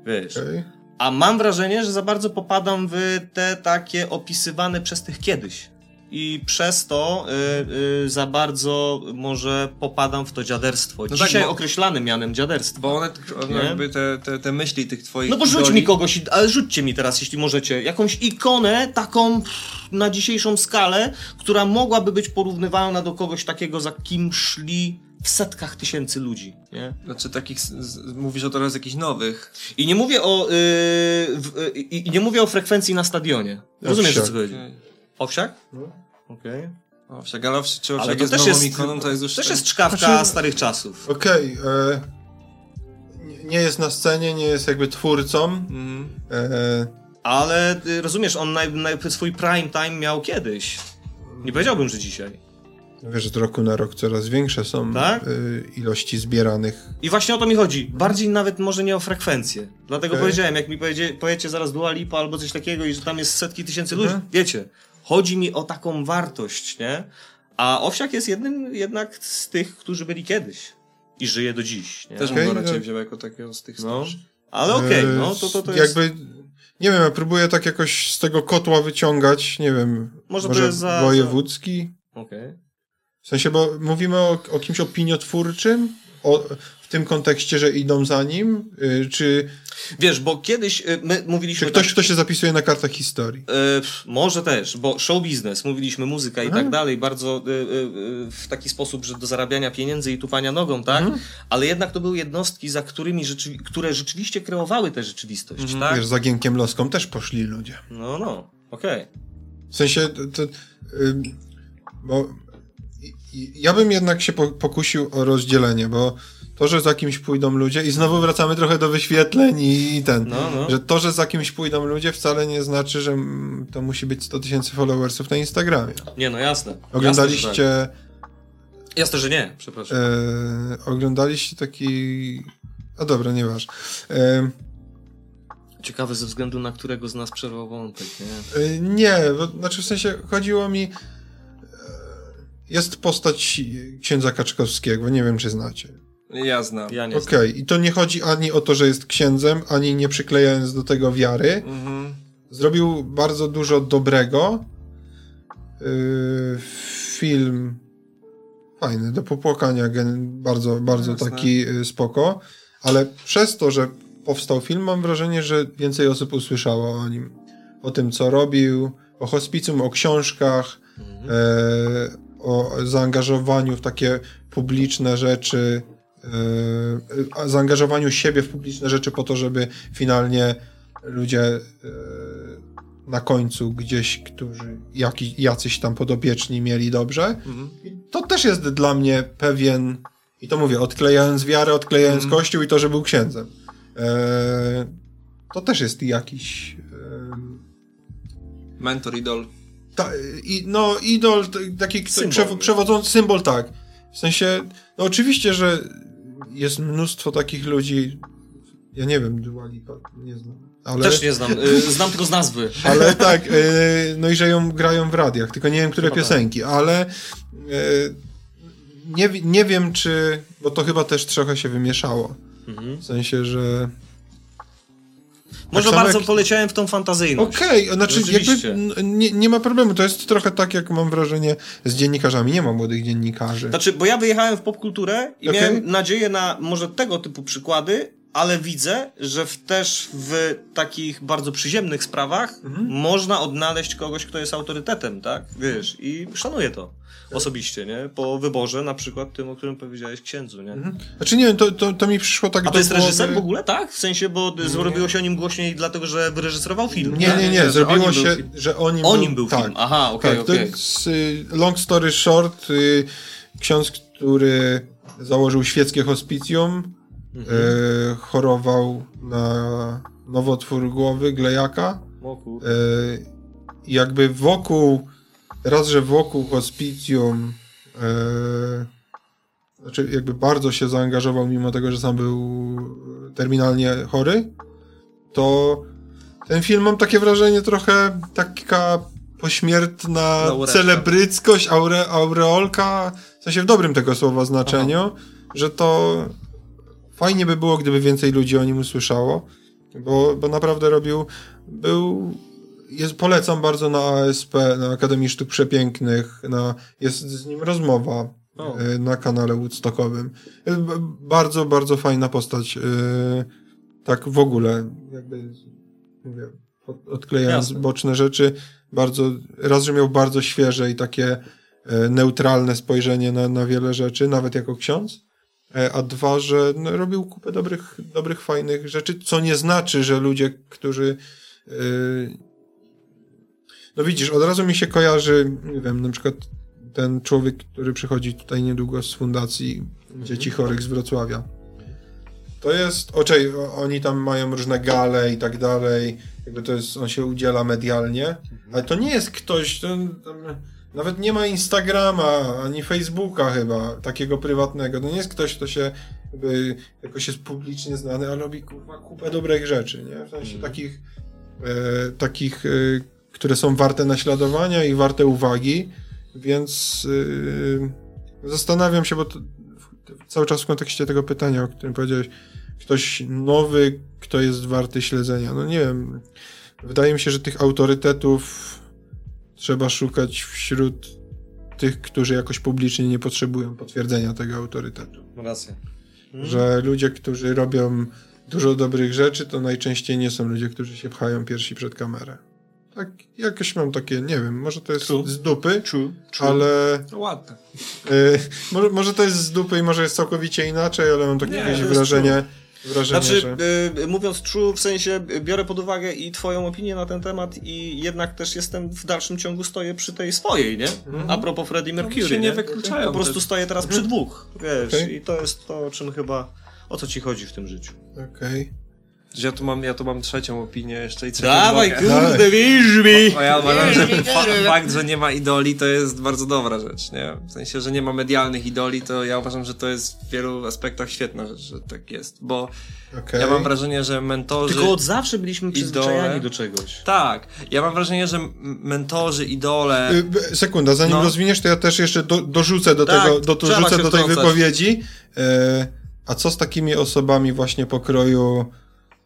Wiesz. okej. A mam wrażenie, że za bardzo popadam w te takie opisywane przez tych kiedyś. I przez to y, y, za bardzo może popadam w to dziaderstwo. No tak, Dzisiaj bo- określane mianem dziaderstwa. Bo one, one jakby te, te, te myśli tych twoich No bo rzuć idoli- mi kogoś, ale rzućcie mi teraz, jeśli możecie, jakąś ikonę taką na dzisiejszą skalę, która mogłaby być porównywana do kogoś takiego, za kim szli w setkach tysięcy ludzi, nie? Znaczy takich, mówisz o teraz jakichś nowych. I nie mówię o, yy, w, yy, i nie mówię o frekwencji na stadionie. Rozumiesz, o co chodzi? Owsiak? Okej. Owsiak, ale owsiak, czy Ale owsiak to jest też jest, ikoną, to jest już... też jest czkawka Znaczy- starych czasów. Okej, e, nie- jest na scenie, nie jest jakby twórcą. Mhm. E, Ale y, rozumiesz, on naj, naj, swój prime time miał kiedyś. Nie powiedziałbym, że dzisiaj. Wiesz, że z roku na rok coraz większe są Tak? e, ilości zbieranych. I właśnie o to mi chodzi. Bardziej nawet może nie o frekwencję. Dlatego Okej. powiedziałem, jak mi pojedzie, powiecie zaraz Dua Lipa albo coś takiego i że tam jest setki tysięcy Mhm. ludzi. Wiecie, chodzi mi o taką wartość, nie? A Owsiak jest jednym jednak z tych, którzy byli kiedyś. I żyje do dziś, nie? Też bym go raczej no. wziął jako takiego z tych No. starszych. Ale okej, E, no to, to, to jest... Jakby, nie wiem, ja próbuję tak jakoś z tego kotła wyciągać, nie wiem, Może może, to jest za- wojewódzki? Okej. W sensie, bo mówimy o, o kimś opiniotwórczym, o, w tym kontekście, że idą za nim, y, czy, Wiesz, bo kiedyś y, my mówiliśmy... czy ktoś, tak, kto się zapisuje na kartach historii. Pff, może też, bo show biznes, mówiliśmy muzyka i tak dalej, bardzo y, y, y, w taki sposób, że do zarabiania pieniędzy i tupania nogą, tak? Ale jednak to były jednostki, za którymi rzeczywi- które rzeczywiście kreowały tę rzeczywistość, tak? Wiesz, za Gienkiem Loską też poszli ludzie. No, no, okej. W sensie, to, to, bo ja bym jednak się po, pokusił o rozdzielenie, bo to, że za kimś pójdą ludzie i znowu wracamy trochę do wyświetleń i, ten, No, no. że to, że za kimś pójdą ludzie wcale nie znaczy, że to musi być 100 tysięcy followersów na Instagramie. Nie, no jasne. Oglądaliście, Jasne, że, tak. jasne, że nie, przepraszam. e, oglądaliście taki, a dobra, nieważne. E, Ciekawe ze względu na którego z nas przerwał wątek, nie? E, Nie, bo, znaczy w sensie chodziło mi. Jest postać księdza Kaczkowskiego, nie wiem czy znacie. Ja znam. Ja nie Okej, i to nie chodzi ani o to, że jest księdzem, ani nie przyklejając do tego wiary. Mhm. Zrobił bardzo dużo dobrego. Yy, film fajny, do popłakania, gen- bardzo, bardzo Jasne. taki yy, spoko, ale przez to, że powstał film, mam wrażenie, że więcej osób usłyszało o nim. O tym, co robił, o hospicjum, o książkach, e, o zaangażowaniu w takie publiczne rzeczy, a zaangażowaniu siebie w publiczne rzeczy po to, żeby finalnie ludzie e, na końcu gdzieś, którzy jaki, jacyś tam podopieczni mieli dobrze. Mhm. To też jest dla mnie pewien, i to mówię, odklejając wiarę, odklejając Mhm. kościół i to, że był księdzem. E, to też jest jakiś... Mentor, idol. Ta, i, no, idol, taki Symbol, przew- przewodzący symbol, tak. W sensie, no oczywiście, że jest mnóstwo takich ludzi, ja nie wiem, Dua Lipa, nie znam, ale, Też nie znam. Y, znam tylko z nazwy. <laughs> ale tak, y, no i że ją grają w radiach, tylko nie wiem, które tak. piosenki, ale y, nie, nie wiem, czy, bo to chyba też trochę się wymieszało, Mhm. w sensie, że Może samo bardzo jak- poleciałem w tą fantazyjność. Okej, znaczy Rzeczywiście. jakby nie, nie ma problemu, to jest trochę tak, jak mam wrażenie z dziennikarzami, nie ma młodych dziennikarzy. Znaczy, bo ja wyjechałem w popkulturę i Okej. miałem nadzieję na może tego typu przykłady, ale widzę, że w, też w takich bardzo przyziemnych sprawach Mhm. można odnaleźć kogoś, kto jest autorytetem, tak? Wiesz, i szanuję to osobiście, nie? Po wyborze, na przykład tym, o którym powiedziałeś księdzu, nie? Znaczy nie wiem, to, to, to mi przyszło tak A to jest głowy- reżyser w ogóle, tak? W sensie, bo zrobiło się o nim głośniej dlatego, że wyreżyserował film. Nie, tak? nie, Nie, nie, że o zrobiło się, film. że o nim O był, nim był tak, film. Aha, okej, tak, to okej. jest y, long story short, y, ksiądz, który założył świeckie hospicjum, Mhm. y, chorował na nowotwór głowy, glejaka, i jakby wokół, raz, że wokół hospicjum y, znaczy jakby bardzo się zaangażował, mimo tego, że sam był terminalnie chory, to ten film mam takie wrażenie trochę taka pośmiertna Laureczka. celebryckość, aure, aureolka, w sensie w dobrym tego słowa znaczeniu, że to fajnie by było, gdyby więcej ludzi o nim usłyszało, bo, bo naprawdę robił, był, jest, polecam bardzo na ASP, na Akademii Sztuk Przepięknych, na, jest z nim rozmowa e, na kanale Woodstockowym. Jest b- bardzo, bardzo fajna postać. e, Tak w ogóle, jakby mówię, od- odklejając Jasne. boczne rzeczy, bardzo, raz, że miał bardzo świeże i takie e, neutralne spojrzenie na, na wiele rzeczy, nawet jako ksiądz, a dwa, że no, robił kupę dobrych, dobrych, fajnych rzeczy, co nie znaczy, że ludzie, którzy e, no widzisz, od razu mi się kojarzy, nie wiem, na przykład ten człowiek, który przychodzi tutaj niedługo z fundacji dzieci chorych z Wrocławia. To jest, oczej, oni tam mają różne gale i tak dalej, jakby to jest, on się udziela medialnie, ale to nie jest ktoś, to, tam, nawet nie ma Instagrama, ani Facebooka chyba, takiego prywatnego, to nie jest ktoś, kto się jakby jakoś jest publicznie znany, ale robi kurwa kupę dobrych rzeczy, nie? W sensie takich, e, takich, e, które są warte naśladowania i warte uwagi, więc e, zastanawiam się, bo to, cały czas w kontekście tego pytania, o którym powiedziałeś, ktoś nowy, kto jest warty śledzenia. No nie wiem. Wydaje mi się, że tych autorytetów trzeba szukać wśród tych, którzy jakoś publicznie nie potrzebują potwierdzenia tego autorytetu. Racja. Że ludzie, którzy robią dużo dobrych rzeczy, to najczęściej nie są ludzie, którzy się pchają pierwsi przed kamerę. Tak, jakoś mam takie, nie wiem, może to jest True. z dupy, True. ale No ładne. y, może, może to jest z dupy i może jest całkowicie inaczej, ale mam takie Nie, jakieś to jest wrażenie, Znaczy, że... y, mówiąc true, w sensie biorę pod uwagę i twoją opinię na ten temat i jednak też jestem w dalszym ciągu stoję przy tej swojej, nie? A propos Freddie Mercury, się nie nie? wykluczają Po prostu stoję teraz przy dwóch, wiesz, Okej. i to jest to, o czym chyba, o co ci chodzi w tym życiu. Okej. Że ja tu mam, ja tu mam trzecią opinię jeszcze i trzecią Dawaj, mogę. kurde, wierz mi! Bo ja uważam, że fa fakt, że nie ma idoli, to jest bardzo dobra rzecz, nie? W sensie, że nie ma medialnych idoli, to ja uważam, że to jest w wielu aspektach świetna rzecz, że tak jest, bo Okej. ja mam wrażenie, że mentorzy... Tylko od zawsze byliśmy przyzwyczajani Idole. do czegoś. Tak, ja mam wrażenie, że mentorzy, idole... Y, b- Sekunda, zanim No. rozwiniesz, to ja też jeszcze do, dorzucę do Tak, tego, do, dorzucę do tej wtrącać. wypowiedzi. E, a co z takimi osobami właśnie pokroju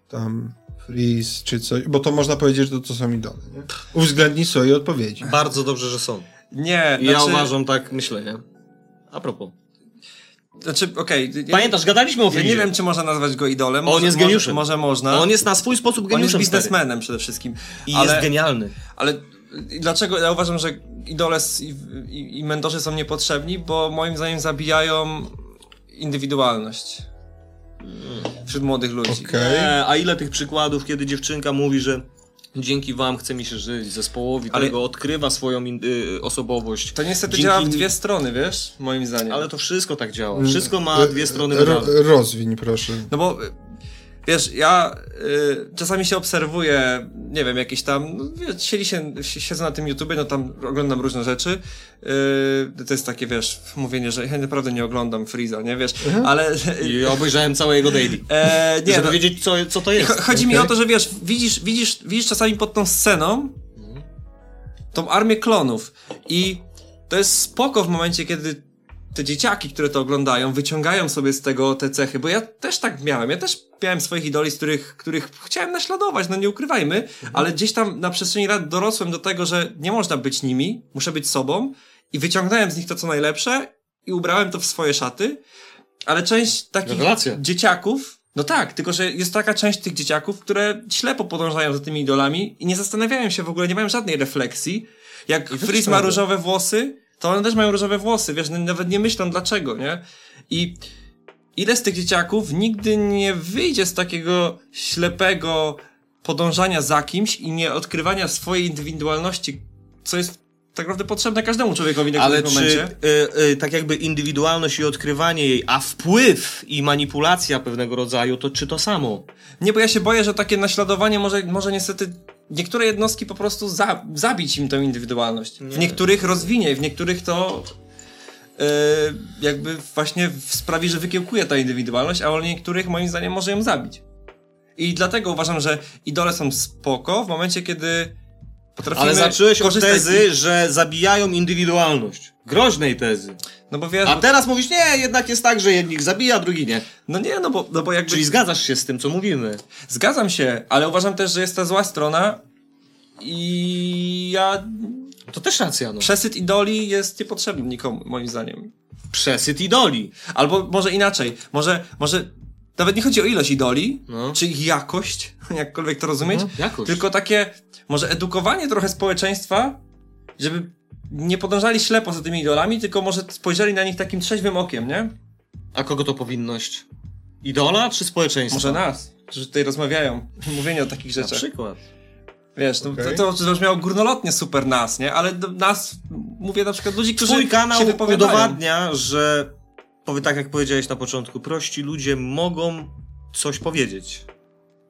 tam Freeze czy coś, bo to można powiedzieć, że to, to są idole, nie? Uwzględnij swoje odpowiedzi. Bardzo dobrze, że są. Nie, ja znaczy, uważam tak, myślę, nie? A propos. Znaczy, okej... ja- Pamiętasz, gadaliśmy o Ja nie wiem, czy można nazwać go idolem. On Może- jest może- geniuszem. Może można. On jest na swój sposób On jest geniuszem, stary. biznesmenem przede wszystkim. I ale, jest genialny. ale dlaczego ja uważam, że idole i, i, i mentorzy są niepotrzebni? Bo moim zdaniem zabijają indywidualność wśród młodych ludzi. Okej. Nie, a ile tych przykładów, kiedy dziewczynka mówi, że dzięki wam chce mi się żyć, zespołowi Ale- tego odkrywa swoją in, y, osobowość. To niestety Dzięki działa w dwie strony, wiesz? Moim zdaniem. Ale to wszystko tak działa. Wszystko ma E, dwie strony ro. Rozwiń, proszę. No bo y, wiesz, ja y, czasami się obserwuję, nie wiem, jakieś tam, no, wiesz, siedzi się, si- siedzę na tym YouTubie, no tam oglądam różne rzeczy. Y, to jest takie, wiesz, mówienie, że ja naprawdę nie oglądam Freeza, nie wiesz, ale I obejrzałem całe jego daily. <laughs> e, nie, żeby no, wiedzieć, co, co to jest. Cho- Chodzi mi Okej. o to, że wiesz, widzisz, widzisz, widzisz czasami pod tą sceną tą armię klonów i to jest spoko w momencie, kiedy te dzieciaki, które to oglądają, wyciągają sobie z tego te cechy, bo ja też tak miałem, ja też miałem swoich idoli, z których, których chciałem naśladować, no nie ukrywajmy, ale gdzieś tam na przestrzeni lat dorosłem do tego, że nie można być nimi, muszę być sobą i wyciągnąłem z nich to, co najlepsze i ubrałem to w swoje szaty, ale część takich dzieciaków, no tak, tylko że jest taka część tych dzieciaków, które ślepo podążają za tymi idolami i nie zastanawiają się w ogóle, nie mają żadnej refleksji. Jak Frizz ma różowe włosy, to one też mają różowe włosy, wiesz, no nawet nie myślą dlaczego, nie? I ile z tych dzieciaków nigdy nie wyjdzie z takiego ślepego podążania za kimś i nie odkrywania swojej indywidualności, co jest tak naprawdę potrzebne każdemu człowiekowi na Ale którymś czy momencie. y, y, tak jakby indywidualność i odkrywanie jej, a wpływ i manipulacja pewnego rodzaju, to czy to samo? Nie, bo ja się boję, że takie naśladowanie może, może niestety niektóre jednostki po prostu za, zabić im tę indywidualność. W niektórych rozwinie, w niektórych to yy, jakby właśnie sprawi, że wykiełkuje ta indywidualność, a u niektórych moim zdaniem może ją zabić. I dlatego uważam, że idole są spoko w momencie, kiedy potrafimy Ale zacząłeś od tezy, że zabijają indywidualność. Groźnej tezy. No bo wiesz, A teraz mówisz, nie, jednak jest tak, że jednik zabija, a drugi nie. no nie, no bo, no bo jakby... Czyli zgadzasz się z tym, co mówimy. Zgadzam się, ale uważam też, że jest ta zła strona i ja To też racja, no. Przesyt idoli jest niepotrzebny nikomu, moim zdaniem. Przesyt idoli. Albo może inaczej, może, może nawet nie chodzi o ilość idoli, No. czy ich jakość, <laughs> jakkolwiek to rozumieć, Jakość. tylko takie, może edukowanie trochę społeczeństwa, żeby nie podążali ślepo za tymi idolami, tylko może spojrzeli na nich takim trzeźwym okiem, nie? A kogo to powinność? Idola czy społeczeństwo? Może nas, którzy tutaj rozmawiają, <laughs> mówienie o takich Na rzeczach. przykład. Wiesz, no, Okej. to, to zabrzmiało górnolotnie super nas, nie? Ale do nas, mówię na przykład ludzi, którzy Twój kanał się udowadnia, że powie tak jak powiedziałeś na początku, prości ludzie mogą coś powiedzieć.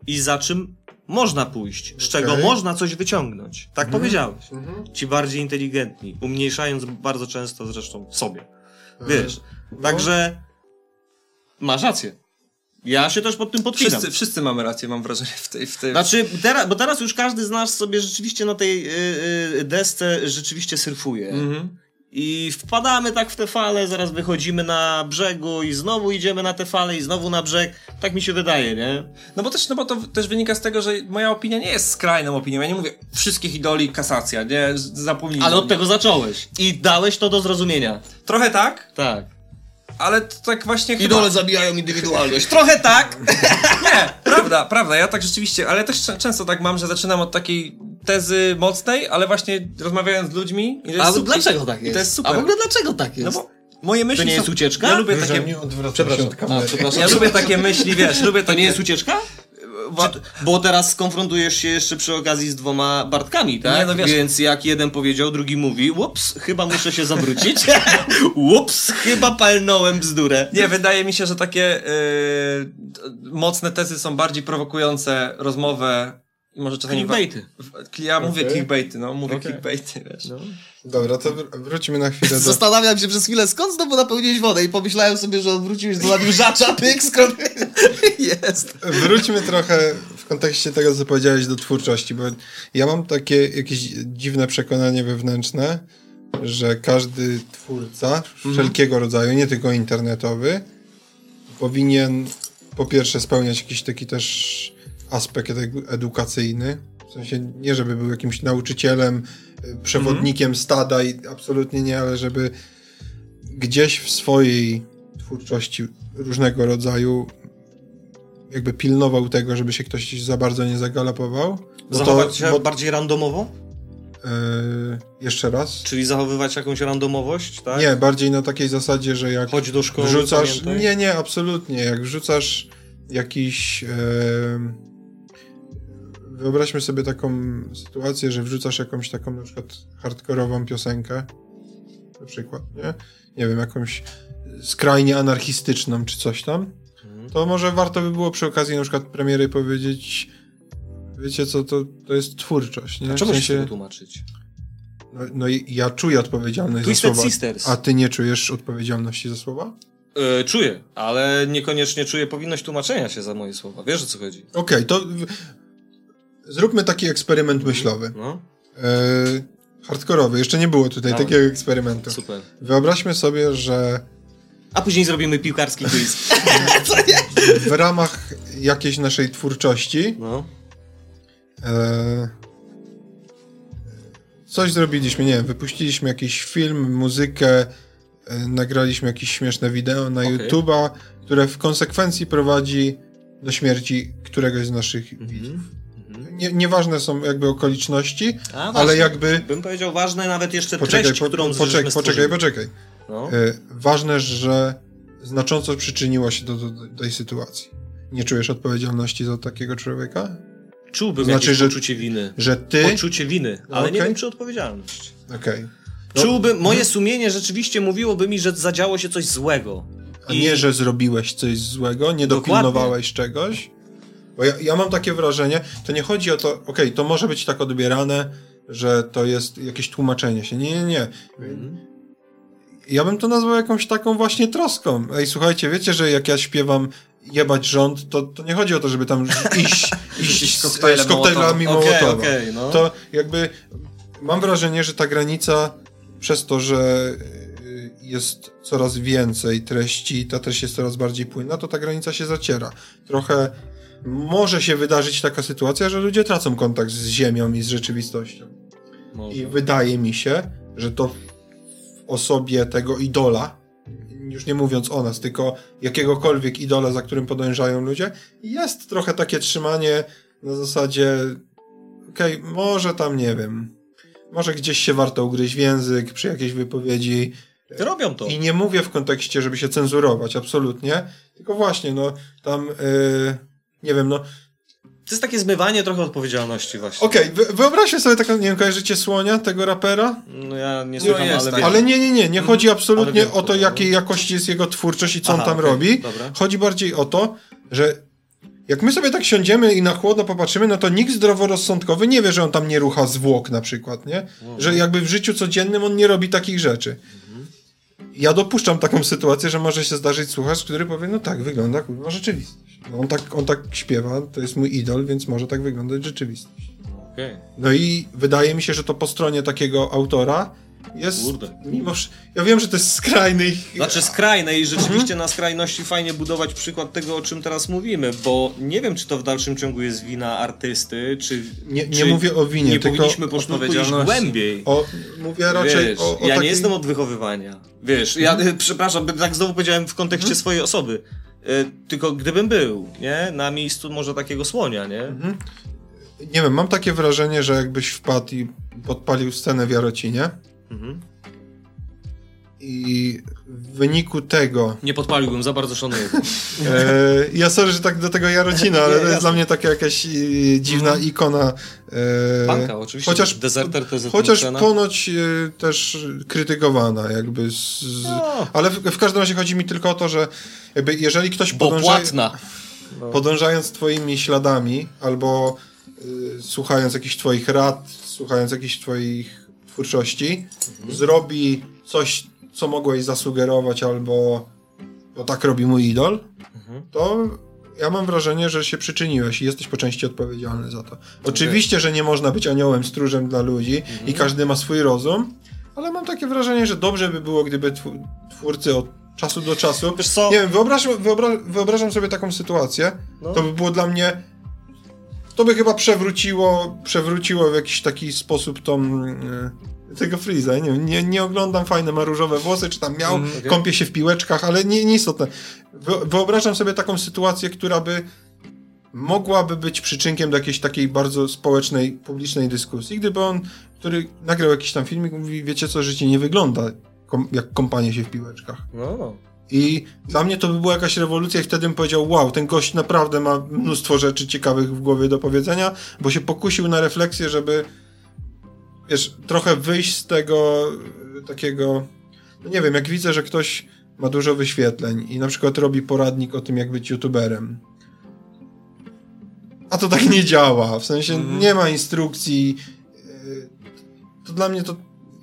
I za czym można pójść, z czego można coś wyciągnąć. Tak powiedziałeś. Ci bardziej inteligentni, umniejszając bardzo często zresztą sobie. Wiesz. Także masz rację. Ja się też pod tym podpinam. Wszyscy, wszyscy mamy rację, mam wrażenie, w tej... W tej... Znaczy, teraz, bo teraz już każdy z nas sobie rzeczywiście na tej y, y, desce rzeczywiście surfuje. Mhm. I wpadamy tak w te fale, zaraz wychodzimy na brzegu i znowu idziemy na te fale i znowu na brzeg. Tak mi się wydaje, nie? No bo też, no bo to też wynika z tego, że moja opinia nie jest skrajną opinią. Ja nie mówię wszystkich idoli kasacja, nie? Zapomnijmy. Ale od tego zacząłeś. I dałeś to do zrozumienia. Trochę tak, Tak. Ale to tak właśnie Idole chyba... zabijają indywidualność. <laughs> Trochę tak! Nie, prawda, prawda, ja tak rzeczywiście, ale też często tak mam, że zaczynam od takiej tezy mocnej, ale właśnie rozmawiając z ludźmi... i to jest A super- dlaczego tak I jest? to jest super. A w ogóle dlaczego tak jest? No bo moje myśli To nie są... jest ucieczka? Ja lubię takie... nie odwracaj się od A, przepraszam. Ja lubię takie myśli, wiesz, lubię To takie... nie jest ucieczka? Wa- bo teraz skonfrontujesz się jeszcze przy okazji z dwoma Bartkami, tak? Nie, no wiesz- Więc jak jeden powiedział, drugi mówi, ups, chyba muszę się zawrócić. <laughs> ups, chyba palnąłem bzdurę. Nie, wydaje mi się, że takie y, mocne tezy są bardziej prowokujące rozmowę. I Może czasami. Clickbaity. W- Ja mówię Okej. clickbaity, no mówię Okej. clickbaity, wiesz. No. Dobra, to wr- wróćmy na chwilę do... Zastanawiam się przez chwilę, skąd znowu napełniłeś wodę i pomyślałem sobie, że odwróciłeś do nadużacza, <laughs> pyk, skąd... <laughs> Jest. Wróćmy trochę w kontekście tego, co powiedziałeś do twórczości, bo ja mam takie jakieś dziwne przekonanie wewnętrzne, że każdy twórca wszelkiego rodzaju, nie tylko internetowy, powinien po pierwsze spełniać jakiś taki też aspekt edu- edukacyjny. W sensie nie, żeby był jakimś nauczycielem, y, przewodnikiem stada i absolutnie nie, ale żeby gdzieś w swojej twórczości różnego rodzaju jakby pilnował tego, żeby się ktoś za bardzo nie zagalopował. Bo Zachować się bo, bardziej randomowo? e, jeszcze raz. Czyli zachowywać jakąś randomowość, tak? Nie, bardziej na takiej zasadzie, że jak Chodź do szkoły, wrzucasz... pamiętaj. Nie, nie, absolutnie. Jak wrzucasz jakiś... E, wyobraźmy sobie taką sytuację, że wrzucasz jakąś taką na przykład hardkorową piosenkę, na przykład, nie? Nie wiem, jakąś skrajnie anarchistyczną czy coś tam, Mhm. to może warto by było przy okazji na przykład premiery powiedzieć wiecie co, to, to jest twórczość, nie? A W czemu się sensie- tego tłumaczyć? no, no i ja czuję odpowiedzialność za Twisted słowa. Sisters. A ty nie czujesz odpowiedzialności za słowa? E, czuję, ale niekoniecznie czuję powinność tłumaczenia się za moje słowa. Wiesz o co chodzi? Okej, to w... zróbmy taki eksperyment myślowy. No, E, hardkorowy. Jeszcze nie było tutaj Dawaj. takiego eksperymentu. super. Wyobraźmy sobie, że A później zrobimy piłkarski quiz. <laughs> w ramach jakiejś naszej twórczości No. e, coś zrobiliśmy, nie wiem, wypuściliśmy jakiś film, muzykę, e, nagraliśmy jakieś śmieszne wideo na Okej. YouTube'a, które w konsekwencji prowadzi do śmierci któregoś z naszych widzów. Nie, nieważne są jakby okoliczności, A, ale jakby... Bym powiedział ważne nawet jeszcze Poczekaj, treść, po, którą poczekaj, poczekaj, stworzyli. poczekaj. No. E, ważne, że znacząco przyczyniło się do, do, do tej sytuacji. Nie czujesz odpowiedzialności za takiego człowieka? Czułbym znaczy, jakieś że- poczucie winy. Że ty... Poczucie winy, ale nie Okej. wiem czy odpowiedzialność. Okej. No, Czułbym, moje sumienie rzeczywiście mówiłoby mi, że zadziało się coś złego. A nie, że zrobiłeś coś złego, nie Dokładnie. dopilnowałeś czegoś. Bo ja, ja mam takie wrażenie, to nie chodzi o to, okej, to może być tak odbierane, że to jest jakieś tłumaczenie się. Nie, nie, nie. Ja bym to nazwał jakąś taką właśnie troską. Ej, słuchajcie, wiecie, że jak ja śpiewam jebać rząd, to, to nie chodzi o to, żeby tam <laughs> <laughs> iść, iść z, z koktajlami Mołotowa. okej, no. To jakby mam wrażenie, że ta granica przez to, że y, jest coraz więcej treści, ta treść jest coraz bardziej płynna, to ta granica się zaciera. Trochę może się wydarzyć taka sytuacja, że ludzie tracą kontakt z ziemią i z rzeczywistością. Może. I wydaje mi się, że to w osobie tego idola, już nie mówiąc o nas, tylko jakiegokolwiek idola, za którym podążają ludzie, jest trochę takie trzymanie na zasadzie okej, może tam, nie wiem, może gdzieś się warto ugryźć w język przy jakiejś wypowiedzi. Robią to. I nie mówię w kontekście, żeby się cenzurować, absolutnie, tylko właśnie, no, tam, yy, nie wiem, no, To jest takie zmywanie trochę odpowiedzialności właśnie. okej, wy, wyobraźcie sobie taką, nie wiem, kojarzycie Słonia, tego rapera? No ja nie No słucham, jest, ale tak. wiem. Ale nie, nie, nie, nie chodzi ale absolutnie wiem, o to, jakiej no. jakości jest jego twórczość i co on Aha, tam okej, robi. dobra. Chodzi bardziej o to, że jak my sobie tak siądziemy i na chłodno popatrzymy, no to nikt zdroworozsądkowy nie wie, że on tam nie rucha zwłok na przykład, nie? Że jakby w życiu codziennym on nie robi takich rzeczy. Ja dopuszczam taką sytuację, że może się zdarzyć słuchacz, który powie, no tak, wygląda kurwa rzeczywistość. No on, tak, on tak śpiewa, to jest mój idol, więc może tak wyglądać rzeczywistość. Okej. No i wydaje mi się, że to po stronie takiego autora jest. Kurde. Mimo, ja wiem, że to jest skrajny. i- Znaczy skrajne i rzeczywiście Mhm. na skrajności fajnie budować przykład tego, o czym teraz mówimy, bo nie wiem, czy to w dalszym ciągu jest wina artysty, czy... Nie, nie czy mówię o winie, Nie tylko powinniśmy po odpowiedzialności. głębiej. o, mówię raczej Wiesz, o, o ja takiej... nie jestem od wychowywania. Wiesz, ja Mhm. przepraszam, bym tak znowu powiedziałem w kontekście swojej osoby. E, tylko gdybym był, nie? Na miejscu może takiego słonia, nie? Mhm. Nie wiem, mam takie wrażenie, że jakbyś wpadł i podpalił scenę w Jarocinie, Mhm. I w wyniku tego. Nie podpaliłbym, za bardzo szanuję. <laughs> E, ja sorry, że tak do tego Jarocina, <laughs> ale to jest dla mnie taka jakaś e, dziwna ikona. E, Banka, oczywiście. Chociaż, Deserter, TZ chociaż cena. ponoć e, też krytykowana, jakby. Z, z, No. Ale w, w każdym razie chodzi mi tylko o to, że jakby jeżeli ktoś podąża, płatna. podążając twoimi śladami, albo y, słuchając jakichś twoich rad, słuchając jakichś twoich twórczości, zrobi coś, co mogłeś zasugerować, albo bo tak robi mój idol, to ja mam wrażenie, że się przyczyniłeś i jesteś po części odpowiedzialny za to. Oczywiście, że nie można być aniołem, stróżem dla ludzi i każdy ma swój rozum, ale mam takie wrażenie, że dobrze by było, gdyby tw- twórcy od czasu do czasu Wiesz co? nie wiem, wyobraź, wyobra, wyobrażam sobie taką sytuację. No. To by było dla mnie. To by chyba przewróciło, przewróciło w jakiś taki sposób tą. e, tego Freeza, nie, nie, nie oglądam fajne, ma różowe włosy, czy tam miał, Mhm, okej. kąpie się w piłeczkach, ale nie, nieistotne. Wyo- Wyobrażam sobie taką sytuację, która by mogłaby być przyczynkiem do jakiejś takiej bardzo społecznej, publicznej dyskusji, gdyby on, który nagrał jakiś tam filmik, mówi, wiecie co, życie nie wygląda kom, jak kąpanie się w piłeczkach. I dla mnie to by była jakaś rewolucja i wtedy bym powiedział, wow, ten gość naprawdę ma mnóstwo rzeczy ciekawych w głowie do powiedzenia, bo się pokusił na refleksję, żeby wiesz, trochę wyjść z tego y, takiego, no nie wiem, jak widzę, że ktoś ma dużo wyświetleń i na przykład robi poradnik o tym, jak być youtuberem. A to tak nie działa, w sensie Mhm. nie ma instrukcji. y, To dla mnie to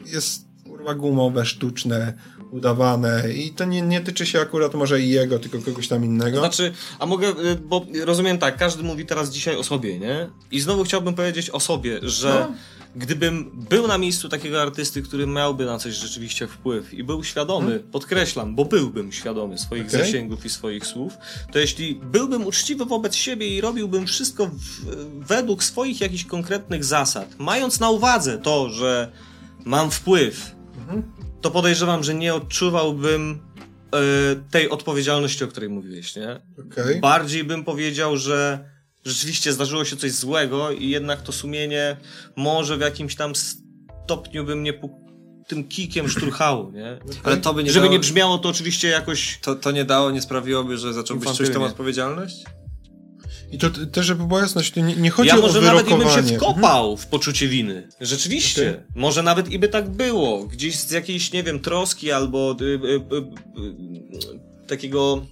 jest kurwa gumowe, sztuczne, udawane i to nie, nie tyczy się akurat może i jego, tylko kogoś tam innego. Znaczy, a mogę, y, bo rozumiem tak, każdy mówi teraz dzisiaj o sobie, nie? I znowu chciałbym powiedzieć o sobie, że No. gdybym był na miejscu takiego artysty, który miałby na coś rzeczywiście wpływ i był świadomy, podkreślam, bo byłbym świadomy swoich Hmm? Okej. zasięgów i swoich słów, to jeśli byłbym uczciwy wobec siebie i robiłbym wszystko w, według swoich jakichś konkretnych zasad, mając na uwadze to, że mam wpływ, Mhm. To podejrzewam, że nie odczuwałbym e, tej odpowiedzialności, o której mówiłeś, nie? Okej. Bardziej bym powiedział, że rzeczywiście zdarzyło się coś złego i jednak to sumienie może w jakimś tam stopniu by mnie pu- tym kikiem szturchało, nie? <clears throat> Ale to by nie Żeby dało, nie brzmiało to oczywiście jakoś... to, to nie dało, nie sprawiłoby, że zacząłbyś czuć tą odpowiedzialność? I to też, żeby była jasność, to nie, nie chodzi Ja o może nawet i bym się wyrokowanie. wkopał w poczucie winy. Rzeczywiście. Okej. Może nawet i by tak było. Gdzieś z jakiejś, nie wiem, troski albo y, y, y, y, takiego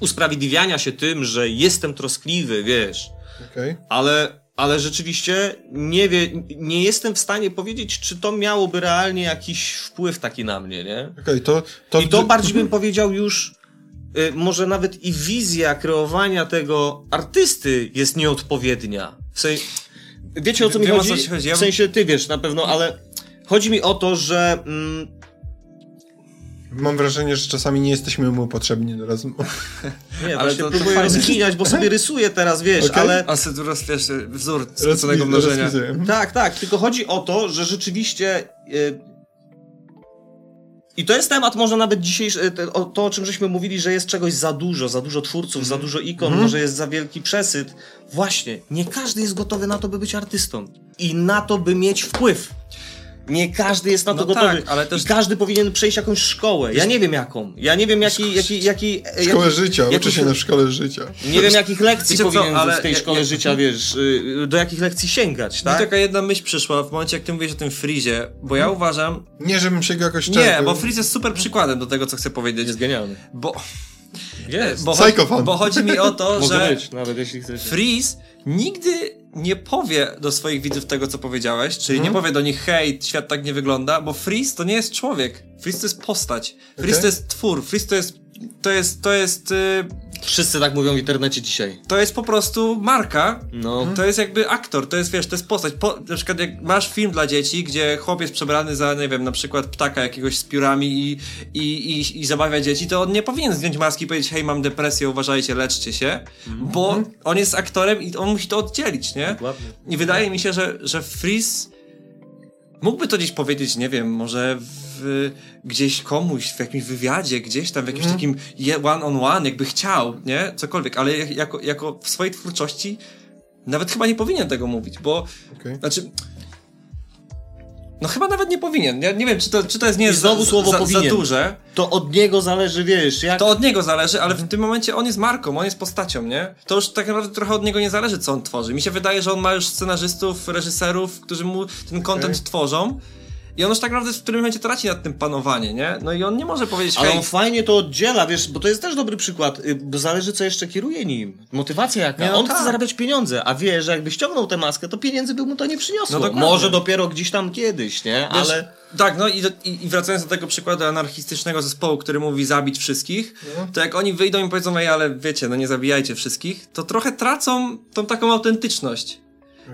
usprawiedliwiania się tym, że jestem troskliwy, wiesz. Okej. Ale, ale rzeczywiście nie, wie, nie jestem w stanie powiedzieć, czy to miałoby realnie jakiś wpływ taki na mnie, nie? Okej, to, to... I to bardziej bym powiedział już, y, może nawet i wizja kreowania tego artysty jest nieodpowiednia. W sensie, wiecie o co mi Wiem, o chodzi? co chodzi. Ja W sensie ty wiesz na pewno, ale chodzi mi o to, że mm, Mam wrażenie, że czasami nie jesteśmy mu potrzebni do rozmowy. <laughs> nie, Ale to- to próbuję fajne. rozkminiać, bo sobie rysuję teraz, wiesz, Okej. ale... A tu rozwiesz wzór skróconego mnożenia. Tak, tak, tylko chodzi o to, że rzeczywiście. y, I to jest temat może nawet dzisiejszy, o- to o czym żeśmy mówili, że jest czegoś za dużo, za dużo twórców, za dużo ikon, może jest za wielki przesyt. Właśnie, nie każdy jest gotowy na to, by być artystą i na to, by mieć wpływ. Nie każdy jest na to No gotowy. tak, ale też- I każdy powinien przejść jakąś szkołę. Ja nie wiem jaką. Ja nie wiem jaki, jaki, jaki, Szkołę jaki, życia, jaki- uczę się na szkole życia. Nie wiem jakich lekcji Wiecie co, powinien ale w tej ja- szkole ja- życia, wiesz, y, do jakich lekcji sięgać, Mi tak? taka jedna myśl przyszła w momencie, jak ty mówisz o tym Freezie, bo ja uważam... Nie, żebym się go jakoś Nie, czerpał. bo Freeze jest super przykładem do tego, co chcę powiedzieć. Jest genialny. Bo, Jest. bo, Psychofan. bo chodzi mi o to, <laughs> Może że być, nawet jeśli chcecie. Freeze nigdy nie powie do swoich widzów tego, co powiedziałeś, czyli nie powie do nich, hej, świat tak nie wygląda, bo Freeze to nie jest człowiek. Freeze to jest postać. Freeze Okej. to jest twór. Freeze to jest, to jest, to jest, y, Wszyscy tak mówią w internecie dzisiaj. to jest po prostu marka. No. To jest jakby aktor, to jest, wiesz, to jest postać. Po, na przykład jak masz film dla dzieci, gdzie chłopiec przebrany za, nie wiem, na przykład ptaka jakiegoś z piórami i, i, i, i zabawia dzieci, to on nie powinien zdjąć maski i powiedzieć, hej, mam depresję, uważajcie, leczcie się, bo on jest aktorem i on musi to oddzielić, nie? Dokładnie. I wydaje mi się, że, że Freeze mógłby to gdzieś powiedzieć, nie wiem, może w, gdzieś komuś, w jakimś wywiadzie, gdzieś tam, w jakimś takim je- one on one, jakby chciał, nie? Cokolwiek, ale jak- jako, jako w swojej twórczości nawet chyba nie powinien tego mówić, bo Okej. znaczy No chyba nawet nie powinien. Ja nie wiem, czy to, czy to jest nie I znowu za, słowo za, powinien. za duże. To od niego zależy, wiesz, jak... To od niego zależy, ale w tym momencie on jest marką, on jest postacią, nie? To już tak naprawdę trochę od niego nie zależy, co on tworzy. Mi się wydaje, że on ma już scenarzystów, reżyserów, którzy mu ten content tworzą. I on już tak naprawdę w którym momencie traci nad tym panowanie, nie? No i on nie może powiedzieć, Ale on fajnie to oddziela, wiesz, bo to jest też dobry przykład, y, bo zależy co jeszcze kieruje nim. Motywacja jaka. Nie, no on tak. chce zarabiać pieniądze, a wie, że jakby ściągnął tę maskę, to pieniędzy by mu to nie przyniosło. No. Może dopiero gdzieś tam kiedyś, nie? Wiesz, Ale... Tak, no i, i, wracając do tego przykładu anarchistycznego zespołu, który mówi zabić wszystkich, to jak oni wyjdą i powiedzą, ej, ale wiecie, no nie zabijajcie wszystkich, to trochę tracą tą taką autentyczność.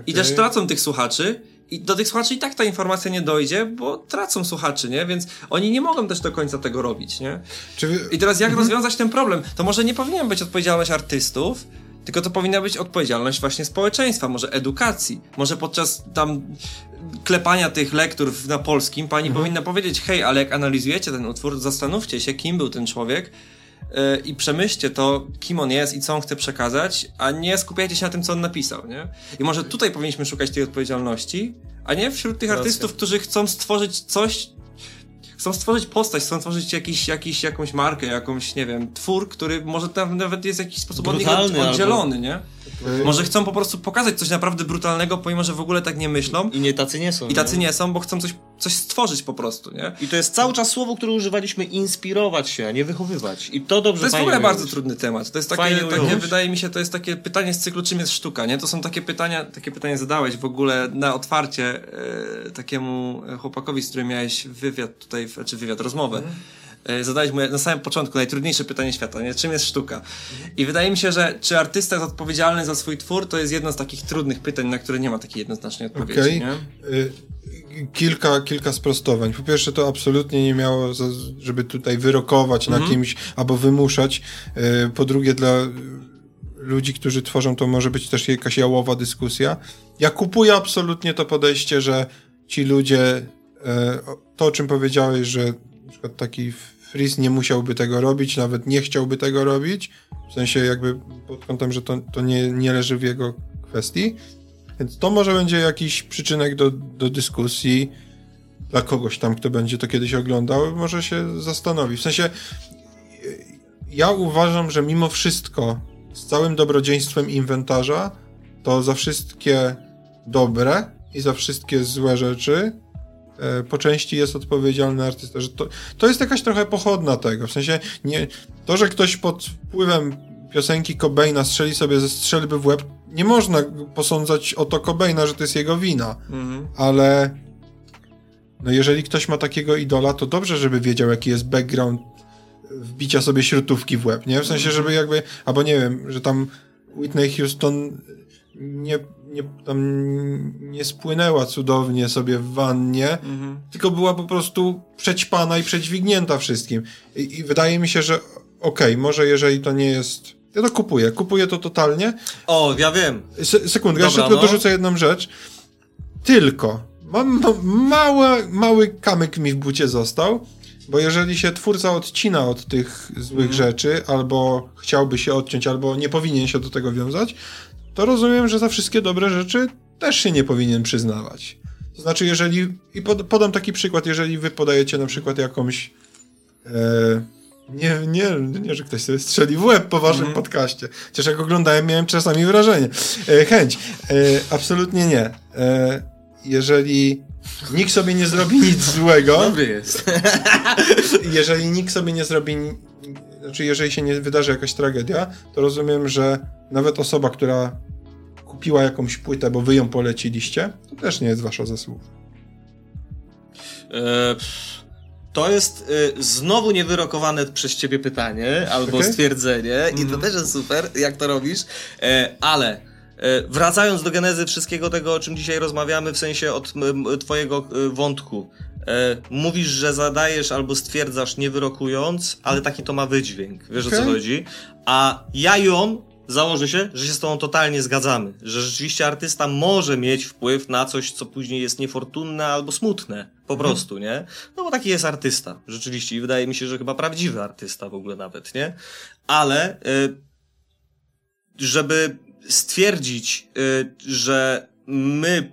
I też tracą tych słuchaczy. I do tych słuchaczy i tak ta informacja nie dojdzie, bo tracą słuchaczy, nie? Więc oni nie mogą też do końca tego robić, nie? Czy. I teraz jak rozwiązać ten problem? To może nie powinien być odpowiedzialność artystów, tylko to powinna być odpowiedzialność właśnie społeczeństwa, może edukacji. Może podczas tam klepania tych lektur na polskim pani powinna powiedzieć, hej, ale jak analizujecie ten utwór, zastanówcie się, kim był ten człowiek i przemyślcie to, kim on jest i co on chce przekazać, a nie skupiajcie się na tym, co on napisał, nie? I może tutaj powinniśmy szukać tej odpowiedzialności, a nie wśród tych artystów, którzy chcą stworzyć coś, chcą stworzyć postać, chcą stworzyć jakiś, jakiś, jakąś markę, jakąś, nie wiem, twór, który może tam nawet jest w jakiś sposób od niego Brutalny albo- oddzielony, nie? Y, Może chcą po prostu pokazać coś naprawdę brutalnego, pomimo, że w ogóle tak nie myślą I nie tacy nie są. i tacy nie? nie są, bo chcą coś, coś stworzyć po prostu, nie? I to jest cały czas słowo, które używaliśmy, inspirować się, a nie wychowywać. I to dobrze To jest w ogóle bardzo trudny temat. To jest takie, takie wydaje mi się, to jest takie pytanie z cyklu, czym jest sztuka, nie? To są takie pytania, takie pytanie zadałeś w ogóle na otwarcie e, takiemu chłopakowi, z którym miałeś wywiad tutaj, czy wywiad, rozmowę. Mhm. E, Zadałeś mu na samym początku najtrudniejsze pytanie świata, nie? Czym jest sztuka? I wydaje mi się, że czy artysta jest odpowiedzialny za swój twór, to jest jedno z takich trudnych pytań, na które nie ma takiej jednoznacznej odpowiedzi, Okej. nie? Y, Kilka, kilka sprostowań. Po pierwsze, to absolutnie nie miało, żeby tutaj wyrokować Mhm. na kimś albo wymuszać. Y, Po drugie, dla ludzi, którzy tworzą, to może być też jakaś jałowa dyskusja. Ja kupuję absolutnie to podejście, że ci ludzie, to o czym powiedziałeś, że przykład taki Freeze nie musiałby tego robić, nawet nie chciałby tego robić, w sensie jakby pod kątem, że to, to nie, nie leży w jego kwestii. Więc to może będzie jakiś przyczynek do, do dyskusji dla kogoś tam, kto będzie to kiedyś oglądał, może się zastanowi. W sensie ja uważam, że mimo wszystko z całym dobrodziejstwem inwentarza, to za wszystkie dobre i za wszystkie złe rzeczy po części jest odpowiedzialny artysta. Że to, to jest jakaś trochę pochodna tego. W sensie nie, to, że ktoś pod wpływem piosenki Cobaina strzeli sobie ze strzelby w łeb, nie można posądzać o to Cobaina, że to jest jego wina. Mhm. Ale no jeżeli ktoś ma takiego idola, to dobrze, żeby wiedział, jaki jest background wbicia sobie śrutówki w łeb, nie? W sensie, żeby jakby, albo nie wiem, że tam Whitney Houston nie, nie, tam nie spłynęła cudownie sobie w wannie, Mhm. tylko była po prostu przećpana i przedźwignięta wszystkim. I, i wydaje mi się, że okej, może jeżeli to nie jest... Ja to kupuję, kupuję to totalnie, O, ja wiem. Se, sekundkę, Dobra, jeszcze tylko no. dorzucę jedną rzecz. Tylko, mam ma, mały, mały kamyk mi w bucie został, bo jeżeli się twórca odcina od tych złych Mhm. rzeczy, albo chciałby się odciąć, albo nie powinien się do tego wiązać, to rozumiem, że za wszystkie dobre rzeczy też się nie powinien przyznawać. To znaczy, jeżeli, i pod, podam taki przykład, jeżeli wy podajecie na przykład jakąś e, nie, nie, nie, że ktoś sobie strzeli w łeb po waszym Mhm. podcaście. Chociaż jak oglądałem, miałem czasami wrażenie. E, chęć. E, absolutnie nie. E, jeżeli nikt sobie nie zrobi nic <laughs> złego, Dobry jest. <laughs> jeżeli nikt sobie nie zrobi, znaczy jeżeli się nie wydarzy jakaś tragedia, to rozumiem, że nawet osoba, która kupiła jakąś płytę, bo wy ją poleciliście, to też nie jest wasza zasługa. E, To jest e, znowu niewyrokowane przez ciebie pytanie albo Okej. stwierdzenie i to też jest super, jak to robisz, e, ale wracając do genezy wszystkiego tego, o czym dzisiaj rozmawiamy, w sensie od twojego wątku, mówisz, że zadajesz albo stwierdzasz nie wyrokując, ale taki to ma wydźwięk, wiesz o co chodzi, a ja i on założę się, że się z tobą totalnie zgadzamy, że rzeczywiście artysta może mieć wpływ na coś, co później jest niefortunne albo smutne, po prostu, nie? No bo taki jest artysta, rzeczywiście i wydaje mi się, że chyba prawdziwy artysta w ogóle nawet, nie? Ale y, żeby stwierdzić, y, że my,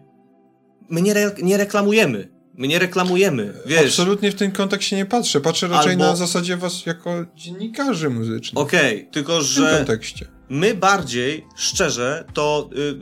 my nie, re, nie reklamujemy My nie reklamujemy, wiesz. Absolutnie w tym kontekście nie patrzę. Patrzę raczej Albo- na zasadzie was jako dziennikarzy muzycznych. Okej, tylko W tym że kontekście. My bardziej, szczerze, to y, y, y,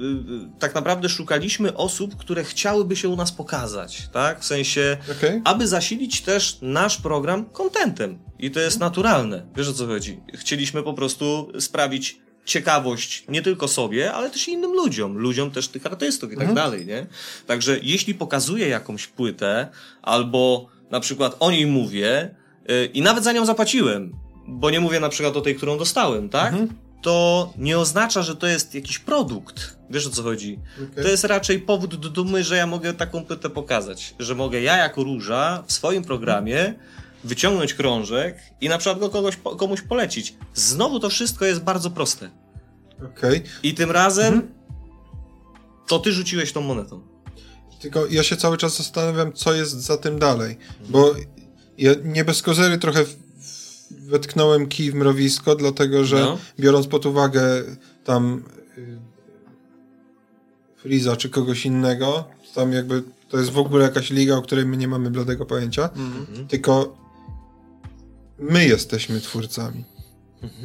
tak naprawdę szukaliśmy osób, które chciałyby się u nas pokazać, tak? W sensie, Okej? aby zasilić też nasz program kontentem. I to jest naturalne. Wiesz o co chodzi? Chcieliśmy po prostu sprawić ciekawość nie tylko sobie, ale też innym ludziom, ludziom też tych artystów i tak dalej, nie? Także jeśli pokazuję jakąś płytę, albo na przykład o niej mówię yy, i nawet za nią zapłaciłem, bo nie mówię na przykład o tej, którą dostałem, tak? To nie oznacza, że to jest jakiś produkt. Wiesz o co chodzi? Okej. To jest raczej powód do dumy, że ja mogę taką płytę pokazać. Że mogę ja jako róża w swoim programie wyciągnąć krążek i na przykład go kogoś, komuś polecić. Znowu to wszystko jest bardzo proste. Okej. I tym razem Mhm. to ty rzuciłeś tą monetą. Tylko ja się cały czas zastanawiam, co jest za tym dalej. Bo ja nie bez kozery trochę wetknąłem kij w mrowisko, dlatego że No. biorąc pod uwagę tam y, Friza czy kogoś innego, tam jakby to jest w ogóle jakaś liga, o której my nie mamy bladego pojęcia, tylko my jesteśmy twórcami.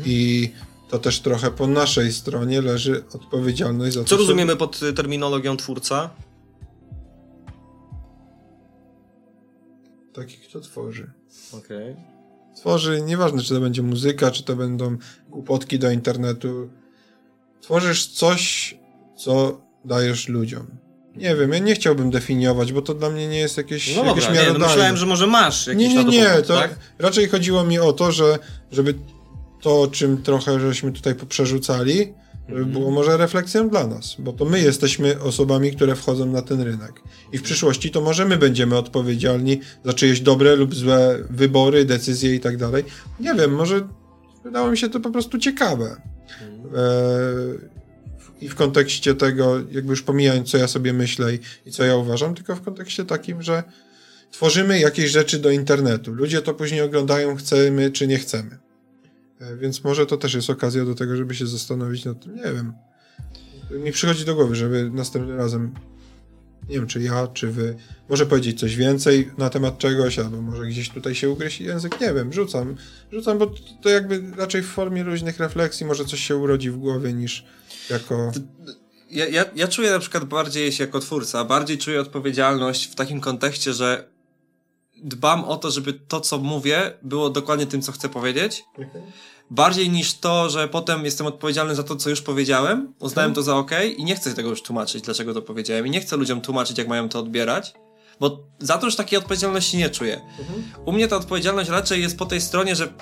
I to też trochę po naszej stronie leży odpowiedzialność za to, Co rozumiemy pod terminologią twórca? Taki, kto tworzy. Okej. Tworzy, nieważne czy to będzie muzyka, czy to będą głupotki do internetu. Tworzysz coś, co dajesz ludziom. Nie wiem, ja nie chciałbym definiować, bo to dla mnie nie jest jakieś, No jakieś dobra, nie, no myślałem, że może masz jakiś Nie, na nie, to nie, to tak? raczej chodziło mi o to, że żeby to, czym trochę żeśmy tutaj poprzerzucali, Było może refleksją dla nas, bo to my jesteśmy osobami, które wchodzą na ten rynek. I w przyszłości to może my będziemy odpowiedzialni za czyjeś dobre lub złe wybory, decyzje i tak dalej. Nie wiem, może wydało mi się to po prostu ciekawe. E, I w kontekście tego, jakby już pomijając, co ja sobie myślę i, i co ja uważam, tylko w kontekście takim, że tworzymy jakieś rzeczy do internetu. Ludzie to później oglądają, chcemy czy nie chcemy. E, Więc może to też jest okazja do tego, żeby się zastanowić nad tym. Nie wiem. Mi przychodzi do głowy, żeby następnym razem, nie wiem, czy ja, czy wy, może powiedzieć coś więcej na temat czegoś, albo może gdzieś tutaj się ugryźć język, nie wiem, rzucam. Rzucam, bo to jakby raczej w formie luźnych refleksji może coś się urodzi w głowie niż jako... Ja, ja, ja czuję na przykład bardziej się jako twórca, bardziej czuję odpowiedzialność w takim kontekście, że dbam o to, żeby to, co mówię, było dokładnie tym, co chcę powiedzieć. Bardziej niż to, że potem jestem odpowiedzialny za to, co już powiedziałem, uznałem to za ok i nie chcę tego już tłumaczyć, dlaczego to powiedziałem i nie chcę ludziom tłumaczyć, jak mają to odbierać, bo za to już takiej odpowiedzialności nie czuję. U mnie ta odpowiedzialność raczej jest po tej stronie, że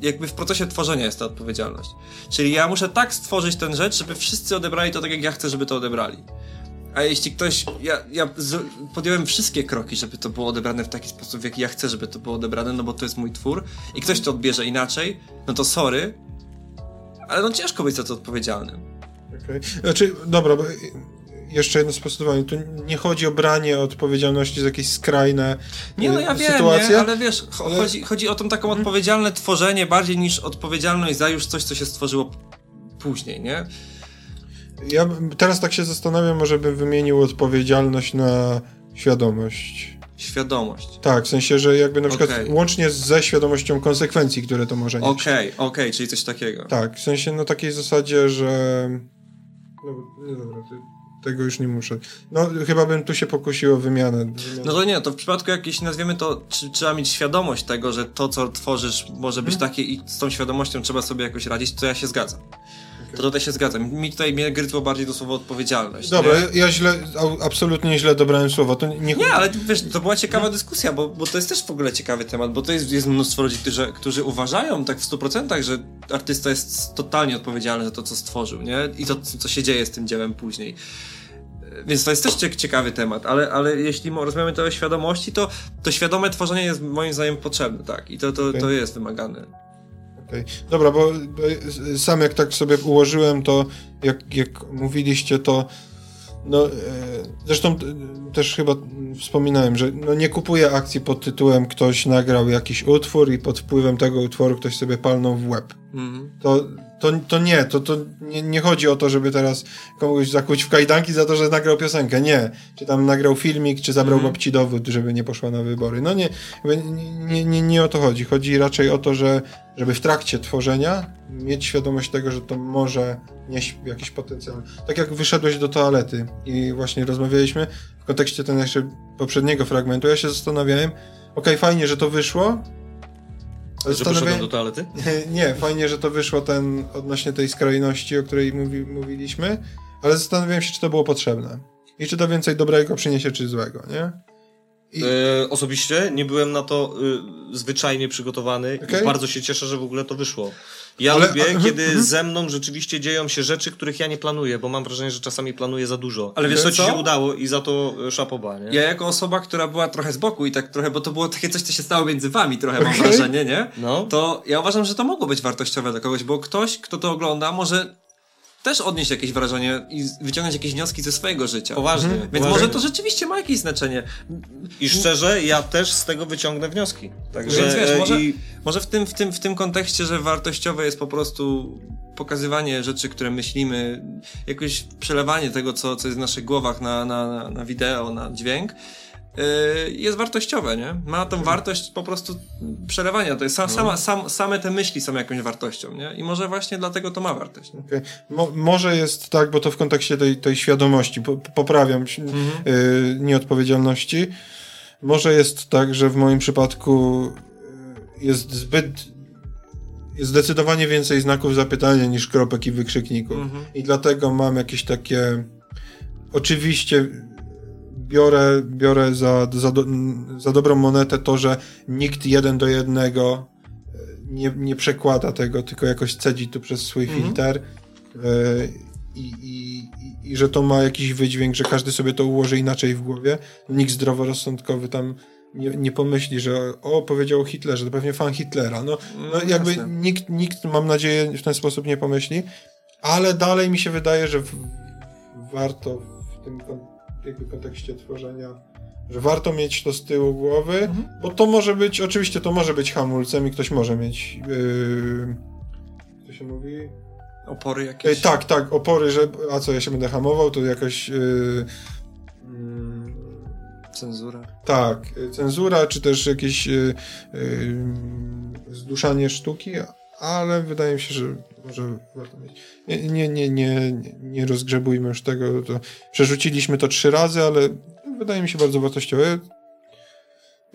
jakby w procesie tworzenia jest ta odpowiedzialność. Czyli ja muszę tak stworzyć tę rzecz, żeby wszyscy odebrali to tak, jak ja chcę, żeby to odebrali. A jeśli ktoś. Ja, ja z, podjąłem wszystkie kroki, żeby to było odebrane w taki sposób, w jaki ja chcę, żeby to było odebrane, no bo to jest mój twór, i ktoś to odbierze inaczej, no to sorry. Ale no ciężko być za to odpowiedzialnym. Okej. Znaczy, dobra, bo jeszcze jedno sprostowanie. Tu nie chodzi o branie odpowiedzialności za jakieś skrajne Nie, no ja wiem, sytuacje. nie, ale wiesz, Ale- chodzi, chodzi o tą taką odpowiedzialne tworzenie bardziej niż odpowiedzialność za już coś, co się stworzyło później, nie? Ja teraz tak się zastanawiam, może bym wymienił odpowiedzialność na świadomość. Świadomość. Tak, w sensie, że jakby na przykład Okej. łącznie ze świadomością konsekwencji, które to może nieść. Okej, okej, czyli coś takiego. Tak, w sensie na takiej zasadzie, że. No, nie dobra, ty, tego już nie muszę. No, chyba bym tu się pokusił o wymianę. wymianę. No to nie, to w przypadku jakiejś, nazwiemy to, czy, trzeba mieć świadomość tego, że to, co tworzysz, może być Mhm. takie i z tą świadomością trzeba sobie jakoś radzić, to ja się zgadzam. To tutaj się zgadzam. Mi tutaj mnie gryzło bardziej do słowa odpowiedzialność. Dobra, nie? ja, źle, absolutnie źle dobrałem słowa. To nie, Nie, ale wiesz, to była ciekawa dyskusja, bo, bo to jest też w ogóle ciekawy temat, bo to jest, jest mnóstwo ludzi, którzy, którzy uważają tak w 100%, że artysta jest totalnie odpowiedzialny za to, co stworzył, nie? I to, co się dzieje z tym dziełem później. Więc to jest też cie- ciekawy temat, ale, ale jeśli rozmawiamy to o świadomości, to, to świadome tworzenie jest moim zdaniem potrzebne, tak? I to, to, to jest wymagane. Okej. Dobra, bo bo sam jak tak sobie ułożyłem, to jak, jak mówiliście, to No, e, zresztą e, też chyba wspominałem, że no nie kupuję akcji pod tytułem ktoś nagrał jakiś utwór i pod wpływem tego utworu ktoś sobie palnął w łeb. Mhm. To, to, to nie, to, to nie, nie chodzi o to, żeby teraz komuś zakuć w kajdanki za to, że nagrał piosenkę. Nie. Czy tam nagrał filmik, czy zabrał Mhm. babci dowód, żeby nie poszła na wybory. No nie, nie, nie, nie o to chodzi. Chodzi raczej o to, że żeby w trakcie tworzenia mieć świadomość tego, że to może nieść jakiś potencjał. Tak jak wyszedłeś do toalety i właśnie rozmawialiśmy w kontekście ten jeszcze poprzedniego fragmentu, ja się zastanawiałem, okej, fajnie, że to wyszło, Że poszedłem do toalety? <laughs> nie, fajnie, że to wyszło ten odnośnie tej skrajności, o której mówi, mówiliśmy, ale zastanawiałem się, czy to było potrzebne. I czy to więcej dobrego przyniesie, czy złego, nie? I, E, osobiście nie byłem na to y, zwyczajnie przygotowany i bardzo się cieszę, że w ogóle to wyszło. Ja Ale- lubię, a- mhm, kiedy mhm. ze mną rzeczywiście dzieją się rzeczy, których ja nie planuję, bo mam wrażenie, że czasami planuję za dużo. Ale wiesz to ci co? się udało i za to e, szapoba, nie? Ja jako osoba, która była trochę z boku i tak trochę, bo to było takie coś, co się stało między wami trochę, mam Okej. wrażenie, nie? No. To ja uważam, że to mogło być wartościowe dla kogoś, bo ktoś, kto to ogląda, może też odnieść jakieś wrażenie i wyciągnąć jakieś wnioski ze swojego życia. Poważnie. Więc poważnie. może to rzeczywiście ma jakieś znaczenie. I szczerze, ja też z tego wyciągnę wnioski. Także Więc wiesz, może, i może w, tym, w, tym, w tym kontekście, że wartościowe jest po prostu pokazywanie rzeczy, które myślimy, jakoś przelewanie tego, co, co jest w naszych głowach na, na, na- na wideo, na dźwięk, jest wartościowe, nie? Ma tą wartość po prostu przelewania. To jest sa, sama, sam, same te myśli są jakąś wartością, nie? I może właśnie dlatego to ma wartość. Okej. Mo, może jest tak, bo to w kontekście tej, tej świadomości, po, poprawiam się, y, nieodpowiedzialności, może jest tak, że w moim przypadku y, jest zbyt jest zdecydowanie więcej znaków zapytania niż kropek i wykrzykników. Mhm. I dlatego mam jakieś takie. Oczywiście biorę, biorę za, za, do, za dobrą monetę to, że nikt jeden do jednego e, nie, nie przekłada tego, tylko jakoś cedzi tu przez swój Mhm. filtr. e, I, i, i, I że to ma jakiś wydźwięk, że każdy sobie to ułoży inaczej w głowie. Nikt zdroworozsądkowy tam nie, nie pomyśli, że o, powiedział o Hitlerze, to pewnie fan Hitlera. No, no Mm, jakby jasne. nikt, nikt, mam nadzieję, w ten sposób nie pomyśli, ale dalej mi się wydaje, że w, warto w tym kon, jakby kontekście tworzenia, że warto mieć to z tyłu głowy, Mhm. bo to może być, oczywiście to może być hamulcem i ktoś może mieć, yy, co się mówi? Opory jakieś. Ej, tak, tak, opory, że, a co, ja się będę hamował, to jakoś, yy, mm, Cenzura. tak, y, cenzura, czy też jakieś y, y, zduszanie sztuki, ale wydaje mi się, że może warto mieć. Nie, nie, nie, nie, nie- rozgrzebujmy już tego. To przerzuciliśmy to trzy razy, ale wydaje mi się bardzo wartościowe.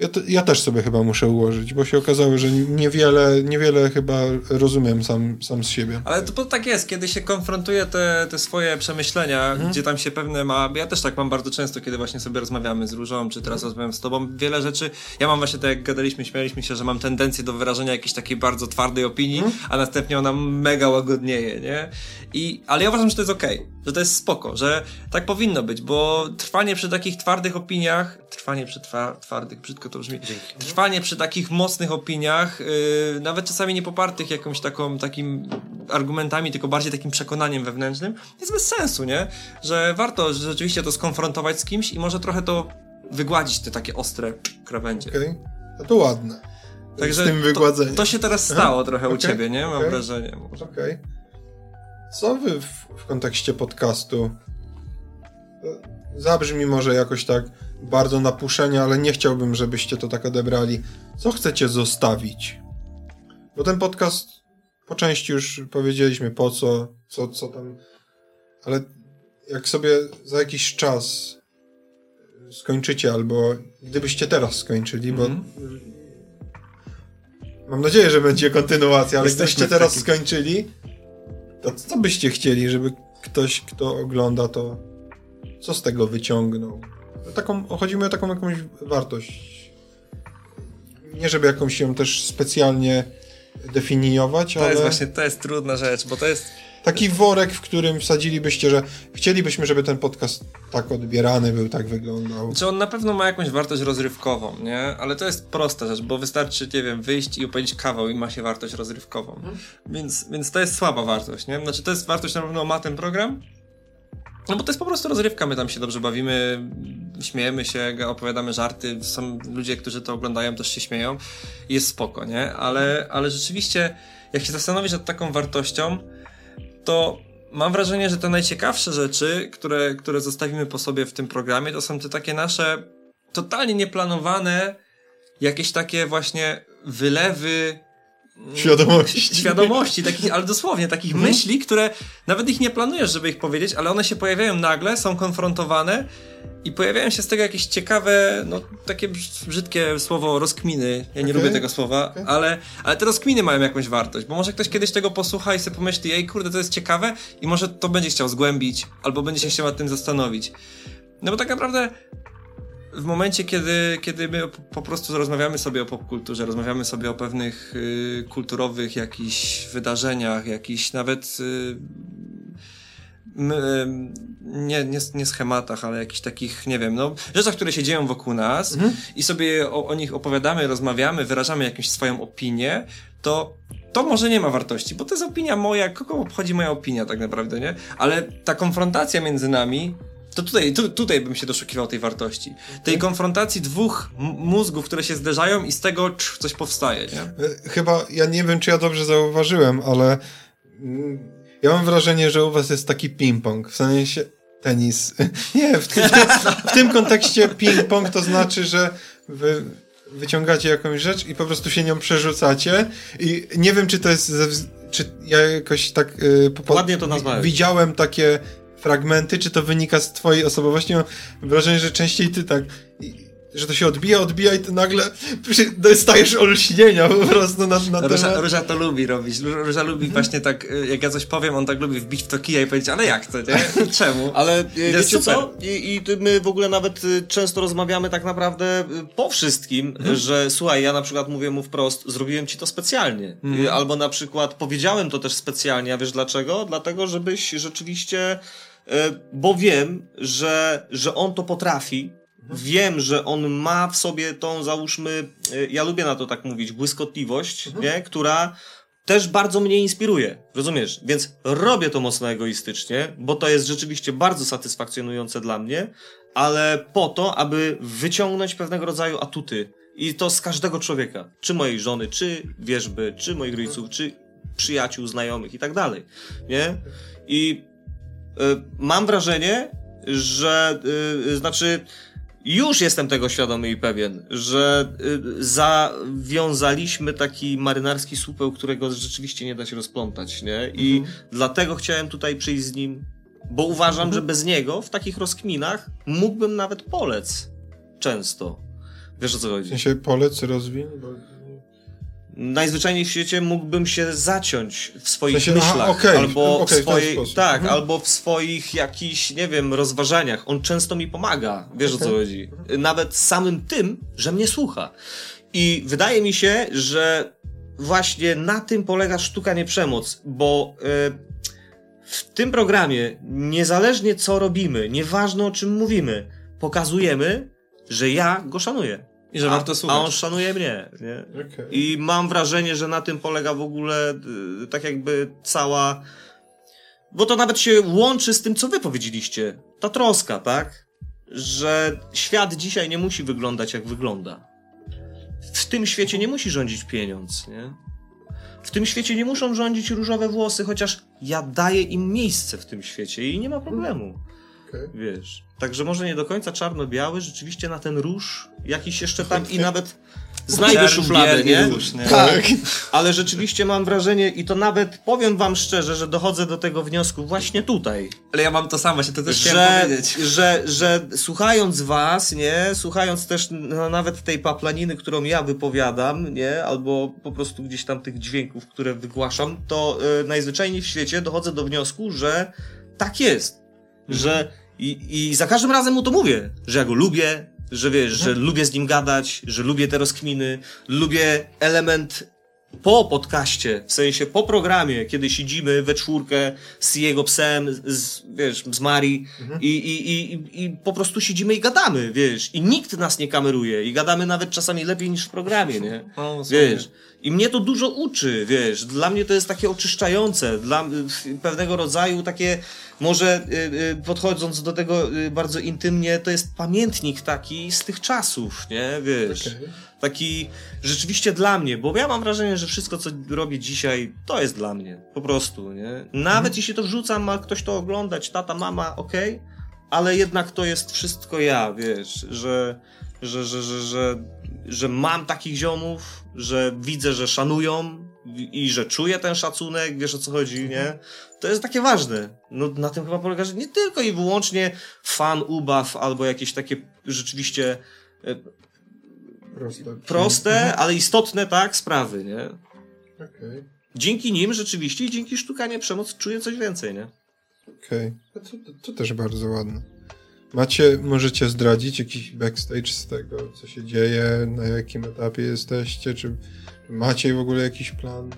Ja, te, ja też sobie chyba muszę ułożyć, bo się okazało, że niewiele, niewiele chyba rozumiem sam, sam z siebie. Ale to, to tak jest, kiedy się konfrontuje te, te swoje przemyślenia, Mhm. gdzie tam się pewne ma. Ja też tak mam bardzo często, kiedy właśnie sobie rozmawiamy z Różą, czy teraz rozmawiam z tobą. Wiele rzeczy. Ja mam właśnie tak jak gadaliśmy, śmialiśmy się, że mam tendencję do wyrażenia jakiejś takiej bardzo twardej opinii, Mhm. a następnie ona mega łagodnieje, nie? I, ale ja uważam, że to jest okej, że to jest spoko, że tak powinno być, bo trwanie przy takich twardych opiniach, trwanie przy twa, twardych, brzydko to brzmi, trwanie przy takich mocnych opiniach, yy, nawet czasami nie popartych jakąś taką, takim argumentami, tylko bardziej takim przekonaniem wewnętrznym, jest bez sensu, nie? Że warto rzeczywiście to skonfrontować z kimś i może trochę to wygładzić te takie ostre krawędzie. Okej? A to ładne. Także z tym to, wygładzeniem. to się teraz stało trochę u Okej, ciebie, nie? Mam okej. wrażenie. Okej. Co wy w, w kontekście podcastu? e, Zabrzmi może jakoś tak bardzo na puszenie, ale nie chciałbym, żebyście to tak odebrali. Co chcecie zostawić? Bo ten podcast po części już powiedzieliśmy po co, co, co tam. Ale jak sobie za jakiś czas skończycie, albo gdybyście teraz skończyli, bo mam nadzieję, że będzie kontynuacja, ale Jesteśmy gdybyście teraz takim- skończyli, to co byście chcieli, żeby ktoś, kto ogląda to, co z tego wyciągnął? Taką, chodzi mi o taką jakąś wartość. Nie żeby jakąś ją też specjalnie definiować, To ale jest właśnie, to jest trudna rzecz, bo to jest taki worek, w którym wsadzilibyście, że chcielibyśmy, żeby ten podcast tak odbierany był, tak wyglądał. Czy on na pewno ma jakąś wartość rozrywkową, nie? Ale to jest prosta rzecz, bo wystarczy, nie wiem, wyjść i opowiedzieć kawał i ma się wartość rozrywkową. Mhm. Więc, więc to jest słaba wartość, nie? Znaczy to jest wartość na pewno ma ten program, No bo to jest po prostu rozrywka, my tam się dobrze bawimy, śmiejemy się, opowiadamy żarty, są ludzie, którzy to oglądają, też się śmieją i jest spoko, nie? Ale, ale rzeczywiście, jak się zastanowić nad taką wartością, to mam wrażenie, że te najciekawsze rzeczy, które, które zostawimy po sobie w tym programie, to są te takie nasze totalnie nieplanowane, jakieś takie właśnie wylewy Świadomości. świadomości, takich, ale dosłownie takich Mhm. myśli, które nawet ich nie planujesz, żeby ich powiedzieć, ale one się pojawiają nagle, są konfrontowane i pojawiają się z tego jakieś ciekawe, no takie brz- brzydkie słowo rozkminy. Ja nie Okej. lubię tego słowa, ale, ale te rozkminy mają jakąś wartość, bo może ktoś kiedyś tego posłucha i sobie pomyśli, ej kurde, to jest ciekawe i może to będzie chciał zgłębić, albo będzie się chciał nad tym zastanowić. No bo tak naprawdę w momencie, kiedy, kiedy my po- prostu rozmawiamy sobie o popkulturze, rozmawiamy sobie o pewnych y, kulturowych jakichś wydarzeniach, jakichś nawet y, m, y, nie, nie, nie schematach, ale jakichś takich, nie wiem, no, rzeczach, które się dzieją wokół nas i sobie o, o nich opowiadamy, rozmawiamy, wyrażamy jakąś swoją opinię, to to może nie ma wartości, bo to jest opinia moja, kogo obchodzi moja opinia tak naprawdę, nie? Ale ta konfrontacja między nami, to tutaj, tu, tutaj bym się doszukiwał tej wartości. Tej konfrontacji dwóch mózgów, które się zderzają i z tego cz, coś powstaje, nie? E, Chyba, ja nie wiem, czy ja dobrze zauważyłem, ale mm, ja mam wrażenie, że u was jest taki ping-pong, w sensie tenis. <laughs> Nie, w, tym- w, tym- w tym kontekście ping-pong to znaczy, że wy wyciągacie jakąś rzecz i po prostu się nią przerzucacie i nie wiem, czy to jest, ze, czy ja jakoś tak y, po- Ładnie to nazwałeś. widziałem takie fragmenty, czy to wynika z twojej osobowości. Mam wrażenie, że częściej ty tak, że to się odbija, odbija i ty nagle dostajesz olśnienia po prostu na, na Róża, temat. Róża to lubi robić. Róża, lubi właśnie tak, y, jak ja coś powiem, on tak lubi wbić w to kija i powiedzieć, ale jak to, nie? <laughs> Czemu? Ale jest wiecie super. co? I, I ty- my w ogóle nawet y, często rozmawiamy tak naprawdę y, po wszystkim, Mhm. że słuchaj, ja na przykład mówię mu wprost, zrobiłem ci to specjalnie. Mhm. Y, Albo na przykład powiedziałem to też specjalnie, a wiesz dlaczego? Dlatego, żebyś rzeczywiście, y, bo wiem, że, że on to potrafi. Mhm. Wiem, że on ma w sobie tą, załóżmy, y, ja lubię na to tak mówić, błyskotliwość, Mhm. nie? która też bardzo mnie inspiruje, rozumiesz? Więc robię to mocno egoistycznie, bo to jest rzeczywiście bardzo satysfakcjonujące dla mnie, ale po to, aby wyciągnąć pewnego rodzaju atuty. I to z każdego człowieka. Czy mojej żony, czy wierzby, czy moich rodziców, czy przyjaciół, znajomych i tak dalej. Nie? I mam wrażenie, że y, znaczy już jestem tego świadomy i pewien, że y, zawiązaliśmy taki marynarski supeł, którego rzeczywiście nie da się rozplątać, nie? I dlatego chciałem tutaj przyjść z nim, bo uważam, że bez niego w takich rozkminach mógłbym nawet polec często. Wiesz o co W chodzi? sensie polec, rozwiń, bo... Najzwyczajniej w świecie mógłbym się zaciąć w swoich W sensie, aha, myślach, okej, albo okej, w swojej, tak, Mhm. albo w swoich jakichś, nie wiem, rozważaniach. On często mi pomaga, wiesz o co chodzi. Nawet samym tym, że mnie słucha. I wydaje mi się, że właśnie na tym polega sztuka nie przemoc, bo y, w tym programie, niezależnie co robimy, nieważne o czym mówimy, pokazujemy, że ja go szanuję. I że a, warto a słuchać. on szanuje mnie. Nie? Okej. I mam wrażenie, że na tym polega w ogóle y, tak jakby cała. Bo to nawet się łączy z tym, co wy powiedzieliście. Ta troska, tak? Że świat dzisiaj nie musi wyglądać jak wygląda. W tym świecie nie musi rządzić pieniądz, nie? W tym świecie nie muszą rządzić różowe włosy, chociaż ja daję im miejsce w tym świecie i nie ma problemu. Okej. Wiesz. Także może nie do końca czarno-biały, rzeczywiście na ten róż jakiś jeszcze tam i nawet znajdę szufladę, nie? róż, nie? Tak. Ale rzeczywiście mam wrażenie i to nawet powiem wam szczerze, że dochodzę do tego wniosku właśnie tutaj, Ale ja mam to samo, się to też chciałem że, powiedzieć. że, że słuchając was, nie, słuchając też no, nawet tej paplaniny, którą ja wypowiadam, nie, albo po prostu gdzieś tam tych dźwięków, które wygłaszam, to y, najzwyczajniej w świecie dochodzę do wniosku, że tak jest, że i, i za każdym razem mu to mówię, że ja go lubię, że wiesz, że lubię z nim gadać, że lubię te rozkminy, lubię element po podcaście, w sensie po programie, kiedy siedzimy we czwórkę z jego psem, z, wiesz, z Marii i, i, i, i po prostu siedzimy i gadamy, wiesz, i nikt nas nie kameruje i gadamy nawet czasami lepiej niż w programie, nie? Słuchaj. Wiesz, i mnie to dużo uczy, wiesz, dla mnie to jest takie oczyszczające, dla pewnego rodzaju takie, może y, y, podchodząc do tego y, bardzo intymnie, to jest pamiętnik taki z tych czasów, nie, wiesz. Taki rzeczywiście dla mnie, bo ja mam wrażenie, że wszystko, co robię dzisiaj, to jest dla mnie, po prostu, nie. Nawet jeśli to wrzucam, ma ktoś to oglądać, tata, mama, okej, ale jednak to jest wszystko ja, wiesz, że, że, że, że, że, że mam takich ziomów, że widzę, że szanują i, że czuję ten szacunek, wiesz o co chodzi, nie? To jest takie ważne. No, na tym chyba polega, że nie tylko i wyłącznie fan, ubaw albo jakieś takie rzeczywiście e, Proste. proste, ale istotne, tak, sprawy, nie? Okej. Dzięki nim rzeczywiście i dzięki sztukanie przemoc czuję coś więcej, nie? Okej. No To, to, to też bardzo ładne. Macie, możecie zdradzić jakiś backstage z tego, co się dzieje, na jakim etapie jesteście, czy, czy macie w ogóle jakiś plan?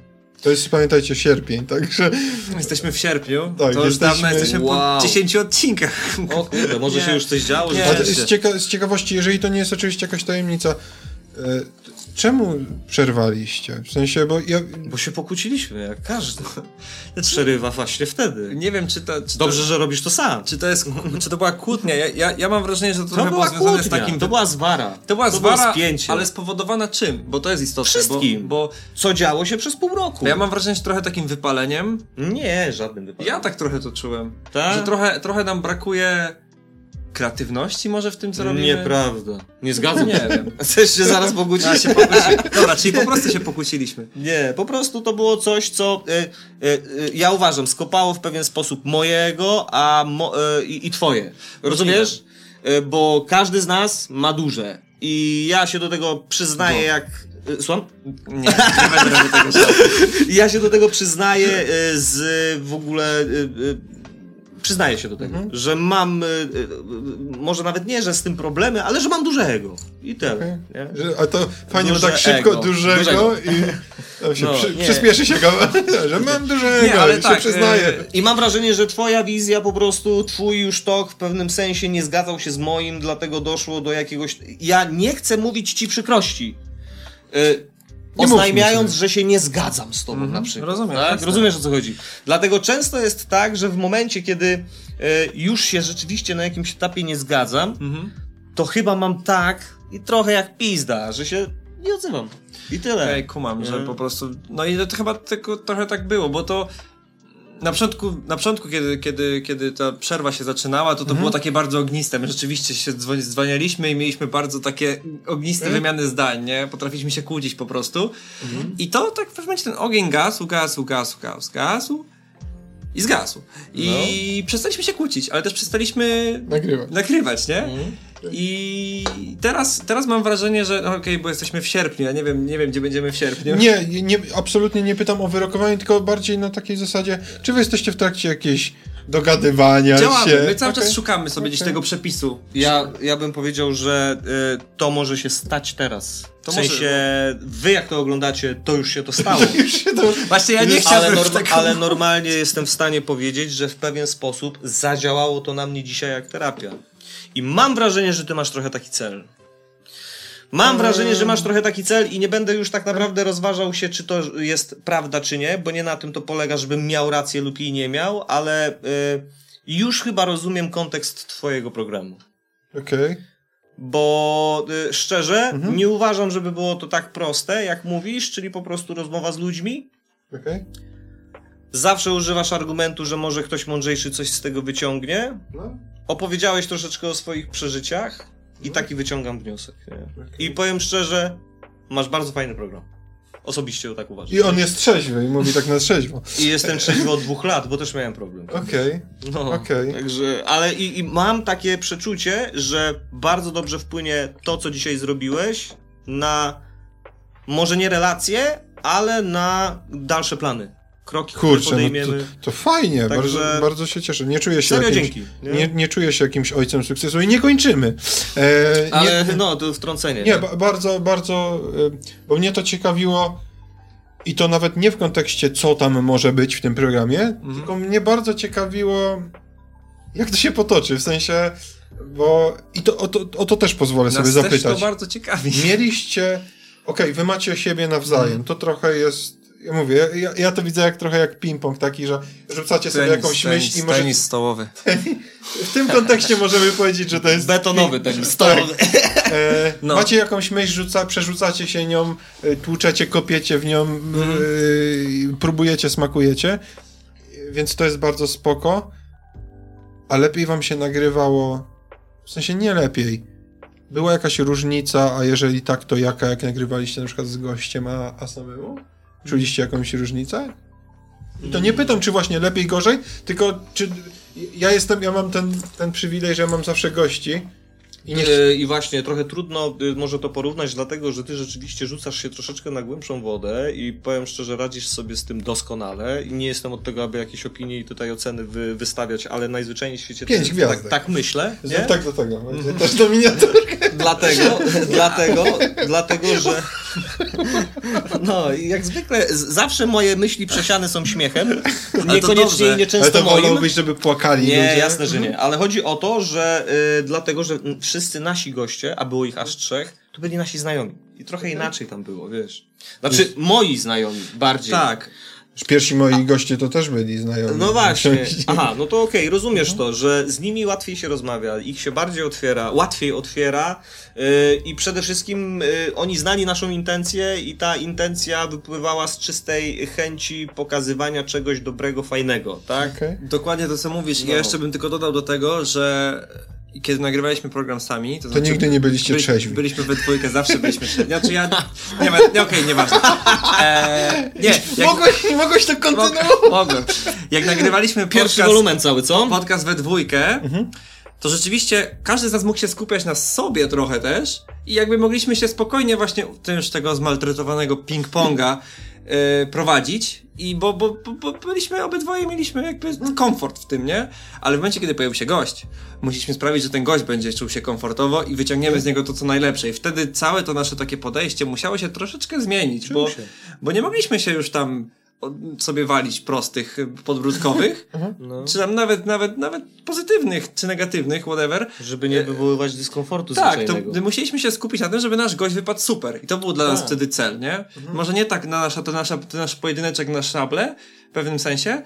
To jest, pamiętajcie, sierpień, także Jesteśmy w sierpniu, Tak, to już jesteśmy- dawno jesteśmy Wow. po 10 odcinkach. O kurde, może Nie. się już coś działo, Nie. Z, cieka z ciekawości, jeżeli to nie jest oczywiście jakaś tajemnica, czemu przerwaliście? W sensie, bo ja... Bo się pokłóciliśmy, jak każdy. Znaczy, Przerywa właśnie wtedy. nie wiem, czy to, czy Dobrze, to, że robisz to sam. czy to jest, czy to była kłótnia. Ja, ja, ja mam wrażenie, że to, To trochę było była związane kłótnia, z takim... to była zwara. to była to zwara, spięcie. ale spowodowana czym? Bo to jest istotne. Wszystkim. Bo, bo Co działo się przez pół roku? ja mam wrażenie, że trochę takim wypaleniem. Nie, żadnym wypadkiem. Ja tak trochę to czułem. Tak? Że trochę, trochę nam brakuje kreatywności może w tym, co robimy. Nieprawda. Nie zgadzam Nie się. wiem. <laughs> Chcesz się zaraz pokłócić? Się pokłóci... Dobra, czyli po prostu się pokłóciliśmy. Nie, po prostu to było coś, co y, y, y, ja uważam, skopało w pewien sposób mojego a mo, y, i, twoje. Rozumiesz? Y, bo każdy z nas ma duże. I ja się do tego przyznaję No. jak... Y, słucham? Nie, nie będę robił tego <laughs> ja się do tego przyznaję z w ogóle. Przyznaję się do tego, Mhm. że mam, y, y, y, może nawet nie, że z tym problemy, ale że mam duże ego. I tyle. Że, a to fajnie, że Duże tak szybko, ego. dużego, Dużego. i się No, przy, przyspieszy się go, <laughs> że mam dużego Nie, ale i tak, się przyznaję. I mam wrażenie, że twoja wizja po prostu, twój już tok w pewnym sensie nie zgadzał się z moim, dlatego doszło do jakiegoś... Ja nie chcę mówić ci przykrości. Oznajmiając, że się nie zgadzam z tobą Mhm, na przykład. rozumiem, Tak? Rozumiesz o co chodzi. Dlatego często jest tak, że w momencie, kiedy y, już się rzeczywiście na jakimś etapie nie zgadzam, Mhm. to chyba mam tak i trochę jak pizda, że się nie odzywam. I tyle. Ej, kumam, że po prostu. No i to chyba tylko trochę tak było, bo to. Na początku, na początku kiedy, kiedy, kiedy ta przerwa się zaczynała, to to było takie bardzo ogniste. My rzeczywiście się dzwoni- dzwanialiśmy i mieliśmy bardzo takie ogniste wymiany zdań, nie? Potrafiliśmy się kłócić po prostu. I to tak w pewnym momencie ten ogień gasł, gasł, gasł, gasł, gasł i zgasł. I przestaliśmy się kłócić, ale też przestaliśmy Nagrywać. nagrywać, nie? I teraz, teraz mam wrażenie, że no okej, bo jesteśmy w sierpniu, ja nie wiem, nie wiem, gdzie będziemy w sierpniu. Nie, nie, absolutnie nie pytam o wyrokowanie, tylko bardziej na takiej zasadzie, czy wy jesteście w trakcie jakiejś dogadywania Działamy, się? my cały Okej. czas szukamy sobie gdzieś Okej. tego przepisu. Ja, ja bym powiedział, że y, to może się stać teraz. To w może- sensie, wy jak to oglądacie, to już się to stało. <laughs> Już się to... Właśnie ja nie ale, chciałbym norma- w taką... ale normalnie jestem w stanie powiedzieć, że w pewien sposób zadziałało to na mnie dzisiaj jak terapia. I mam wrażenie, że ty masz trochę taki cel. Mam wrażenie, że masz trochę taki cel i nie będę już tak naprawdę rozważał się, czy to jest prawda, czy nie, bo nie na tym to polega, żebym miał rację lub jej nie miał, ale y, już chyba rozumiem kontekst twojego programu. Okej. Bo y, szczerze, nie uważam, żeby było to tak proste, jak mówisz, czyli po prostu rozmowa z ludźmi. Okej. Zawsze używasz argumentu, że może ktoś mądrzejszy coś z tego wyciągnie. No. Opowiedziałeś troszeczkę o swoich przeżyciach i taki wyciągam wniosek. Nie? I powiem szczerze, masz bardzo fajny program. Osobiście tak uważam. I on jest trzeźwy i mówi tak na trzeźwo. <laughs> I jestem trzeźwy od dwóch lat, bo też miałem problem. Okej. No, Okej. Także, ale i, i mam takie przeczucie, że bardzo dobrze wpłynie to, co dzisiaj zrobiłeś, na może nie relacje, ale na dalsze plany. Kroki, które Kurczę, no podejmiemy. to, to fajnie, Także- bardzo, bardzo się cieszę. Nie czuję się jakimś, dzięki. Nie? Nie, nie czuję się jakimś ojcem sukcesu i nie kończymy. E, Ale nie, no, to wtrącenie. nie, ba- bardzo, bardzo, e, bo mnie to ciekawiło, I to nawet nie w kontekście, co tam może być w tym programie, Mhm. tylko mnie bardzo ciekawiło, jak to się potoczy, w sensie, bo i to, o, to, o to też pozwolę Nas sobie też zapytać. to bardzo ciekawi. Mieliście, okej, wy macie siebie nawzajem, to trochę jest, ja mówię, ja, ja to widzę jak trochę jak ping-pong taki, że rzucacie sobie Tenis, jakąś tenis, myśl i może Tenis stołowy. w tym kontekście możemy powiedzieć, że to jest Betonowy ping- ten tak. E, No. Macie jakąś myśl, rzuca, przerzucacie się nią, e, tłuczecie, kopiecie w nią, Mhm. e, próbujecie, smakujecie, więc to jest bardzo spoko, a lepiej wam się nagrywało, w sensie nie lepiej. Była jakaś różnica, a jeżeli tak, to jaka, jak nagrywaliście na przykład z gościem, a, a samemu? Czuliście jakąś różnicę? I to nie pytam, czy właśnie lepiej, gorzej, tylko czy ja jestem, ja mam ten, ten przywilej, że mam zawsze gości i nie, I właśnie trochę trudno y, może to porównać, dlatego że ty rzeczywiście rzucasz się troszeczkę na głębszą wodę i powiem szczerze, radzisz sobie z tym doskonale. I nie jestem od tego, aby jakieś opinie i tutaj oceny wy, wystawiać, ale najzwyczajniej w świecie Pięć tak, gwiazdek. tak myślę. Nie? Tak do tego. Będzie też do miniaturki. <laughs> Dlatego, dlatego, dlatego, że. <laughs> No, jak zwykle, zawsze moje myśli przesiane są śmiechem. to Niekoniecznie i Ale nieczęsto to moim. wolałbyś, żeby płakali Nie, ludzie? jasne, że nie. Ale chodzi o to, że y, dlatego, że mm, wszyscy nasi goście, a było ich aż trzech, to byli nasi znajomi. I trochę inaczej tam było, wiesz. Znaczy, moi znajomi bardziej. Tak. Pierwsi moi goście to też byli znajomi. No właśnie. <laughs> Aha, no to okej, rozumiesz to, że z nimi łatwiej się rozmawia, ich się bardziej otwiera, łatwiej otwiera yy, i przede wszystkim yy, oni znali naszą intencję i ta intencja wypływała z czystej chęci pokazywania czegoś dobrego, fajnego, tak? Okej. Dokładnie to, co mówisz. I No. ja jeszcze bym tylko dodał do tego, że kiedy nagrywaliśmy program sami, to, To znaczy, nigdy nie byliście byli- trzeźwi. Byliśmy we dwójkę, zawsze byliśmy trzeźwi. Znaczy ja... <laughs> Nie, ma- nie okej, nieważne. Eee, nie, jak, Mogłeś, mogłeś to kontynuować? Mog- Mogłem. Jak nagrywaliśmy Pierwszy podcast, wolumen cały, co? podcast we dwójkę, to rzeczywiście każdy z nas mógł się skupiać na sobie trochę też i jakby mogliśmy się spokojnie właśnie też tego zmaltretowanego ping-ponga e, prowadzić i bo, bo, bo, bo byliśmy obydwoje mieliśmy jakby komfort w tym, nie? Ale w momencie, kiedy pojawił się gość, musieliśmy sprawić, że ten gość będzie czuł się komfortowo i wyciągniemy z niego to, co najlepsze. I wtedy całe to nasze takie podejście musiało się troszeczkę zmienić, bo, się. bo nie mogliśmy się już tam sobie walić prostych, podbródkowych, <laughs> No. czy tam nawet, nawet, nawet pozytywnych, czy negatywnych, whatever. Żeby nie wywoływać dyskomfortu Tak, to musieliśmy się skupić na tym, żeby nasz gość wypadł super. I to był dla nas Tak. wtedy cel, nie? Mhm. Może nie tak na nasza, to, nasza, to nasz pojedyneczek na szable, w pewnym sensie,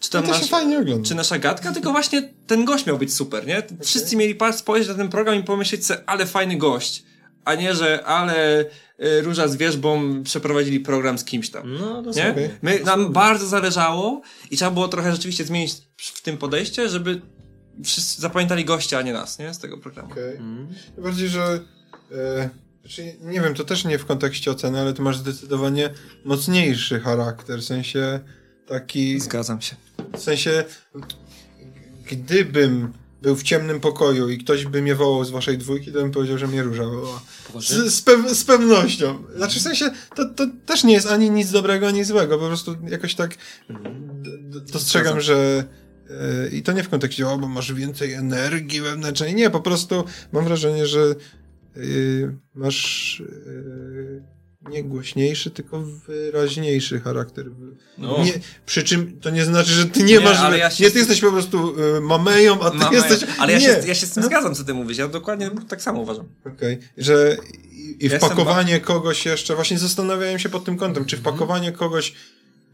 czy tam No nasz, fajnie ogląda. czy nasza gadka, tylko właśnie ten gość miał być super, nie? Wszyscy mieli spojrzeć na ten program i pomyśleć sobie, ale fajny gość. A nie, że ale y, Róża z Wierzbą przeprowadzili program z kimś tam. No, Nie? dosłownie. My, nam bardzo zależało i trzeba było trochę rzeczywiście zmienić w tym podejście, żeby wszyscy zapamiętali gościa, a nie nas, nie? Z tego programu. Okej. Mm. Bardziej, że e, znaczy, nie wiem, to też nie w kontekście oceny, ale ty masz zdecydowanie mocniejszy charakter, w sensie taki, Zgadzam się. w sensie gdybym był w ciemnym pokoju i ktoś by mnie wołał z waszej dwójki, to bym powiedział, że mnie róża woła. Z, z, z pewnością. Znaczy w sensie, to, to też nie jest ani nic dobrego, ani złego, po prostu jakoś tak d- dostrzegam, że e, i to nie w kontekście, o, bo masz więcej energii wewnętrznej. Nie, po prostu mam wrażenie, że y, masz y, nie głośniejszy, tylko wyraźniejszy charakter. No. Nie, przy czym to nie znaczy, że ty nie, Nie, masz. ale ja się- Nie, ty jesteś po prostu y, mameją, a ty Mamy- jesteś. Ale ja nie. się, ja się z tym zgadzam, co ty mówisz. Ja dokładnie tak samo uważam. Okej, że i, i Ja wpakowanie kogoś jeszcze, właśnie zastanawiałem się pod tym kątem, czy Mhm. wpakowanie kogoś,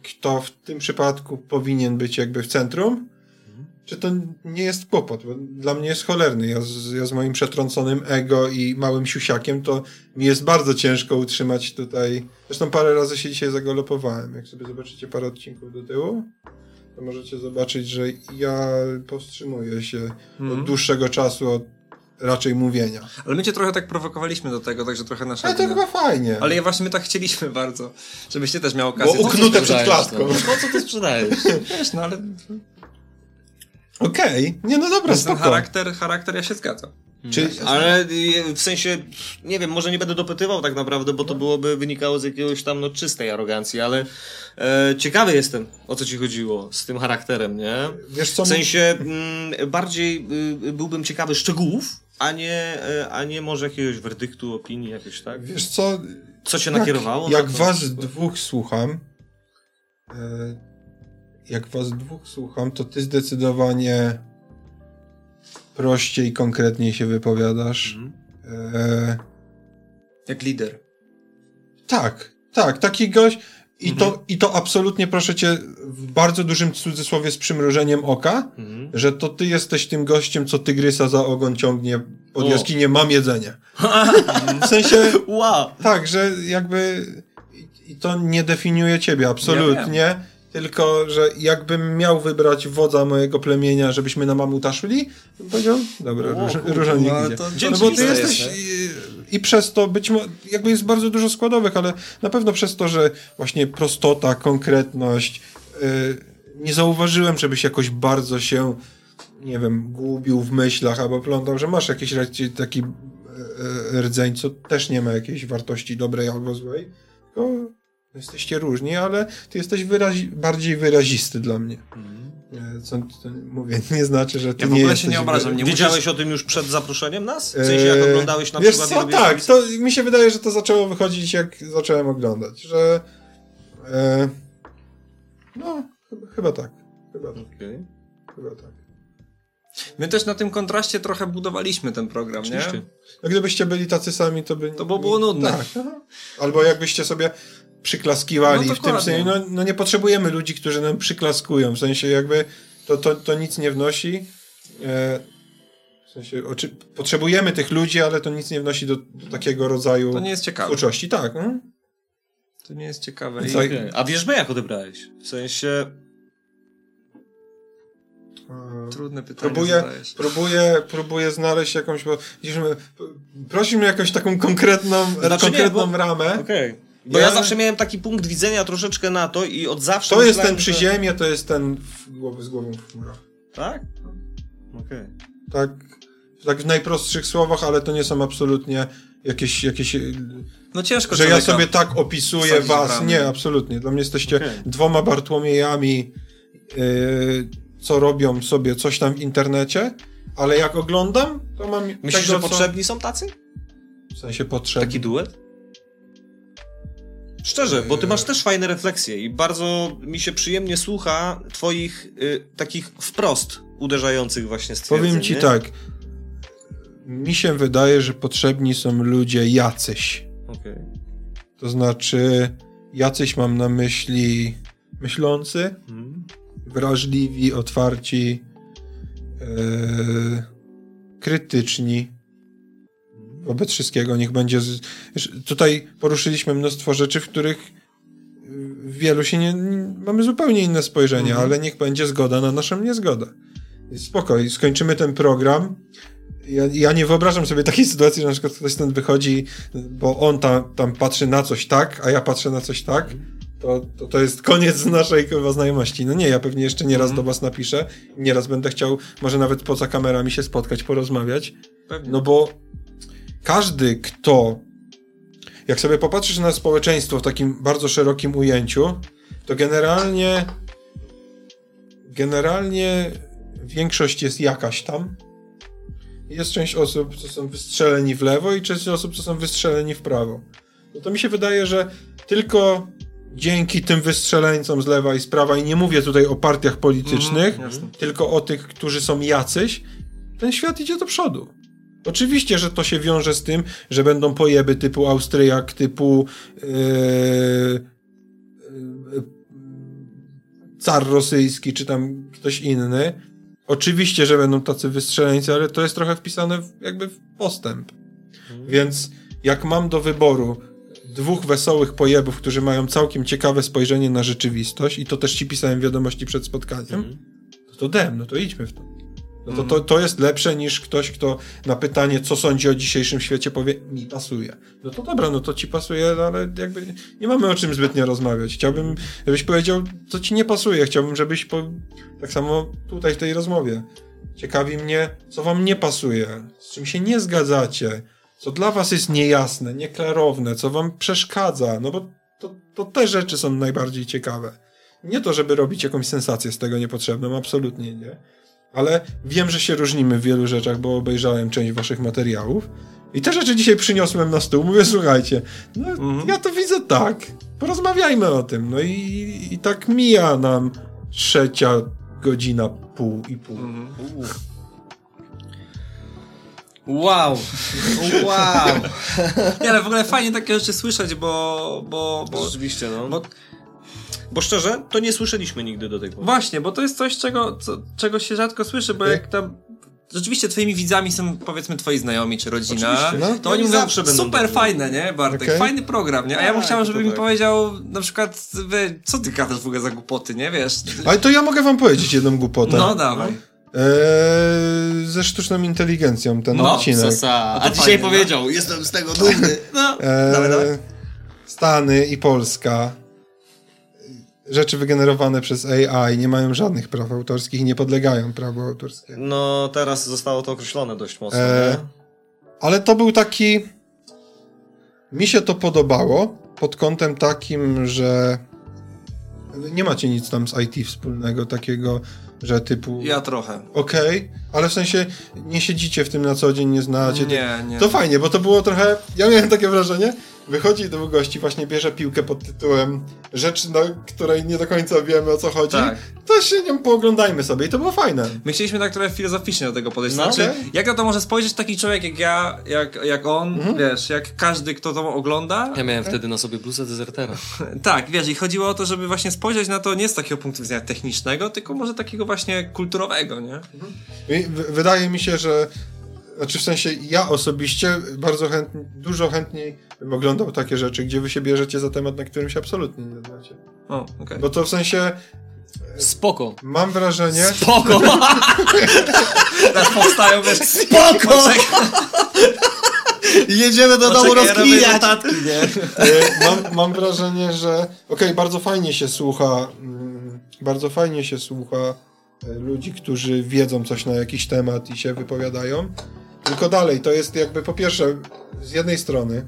kto w tym przypadku powinien być jakby w centrum, czy to nie jest kłopot, bo dla mnie jest cholerny. Ja z, ja z moim przetrąconym ego i małym siusiakiem, to mi jest bardzo ciężko utrzymać tutaj. Zresztą parę razy się dzisiaj zagolopowałem. Jak sobie zobaczycie parę odcinków do tyłu, to możecie zobaczyć, że ja powstrzymuję się Mhm. od dłuższego czasu od raczej mówienia. Ale my cię trochę tak prowokowaliśmy do tego, także trochę nasza... Ale to chyba fajnie. Ale ja właśnie my tak chcieliśmy bardzo, żebyś ty też miał Bo okazję. uknute przed klatką. no. Po co ty sprzedajesz? Wiesz, no ale Okej, nie no dobra, ten spoko. charakter, charakter ja się zgadzam. Czy, Ale y, w sensie, nie wiem, może nie będę dopytywał tak naprawdę, bo to byłoby wynikało z jakiegoś tam no, czystej arogancji, ale e, ciekawy jestem, o co ci chodziło z tym charakterem, nie? wiesz co, W sensie mm, bardziej y, byłbym ciekawy szczegółów, a nie, e, a nie może jakiegoś werdyktu, opinii, jakoś tak? Wiesz co, Co cię jak, nakierowało? jak na to? was dwóch słucham, e, jak was dwóch słucham, to ty zdecydowanie prościej, konkretniej się wypowiadasz. Mhm. E, Jak lider. tak, tak, taki gość. I, Mhm. to, I to absolutnie, proszę cię, w bardzo dużym cudzysłowie z przymrużeniem oka, Mhm. że to ty jesteś tym gościem, co tygrysa za ogon ciągnie pod O. jaskinię, mam jedzenie. W sensie, Wow! tak, że jakby i- i to nie definiuje ciebie absolutnie, tylko że jakbym miał wybrać wodza mojego plemienia, żebyśmy na mamuta szli, powiedział, dobra, O, róż, kurwa, różanik no idzie. to- No bo ty jesteś jest, i, i przez to być może, jakby jest bardzo dużo składowych, ale na pewno przez to, że właśnie prostota, konkretność, yy, nie zauważyłem, żebyś jakoś bardzo się nie wiem, gubił w myślach albo plątał, że masz jakiś taki e, e, rdzeń, co też nie ma jakiejś wartości dobrej albo złej, tylko jesteście różni, ale ty jesteś wyrazi bardziej wyrazisty dla mnie. E, Co, co mówię, <laughs> nie znaczy, że ty Ja w nie ogóle jesteś się nie obrażam, nie Wiedziałeś o tym już przed zaproszeniem nas? W sensie, jak oglądałeś na Wiesz przykład... co, tak, to mi się wydaje, że to zaczęło wychodzić jak zacząłem oglądać, że e, no, chyba, chyba tak, chyba tak, Okej. chyba tak. My też na tym kontraście trochę budowaliśmy ten program, Oczywiście. nie? No gdybyście byli tacy sami, to by... To by było nudne. Tak. Albo jakbyście sobie przyklaskiwali No w tym sensie. No, no nie potrzebujemy ludzi, którzy nam przyklaskują. W sensie jakby to, to, to nic nie wnosi. E, w sensie oczy, potrzebujemy tych ludzi, ale to nic nie wnosi do, do takiego rodzaju To nie jest ciekawe. twórczości. Tak. No. To nie jest ciekawe. I... Co- Okej. A wierzbę jak odebrałeś? W sensie... Trudne pytanie Próbuję, zadajesz. próbuję, próbuję znaleźć jakąś, bo widzisz, my- prosimy jakąś taką konkretną, Znaczy nie, konkretną bo- ramę. Okej. Bo Ja- ja... zawsze miałem taki punkt widzenia troszeczkę na to i od zawsze To jest ten przy że- ziemi, to jest ten w głowy z głową w chmurach. Tak? Okej. Tak, tak w najprostszych słowach, ale to nie są absolutnie jakieś, jakieś No ciężko że ja sobie tak opisuję was. Nie, absolutnie. Dla mnie jesteście Okej. dwoma Bartłomiejami, yy, co robią sobie coś tam w internecie, ale jak oglądam, to mam Myślisz, tego, że co- potrzebni są tacy? W sensie potrzebni. Taki duet? Szczerze, bo ty masz też fajne refleksje i bardzo mi się przyjemnie słucha twoich y, takich wprost uderzających właśnie stwierdzeń. Powiem ci nie? tak. Mi się wydaje, że potrzebni są ludzie jacyś. Okej. To znaczy, jacyś mam na myśli myślący, Mhm. wrażliwi, otwarci, e, krytyczni wobec wszystkiego. Niech będzie. Z... Tutaj poruszyliśmy mnóstwo rzeczy, w których y, wielu się nie. nie- Mamy zupełnie inne spojrzenie, Mhm. ale niech będzie zgoda na naszą niezgodę. Spokoj, skończymy ten program. Ja, ja nie wyobrażam sobie takiej <laughs> sytuacji, że na przykład ktoś stąd wychodzi, bo on tam, tam patrzy na coś tak, a ja patrzę na coś tak. To, to, to jest koniec naszej chyba znajomości. No nie, ja pewnie jeszcze nieraz Mhm. do was napiszę. Nieraz będę chciał, może nawet poza kamerami się spotkać, porozmawiać. Pewnie. No bo każdy, kto. Jak sobie popatrzysz na społeczeństwo w takim bardzo szerokim ujęciu, to generalnie. Generalnie większość jest jakaś tam. Jest część osób, co są wystrzeleni w lewo, i część osób, co są wystrzeleni w prawo. No to mi się wydaje, że tylko dzięki tym wystrzeleńcom z lewa i z prawa, i nie mówię tutaj o partiach politycznych, jasne. tylko o tych, którzy są jacyś, ten świat idzie do przodu. Oczywiście, że to się wiąże z tym, że będą pojeby typu Austriak, typu yy, yy, car rosyjski, czy tam ktoś inny. Oczywiście, że będą tacy wystrzeleńcy, ale to jest trochę wpisane w, jakby w postęp. Więc jak mam do wyboru dwóch wesołych pojebów, którzy mają całkiem ciekawe spojrzenie na rzeczywistość i to też ci pisałem wiadomości przed spotkaniem, no to dem, no to idźmy w to. No to, to, to jest lepsze niż ktoś, kto na pytanie, co sądzi o dzisiejszym świecie, powie, mi pasuje. No to dobra, no to ci pasuje, no ale jakby nie mamy o czym zbytnio rozmawiać. Chciałbym, żebyś powiedział, co ci nie pasuje. Chciałbym, żebyś po, tak samo tutaj w tej rozmowie. Ciekawi mnie, co wam nie pasuje, z czym się nie zgadzacie, co dla was jest niejasne, nieklarowne, co wam przeszkadza, no bo to, to te rzeczy są najbardziej ciekawe. Nie to, żeby robić jakąś sensację z tego niepotrzebną, absolutnie nie. Ale wiem, że się różnimy w wielu rzeczach, bo obejrzałem część waszych materiałów. I te rzeczy dzisiaj przyniosłem na stół. Mówię, słuchajcie, no, Mhm. ja to widzę tak. Porozmawiajmy o tym. No i, i tak mija nam trzecia godzina, pół i pół. Mhm. Wow! Wow! Nie, ale w ogóle fajnie takie rzeczy słyszeć, bo... bo, bo Rzeczywiście, no. Bo, bo szczerze, to nie słyszeliśmy nigdy do tej pory. Właśnie, bo to jest coś, czego, co, czego się rzadko słyszy, bo jak tam. Rzeczywiście twoimi widzami są powiedzmy twoi znajomi czy rodzina, no. to oni Oni mówią zawsze będą super fajne, nie Bartek? Okej. Fajny program, nie? A ja bym Tak, chciał, żeby mi tak. powiedział na przykład, wy, co ty gadasz w ogóle za głupoty, nie? Wiesz? Ale to ja mogę wam powiedzieć jedną głupotę. No dawaj. Eee, ze sztuczną inteligencją ten No, odcinek. No to A dzisiaj fajnie, no. powiedział, jestem z tego dumny. No. Eee, Dawaj, dawaj. Stany i Polska. Rzeczy wygenerowane przez AI nie mają żadnych praw autorskich i nie podlegają prawu autorskiemu. no, teraz zostało to określone dość mocno, nie? Ale to był taki. Mi się to podobało pod kątem takim, że nie macie nic tam z IT wspólnego, takiego, że typu. Ja trochę. Okej, ale w sensie nie siedzicie w tym na co dzień, nie znacie. Nie, nie. To fajnie, bo to było trochę. Ja miałem takie wrażenie. Wychodzi do gości, właśnie bierze piłkę pod tytułem Rzecz, na której nie do końca wiemy o co chodzi. Tak. To się nią pooglądajmy sobie i to było fajne. My chcieliśmy tak trochę filozoficznie do tego podejść. No, znaczy, okej. jak na to może spojrzeć taki człowiek jak ja, jak, jak on, Mhm. wiesz, jak każdy, kto to ogląda, Ja miałem wtedy na sobie bluzę dezertera. <laughs> Tak, wiesz, i chodziło o to, żeby właśnie spojrzeć na to nie z takiego punktu widzenia technicznego, tylko może takiego właśnie kulturowego, nie? I w- wydaje mi się, że. Znaczy w sensie ja osobiście bardzo chętnie, dużo chętniej bym oglądał takie rzeczy, gdzie wy się bierzecie za temat, na którym się absolutnie nie znacie. O, okej. Bo to w sensie Spoko. mam wrażenie. Spoko! <laughs> Teraz powstają, wiesz, Spoko! Jedziemy do domu rozkminiać. notatki, nie? E, mam, mam wrażenie, że okej, bardzo fajnie się słucha, mm, bardzo fajnie się słucha e, ludzi, którzy wiedzą coś na jakiś temat i się wypowiadają. Tylko dalej, to jest jakby po pierwsze, z jednej strony,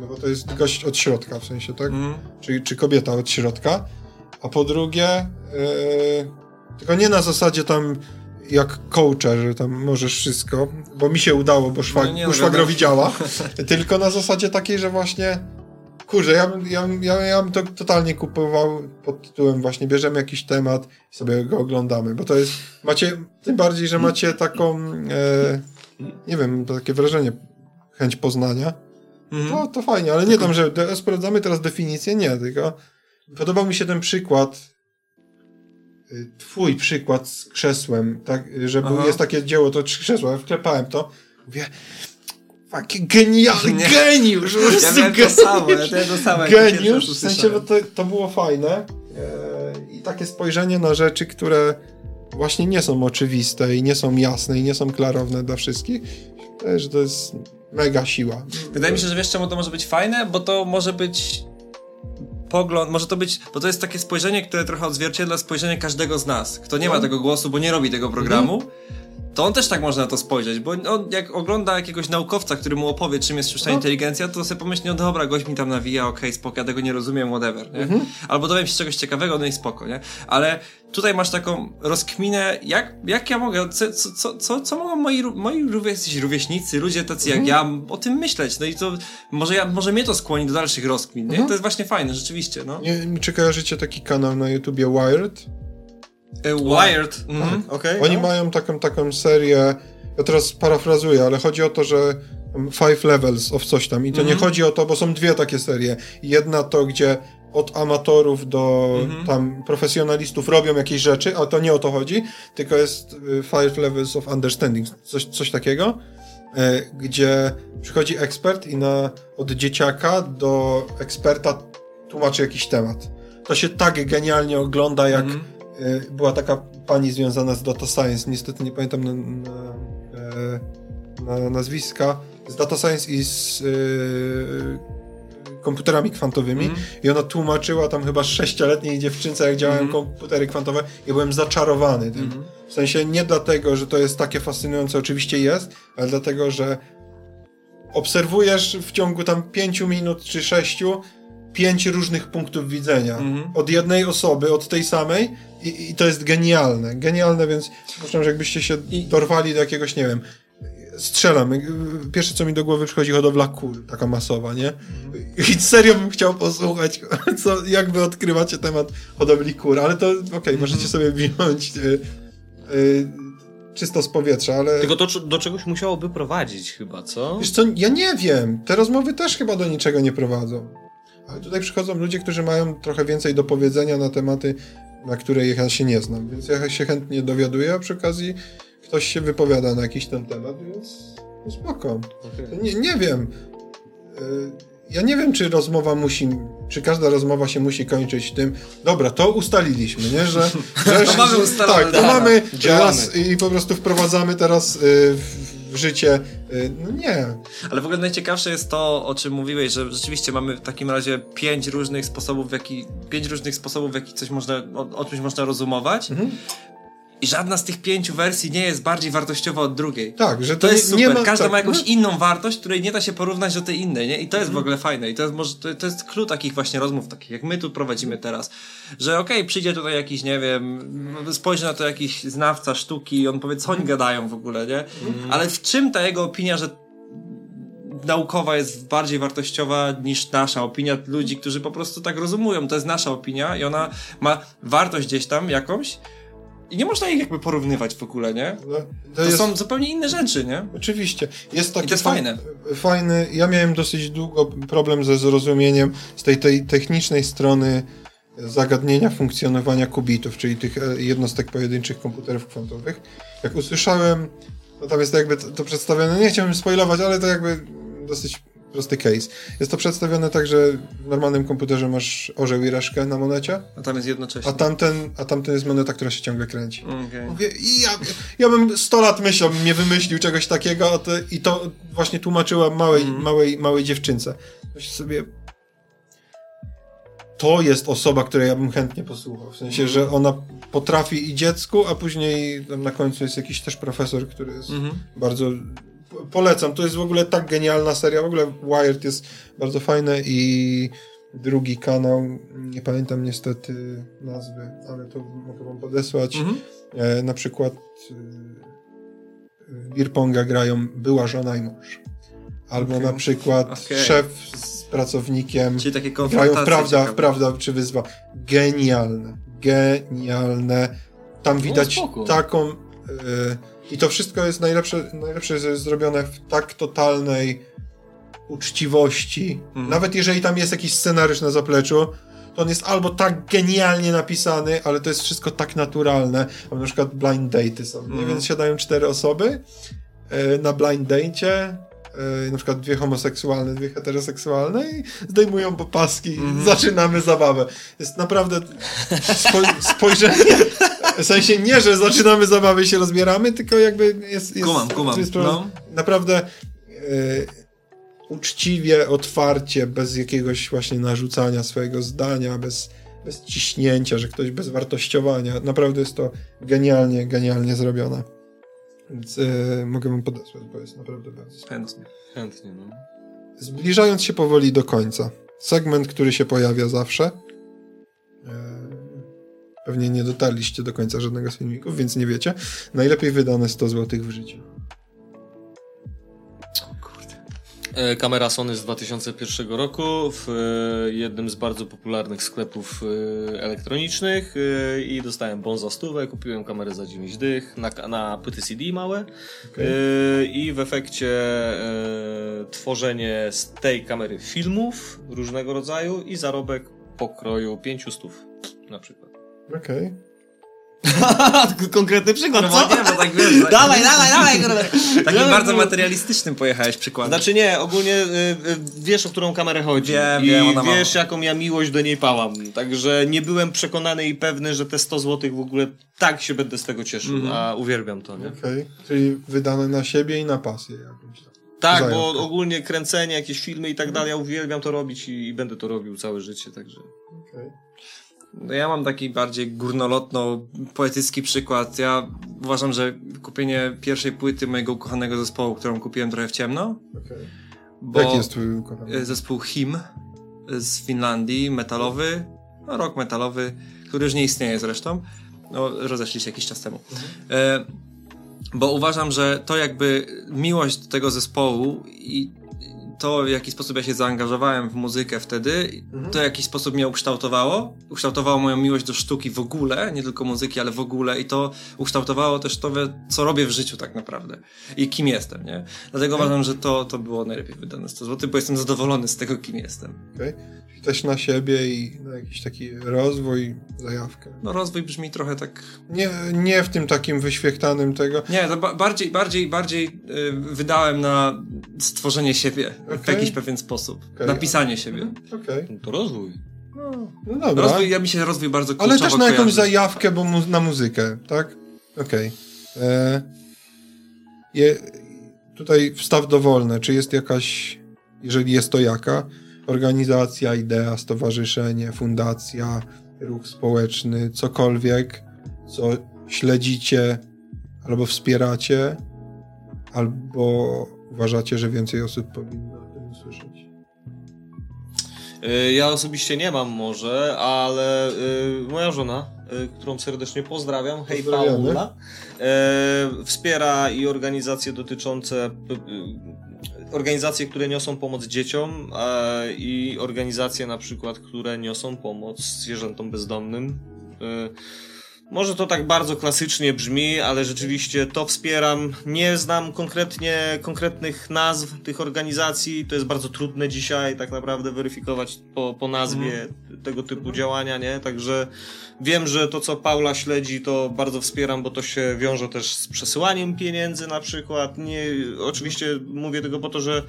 no bo to jest gość od środka, w sensie, tak? Mm. Czy, czy kobieta od środka, a po drugie, e, tylko nie na zasadzie tam jak coacha, że tam możesz wszystko, bo mi się udało, bo, szwag, No nie, no szwagrowi wiadomo. działa, <laughs> tylko na zasadzie takiej, że właśnie kurczę, ja, bym- ja, bym- ja, ja bym to totalnie kupował pod tytułem właśnie bierzemy jakiś temat i sobie go oglądamy, bo to jest, macie, tym bardziej, że macie taką, e, nie wiem, takie wrażenie, chęć poznania, Mhm. to, to fajnie, ale nie tam, że de- sprawdzamy teraz definicję, nie, tylko podobał mi się ten przykład, y, twój przykład z krzesłem, tak, y, że był, jest takie dzieło, to trzy krzesła, ja wklepałem to, mówię, Jaki genialny Nie. geniusz! Ja miałem to geniusz. samo, ja miałem to samo. Geniusz, w sensie, bo to, to było fajne e, i takie spojrzenie na rzeczy, które właśnie nie są oczywiste i nie są jasne i nie są klarowne dla wszystkich, że to jest mega siła. Wydaje mi się, że wiesz czemu to może być fajne, bo to może być pogląd, może to być, bo to jest takie spojrzenie, które trochę odzwierciedla spojrzenie każdego z nas. Kto nie ma No. tego głosu, bo nie robi tego programu, to on też tak może na to spojrzeć, bo on jak ogląda jakiegoś naukowca, który mu opowie, czym jest sztuczna No. inteligencja, to sobie pomyśli, no dobra, gość mi tam nawija, okej, spoko, ja tego nie rozumiem, whatever, nie? Mhm. Albo dowiem się czegoś ciekawego, no i spoko, nie? Ale tutaj masz taką rozkminę, jak, jak ja mogę, co, co, co, co, co mogą moi, moi rówieśnicy, ludzie tacy jak ja, o tym myśleć, no i to może, ja, może mnie to skłoni do dalszych rozkmin, nie? Mhm. To jest właśnie fajne, rzeczywiście, no. Nie wiem, czy kojarzycie taki kanał na YouTubie Wired? E, Wired. Mhm. Okej, Oni no. mają taką, taką serię, ja teraz parafrazuję, ale chodzi o to, że tam Five Levels of coś tam i to nie Mhm. chodzi o to, bo są dwie takie serie. Jedna to, gdzie od amatorów do Mhm. tam profesjonalistów robią jakieś rzeczy, a to nie o to chodzi, tylko jest y, Five Levels of Understanding, coś, coś takiego, e, gdzie przychodzi ekspert i na, od dzieciaka do eksperta tłumaczy jakiś temat. To się tak genialnie ogląda, jak Mhm. E, była taka pani związana z Data Science, niestety nie pamiętam na, na, e, na nazwiska, z Data Science i z e, komputerami kwantowymi Mhm. i ona tłumaczyła tam chyba sześcioletniej dziewczynce, jak działają Mhm. komputery kwantowe i byłem zaczarowany tym. Mhm. W sensie nie dlatego, że to jest takie fascynujące, oczywiście jest, ale dlatego, że obserwujesz w ciągu tam pięciu minut czy sześciu pięć różnych punktów widzenia. Mhm. Od jednej osoby, od tej samej i, i to jest genialne. Genialne, więc uważam, że jakbyście się dorwali do jakiegoś, nie wiem, strzelam. Pierwsze, co mi do głowy przychodzi, hodowla kul, taka masowa, nie? <laughs> I serio bym chciał posłuchać, <laughs> co, jak wy odkrywacie temat hodowli kur, ale to okej, możecie sobie wziąć y, y, czysto z powietrza, ale... Tylko to do czegoś musiałoby prowadzić chyba, co? Wiesz co, ja nie wiem. Te rozmowy też chyba do niczego nie prowadzą. Ale tutaj przychodzą ludzie, którzy mają trochę więcej do powiedzenia na tematy, na które ja się nie znam, więc ja się chętnie dowiaduję, a przy okazji ktoś się wypowiada na jakiś ten temat, więc no spoko. Nie, nie wiem. Y, Ja nie wiem, czy rozmowa musi, czy każda rozmowa się musi kończyć tym, dobra, to ustaliliśmy, nie, że... <laughs> że To mamy ustalone, Tak, to mamy Działamy. raz i po prostu wprowadzamy teraz y, w, w życie. Y, no nie. Ale w ogóle najciekawsze jest to, o czym mówiłeś, że rzeczywiście mamy w takim razie pięć różnych sposobów, w jaki, pięć różnych sposobów, w jaki coś można, o, o czymś można rozumować. Mhm. I żadna z tych pięciu wersji nie jest bardziej wartościowa od drugiej. Tak, że to, To jest super. nie ma... Każda tak, ma jakąś no, inną wartość, której nie da się porównać do tej innej, nie? I to jest Mhm. w ogóle fajne. I to jest może, to, to jest clue takich właśnie rozmów, takich jak my tu prowadzimy teraz. Że okej, przyjdzie tutaj jakiś, nie wiem, spojrzy na to jakiś znawca sztuki i on powie, co Mhm. oni gadają w ogóle, nie? Ale w czym ta jego opinia, że naukowa jest bardziej wartościowa niż nasza opinia ludzi, którzy po prostu tak rozumują. To jest nasza opinia i ona ma wartość gdzieś tam jakąś i nie można ich jakby porównywać w ogóle, nie? no, to To jest, są zupełnie inne rzeczy, nie? Oczywiście. Jest taki I to jest fa- fajne. Fajny. Ja miałem dosyć długo problem ze zrozumieniem z tej, tej technicznej strony zagadnienia funkcjonowania kubitów, czyli tych e, jednostek pojedynczych komputerów kwantowych. Jak usłyszałem, no tam jest jakby to, to przedstawione, nie chciałbym spoilować, ale to jakby dosyć prosty case. Jest to przedstawione tak, że w normalnym komputerze masz orzeł i reszkę na monecie, A tam jest jednocześnie. a tamten, a tamten jest moneta, która się ciągle kręci. Okej. Mówię, i ja, ja bym 100 lat myślał, bym nie wymyślił czegoś takiego, to, i to właśnie tłumaczyła małej, Mhm. małej, małej dziewczynce. Myślę sobie, to jest osoba, której ja bym chętnie posłuchał. W sensie, że ona potrafi i dziecku, a później na końcu jest jakiś też profesor, który jest Mhm. bardzo... po- Polecam, to jest w ogóle tak genialna seria, w ogóle Wired jest bardzo fajne i drugi kanał, nie pamiętam niestety nazwy, ale to mogę wam podesłać. Mhm. E, na przykład y, w Birponga grają była żona i mąż. Albo Okej. na przykład Okej. szef z pracownikiem Czyli takie grają w prawda, w prawda czy wyzwa. Genialne. Genialne. Tam widać spoko. taką... y, I to wszystko jest najlepsze, najlepsze jest zrobione w tak totalnej uczciwości. Mhm. Nawet jeżeli tam jest jakiś scenariusz na zapleczu, to on jest albo tak genialnie napisany, ale to jest wszystko tak naturalne. Albo na przykład blind date'y są? Mhm. więc siadają cztery osoby e, na blind date'cie, e, na przykład dwie homoseksualne, dwie heteroseksualne i zdejmują popaski i Mhm. zaczynamy zabawę. Jest naprawdę spo, spojrzenie, <laughs> w sensie nie, że zaczynamy zabawę i się rozbieramy, tylko jakby jest... jest Kumam, kumam. jest No. Naprawdę e, uczciwie, otwarcie, bez jakiegoś właśnie narzucania swojego zdania, bez, bez ciśnięcia, że ktoś bez wartościowania. Naprawdę jest to genialnie, genialnie zrobione. Więc e, mogę wam podesłać, bo jest naprawdę bardzo. Chętnie. Chętnie, no. Zbliżając się powoli do końca. Segment, który się pojawia zawsze. Pewnie nie dotarliście do końca żadnego z filmików, więc nie wiecie. Najlepiej wydane 100 zł w życiu. E, Kamera Sony z 2001 roku w e, jednym z bardzo popularnych sklepów e, elektronicznych i dostałem bon za stówę, kupiłem kamerę za 9 dych na, na płyty CD małe e, i w efekcie tworzenie z tej kamery filmów różnego rodzaju i zarobek pokroju 500 na przykład. Okej. <laughs> Konkretny przykład, No bo nie, bo tak wiesz, <laughs> tak- Dawaj, dawaj, dawaj, kurde. Takim No, bardzo no. materialistycznym pojechałeś przykładem. Znaczy nie, ogólnie y, y, wiesz, o którą kamerę chodzi. Wiem, I wiem, ona ma- wiesz, jaką ja miłość do niej pałam. Także nie byłem przekonany i pewny, że te 100 zł w ogóle tak się będę z tego cieszył, Mhm. a uwielbiam to, nie? Okej. Czyli wydane na siebie i na pasję jakąś tam. Tak, bo ogólnie kręcenie, jakieś filmy i tak dalej, ja uwielbiam to robić i, i będę to robił całe życie, także... Okej. No ja mam taki bardziej górnolotno-poetycki przykład. Ja uważam, że kupienie pierwszej płyty mojego ukochanego zespołu, którą kupiłem trochę w ciemno, Okej. bo Jaki jest twój ukochany? e, zespół Him, z Finlandii, metalowy, no, rock metalowy, który już nie istnieje zresztą. No, rozeszli się jakiś czas temu. E, bo uważam, że to jakby miłość do tego zespołu i to, w jaki sposób ja się zaangażowałem w muzykę wtedy, to w jakiś sposób mnie ukształtowało. Ukształtowało moją miłość do sztuki w ogóle, nie tylko muzyki, ale w ogóle i to ukształtowało też to, co robię w życiu tak naprawdę i kim jestem, nie? Dlatego uważam, że to, to było najlepiej wydane 100 zł, bo jestem zadowolony z tego, kim jestem. Okay. Też na siebie i na jakiś taki rozwój, zajawkę. No rozwój brzmi trochę tak... Nie, nie w tym takim wyświechtanym tego. Nie, to ba bardziej, bardziej, bardziej yy, wydałem na stworzenie siebie okay. w jakiś pewien sposób. Okay. Napisanie siebie. Okej. No to rozwój. No, no dobra. Rozwój, ja mi się rozwój bardzo Ale też na jakąś kojarzy. zajawkę, bo mu na muzykę, tak? Okej. Okay. E, je, tutaj wstaw dowolne. Czy jest jakaś, jeżeli jest to jaka, organizacja, idea, stowarzyszenie, fundacja, ruch społeczny, cokolwiek, co śledzicie albo wspieracie, albo uważacie, że więcej osób powinno? Ja osobiście nie mam może, ale y, moja żona, y, którą serdecznie pozdrawiam, hej Paula, y, wspiera i organizacje dotyczące organizacje, które niosą pomoc dzieciom i organizacje na przykład, które niosą pomoc zwierzętom bezdomnym. Może to tak bardzo klasycznie brzmi, ale rzeczywiście to wspieram. Nie znam konkretnie konkretnych nazw tych organizacji. To jest bardzo trudne dzisiaj tak naprawdę weryfikować po, po nazwie mm. tego typu działania, nie? Także wiem, że to co Paula śledzi, to bardzo wspieram, bo to się wiąże też z przesyłaniem pieniędzy na przykład. Nie, oczywiście mówię tego po to, że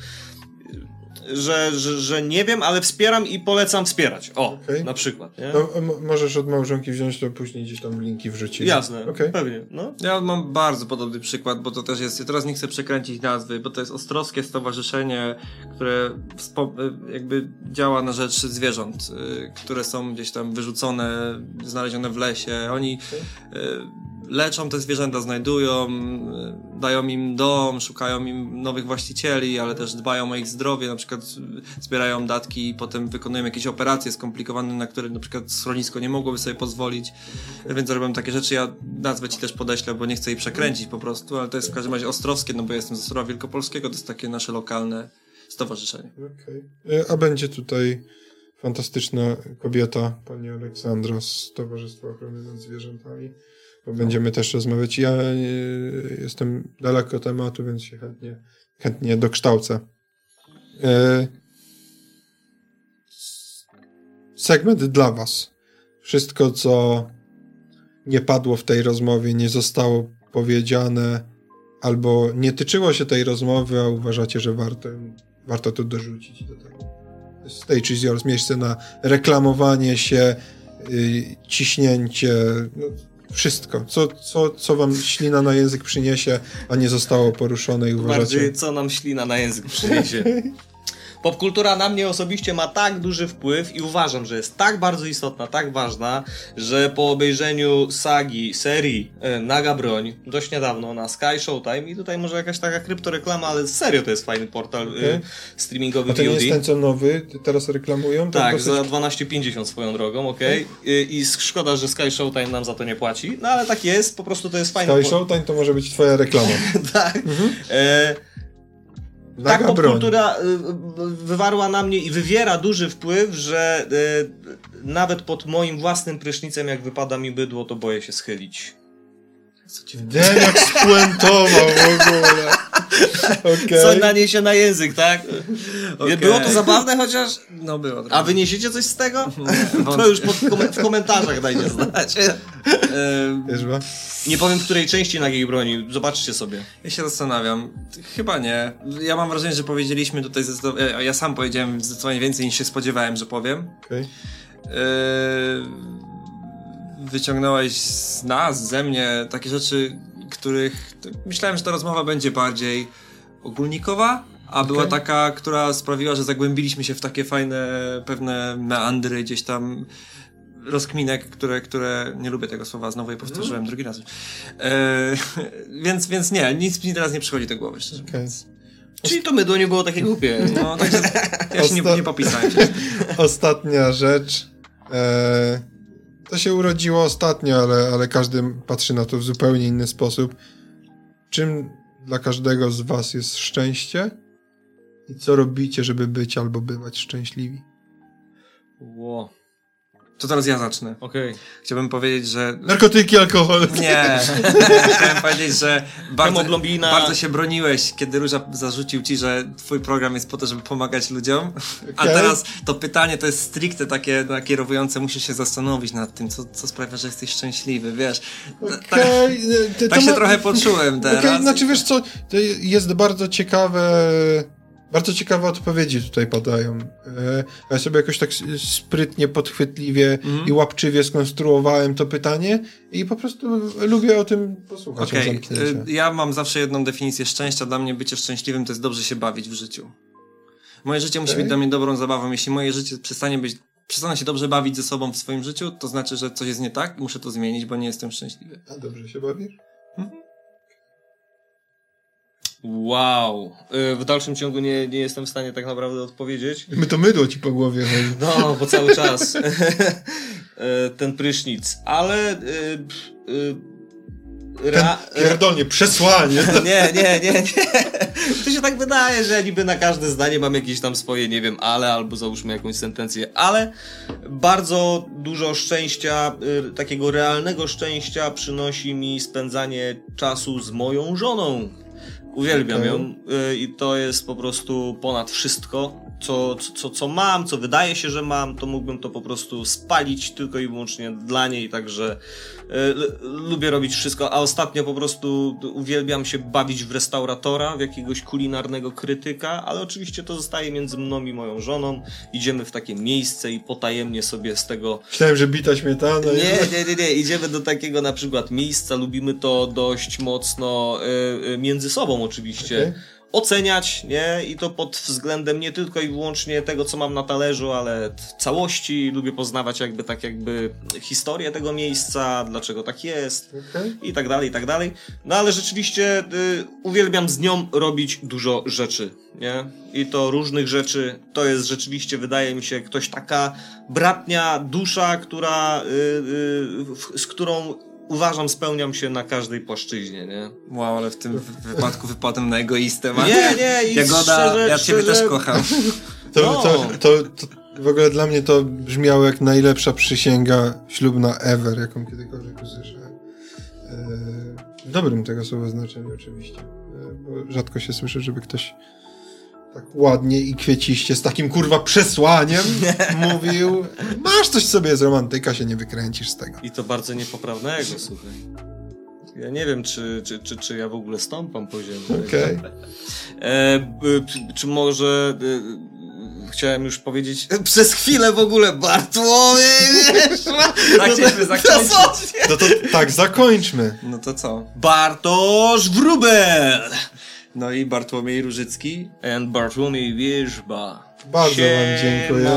że, że, że nie wiem, ale wspieram i polecam wspierać. O, okay. na przykład. Nie? No, możesz od małżonki wziąć, to później gdzieś tam linki wrzucić. Jasne, okay. pewnie. No. Ja mam bardzo podobny przykład, bo to też jest, ja teraz nie chcę przekręcić nazwy, bo to jest Ostrowskie Stowarzyszenie, które jakby działa na rzecz zwierząt, y, które są gdzieś tam wyrzucone, znalezione w lesie. Oni okay leczą te zwierzęta, znajdują, y, dają im dom, szukają im nowych właścicieli, ale też dbają o ich zdrowie, na przykład zbierają datki i potem wykonują jakieś operacje skomplikowane, na które na przykład schronisko nie mogłoby sobie pozwolić, więc robią takie rzeczy. Ja nazwę ci też podeślę, bo nie chcę jej przekręcić po prostu, ale to jest w każdym razie Ostrowskie, no bo ja jestem z Ostrowa Wielkopolskiego, to jest takie nasze lokalne stowarzyszenie. Okay. A będzie tutaj fantastyczna kobieta, pani Aleksandra z Towarzystwa Ochrony nad Zwierzętami bo będziemy też rozmawiać. Ja e, jestem daleko tematu, więc się chętnie, chętnie dokształcę. E, segment dla Was. Wszystko, co nie padło w tej rozmowie, nie zostało powiedziane, albo nie tyczyło się tej rozmowy, a uważacie, że warto, warto to dorzucić do tego. Stage is yours, miejsce na reklamowanie się, yy, ciśnięcie. No, wszystko, co, co, co wam ślina na język przyniesie, a nie zostało poruszone i uważacie... Bardziej co nam ślina na język przyniesie. <laughs> Popkultura na mnie osobiście ma tak duży wpływ i uważam, że jest tak bardzo istotna, tak ważna, że po obejrzeniu sagi, serii e, Naga Broń dość niedawno na Sky Showtime i tutaj może jakaś taka kryptoreklama, ale serio to jest fajny portal okay. e, streamingowy A to nie jest ten co nowy, teraz reklamują? Tak, dosyć... za 12,50 swoją drogą, okej. Okay. okay. I, I szkoda, że Sky Showtime nam za to nie płaci, no ale tak jest, po prostu to jest fajne. Sky Showtime to może być twoja reklama. <laughs> tak. Mhm. E tak popkultura y, wywarła na mnie i wywiera duży wpływ, że y, nawet pod moim własnym prysznicem, jak wypada mi bydło, to boję się schylić. Den jak spuentował w ogóle. Okay. Co naniesie na język, tak? Okay. Było to zabawne chociaż? No było. A wyniesiecie coś z tego? <laughs> to już pod, w komentarzach dajcie znać. nie powiem, w której części nagiej broni. Zobaczcie sobie. Ja się zastanawiam. Chyba nie. Ja mam wrażenie, że powiedzieliśmy tutaj zdecydowanie... Ja sam powiedziałem zdecydowanie więcej niż się spodziewałem, że powiem. Okay. Wyciągnąłeś z nas, ze mnie takie rzeczy, których myślałem, że ta rozmowa będzie bardziej ogólnikowa, a okay. była taka, która sprawiła, że zagłębiliśmy się w takie fajne pewne meandry gdzieś tam rozkminek, które, które nie lubię tego słowa, znowu je powtórzyłem mm. drugi raz. E, <laughs> więc, więc nie, nic mi teraz nie przychodzi do głowy, szczerze okay. Czyli to mydło nie było takie głupie. No, także ja się nie, Osta- nie popisałem. się. <laughs> Ostatnia rzecz. E, to się urodziło ostatnio, ale, ale każdy patrzy na to w zupełnie inny sposób. Czym dla każdego z was jest szczęście? I co robicie, żeby być albo bywać szczęśliwi? Ło, To teraz ja zacznę. okej. Chciałbym powiedzieć, że Narkotyki, alkohol. Nie. <laughs> Chciałem powiedzieć, że bardzo, bardzo się broniłeś, kiedy Róża zarzucił ci, że twój program jest po to, żeby pomagać ludziom. A Okej. teraz to pytanie to jest stricte takie nakierowujące, musisz się zastanowić nad tym, co, co sprawia, że jesteś szczęśliwy, wiesz. To- tak to się ma- trochę poczułem teraz. Okej, znaczy wiesz co, to jest bardzo ciekawe, bardzo ciekawe odpowiedzi tutaj padają. E, Ja sobie jakoś tak sprytnie, podchwytliwie Mhm. i łapczywie skonstruowałem to pytanie i po prostu lubię o tym posłuchać okay. Y, ja mam zawsze jedną definicję szczęścia. Dla mnie bycie szczęśliwym to jest dobrze się bawić w życiu. Moje życie musi Okej. być dla mnie dobrą zabawą. Jeśli moje życie przestanie być, przestanę się dobrze bawić ze sobą w swoim życiu, to znaczy, że coś jest nie tak i muszę to zmienić, bo nie jestem szczęśliwy. A dobrze się bawisz? Wow. Y, W dalszym ciągu nie, nie jestem w stanie tak naprawdę odpowiedzieć. My to mydło ci po głowie chodzi. No, bo cały czas E, <laughs> ten prysznic. Ale... y, y, Ten Ra, pierdolnie, przesłanie. <laughs> nie, nie, nie, nie. <laughs> To się tak wydaje, że niby na każde zdanie mam jakieś tam swoje, nie wiem, ale, albo załóżmy jakąś sentencję, ale bardzo dużo szczęścia, y, takiego realnego szczęścia przynosi mi spędzanie czasu z moją żoną. Uwielbiam ją y, i to jest po prostu ponad wszystko. Co, co, co mam, co wydaje się, że mam, to mógłbym to po prostu spalić tylko i wyłącznie dla niej, także y, l- lubię robić wszystko, a ostatnio po prostu uwielbiam się bawić w restauratora, w jakiegoś kulinarnego krytyka, ale oczywiście to zostaje między mną i moją żoną. Idziemy w takie miejsce i potajemnie sobie z tego Myślałem, że bita śmietana. nie, nie, nie, nie. Idziemy do takiego na przykład miejsca, lubimy to dość mocno y, y, między sobą oczywiście. Okej. Oceniać, nie? I to pod względem nie tylko i wyłącznie tego, co mam na talerzu, ale całości. Lubię poznawać jakby tak jakby historię tego miejsca, dlaczego tak jest Okej. i tak dalej, i tak dalej. No ale rzeczywiście y, uwielbiam z nią robić dużo rzeczy, nie? I to różnych rzeczy. To jest rzeczywiście, wydaje mi się, ktoś taka bratnia dusza, która, y, y, w, z którą uważam spełniam się na każdej płaszczyźnie, nie? Wow, ale w tym wy- wypadku wypadłem na egoistę. man. Nie, nie, i Jagoda, szczerze- ja ciebie szczerze- też kocham. To, No. to, to, to w ogóle dla mnie to brzmiało jak najlepsza przysięga ślubna ever, jaką kiedykolwiek usłyszałem. W dobrym tego słowa znaczeniu oczywiście. E, Bo rzadko się słyszy, żeby ktoś tak ładnie i kwieciście z takim kurwa przesłaniem mówił. Masz coś sobie z romantyka, się nie wykręcisz z tego. I to bardzo niepoprawnego, słuchaj. Ja nie wiem, czy, czy, czy, czy ja w ogóle stąpam po ziemi. Okej. E, czy, może... E, chciałem już powiedzieć przez chwilę w ogóle Bartłomiej, wiesz? Tak chcieliśmy <laughs> zakończyć. No to tak, zakończmy. No to co? Bartosz Wrubel No i Bartłomiej Różycki. and Bartłomiej Wierzba. Bardzo wam dziękuję.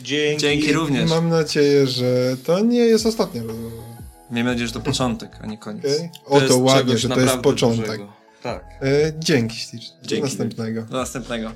Dzięki. Dzięki również. Mam nadzieję, że to nie jest ostatnia rozmowa. Miejmy nadzieję, że to początek, a nie koniec. Okay? To O to jest ładnie, że to jest naprawdę początek. dużego. Tak. E, dzięki, Stitch. Do Dzięki. następnego. Do następnego.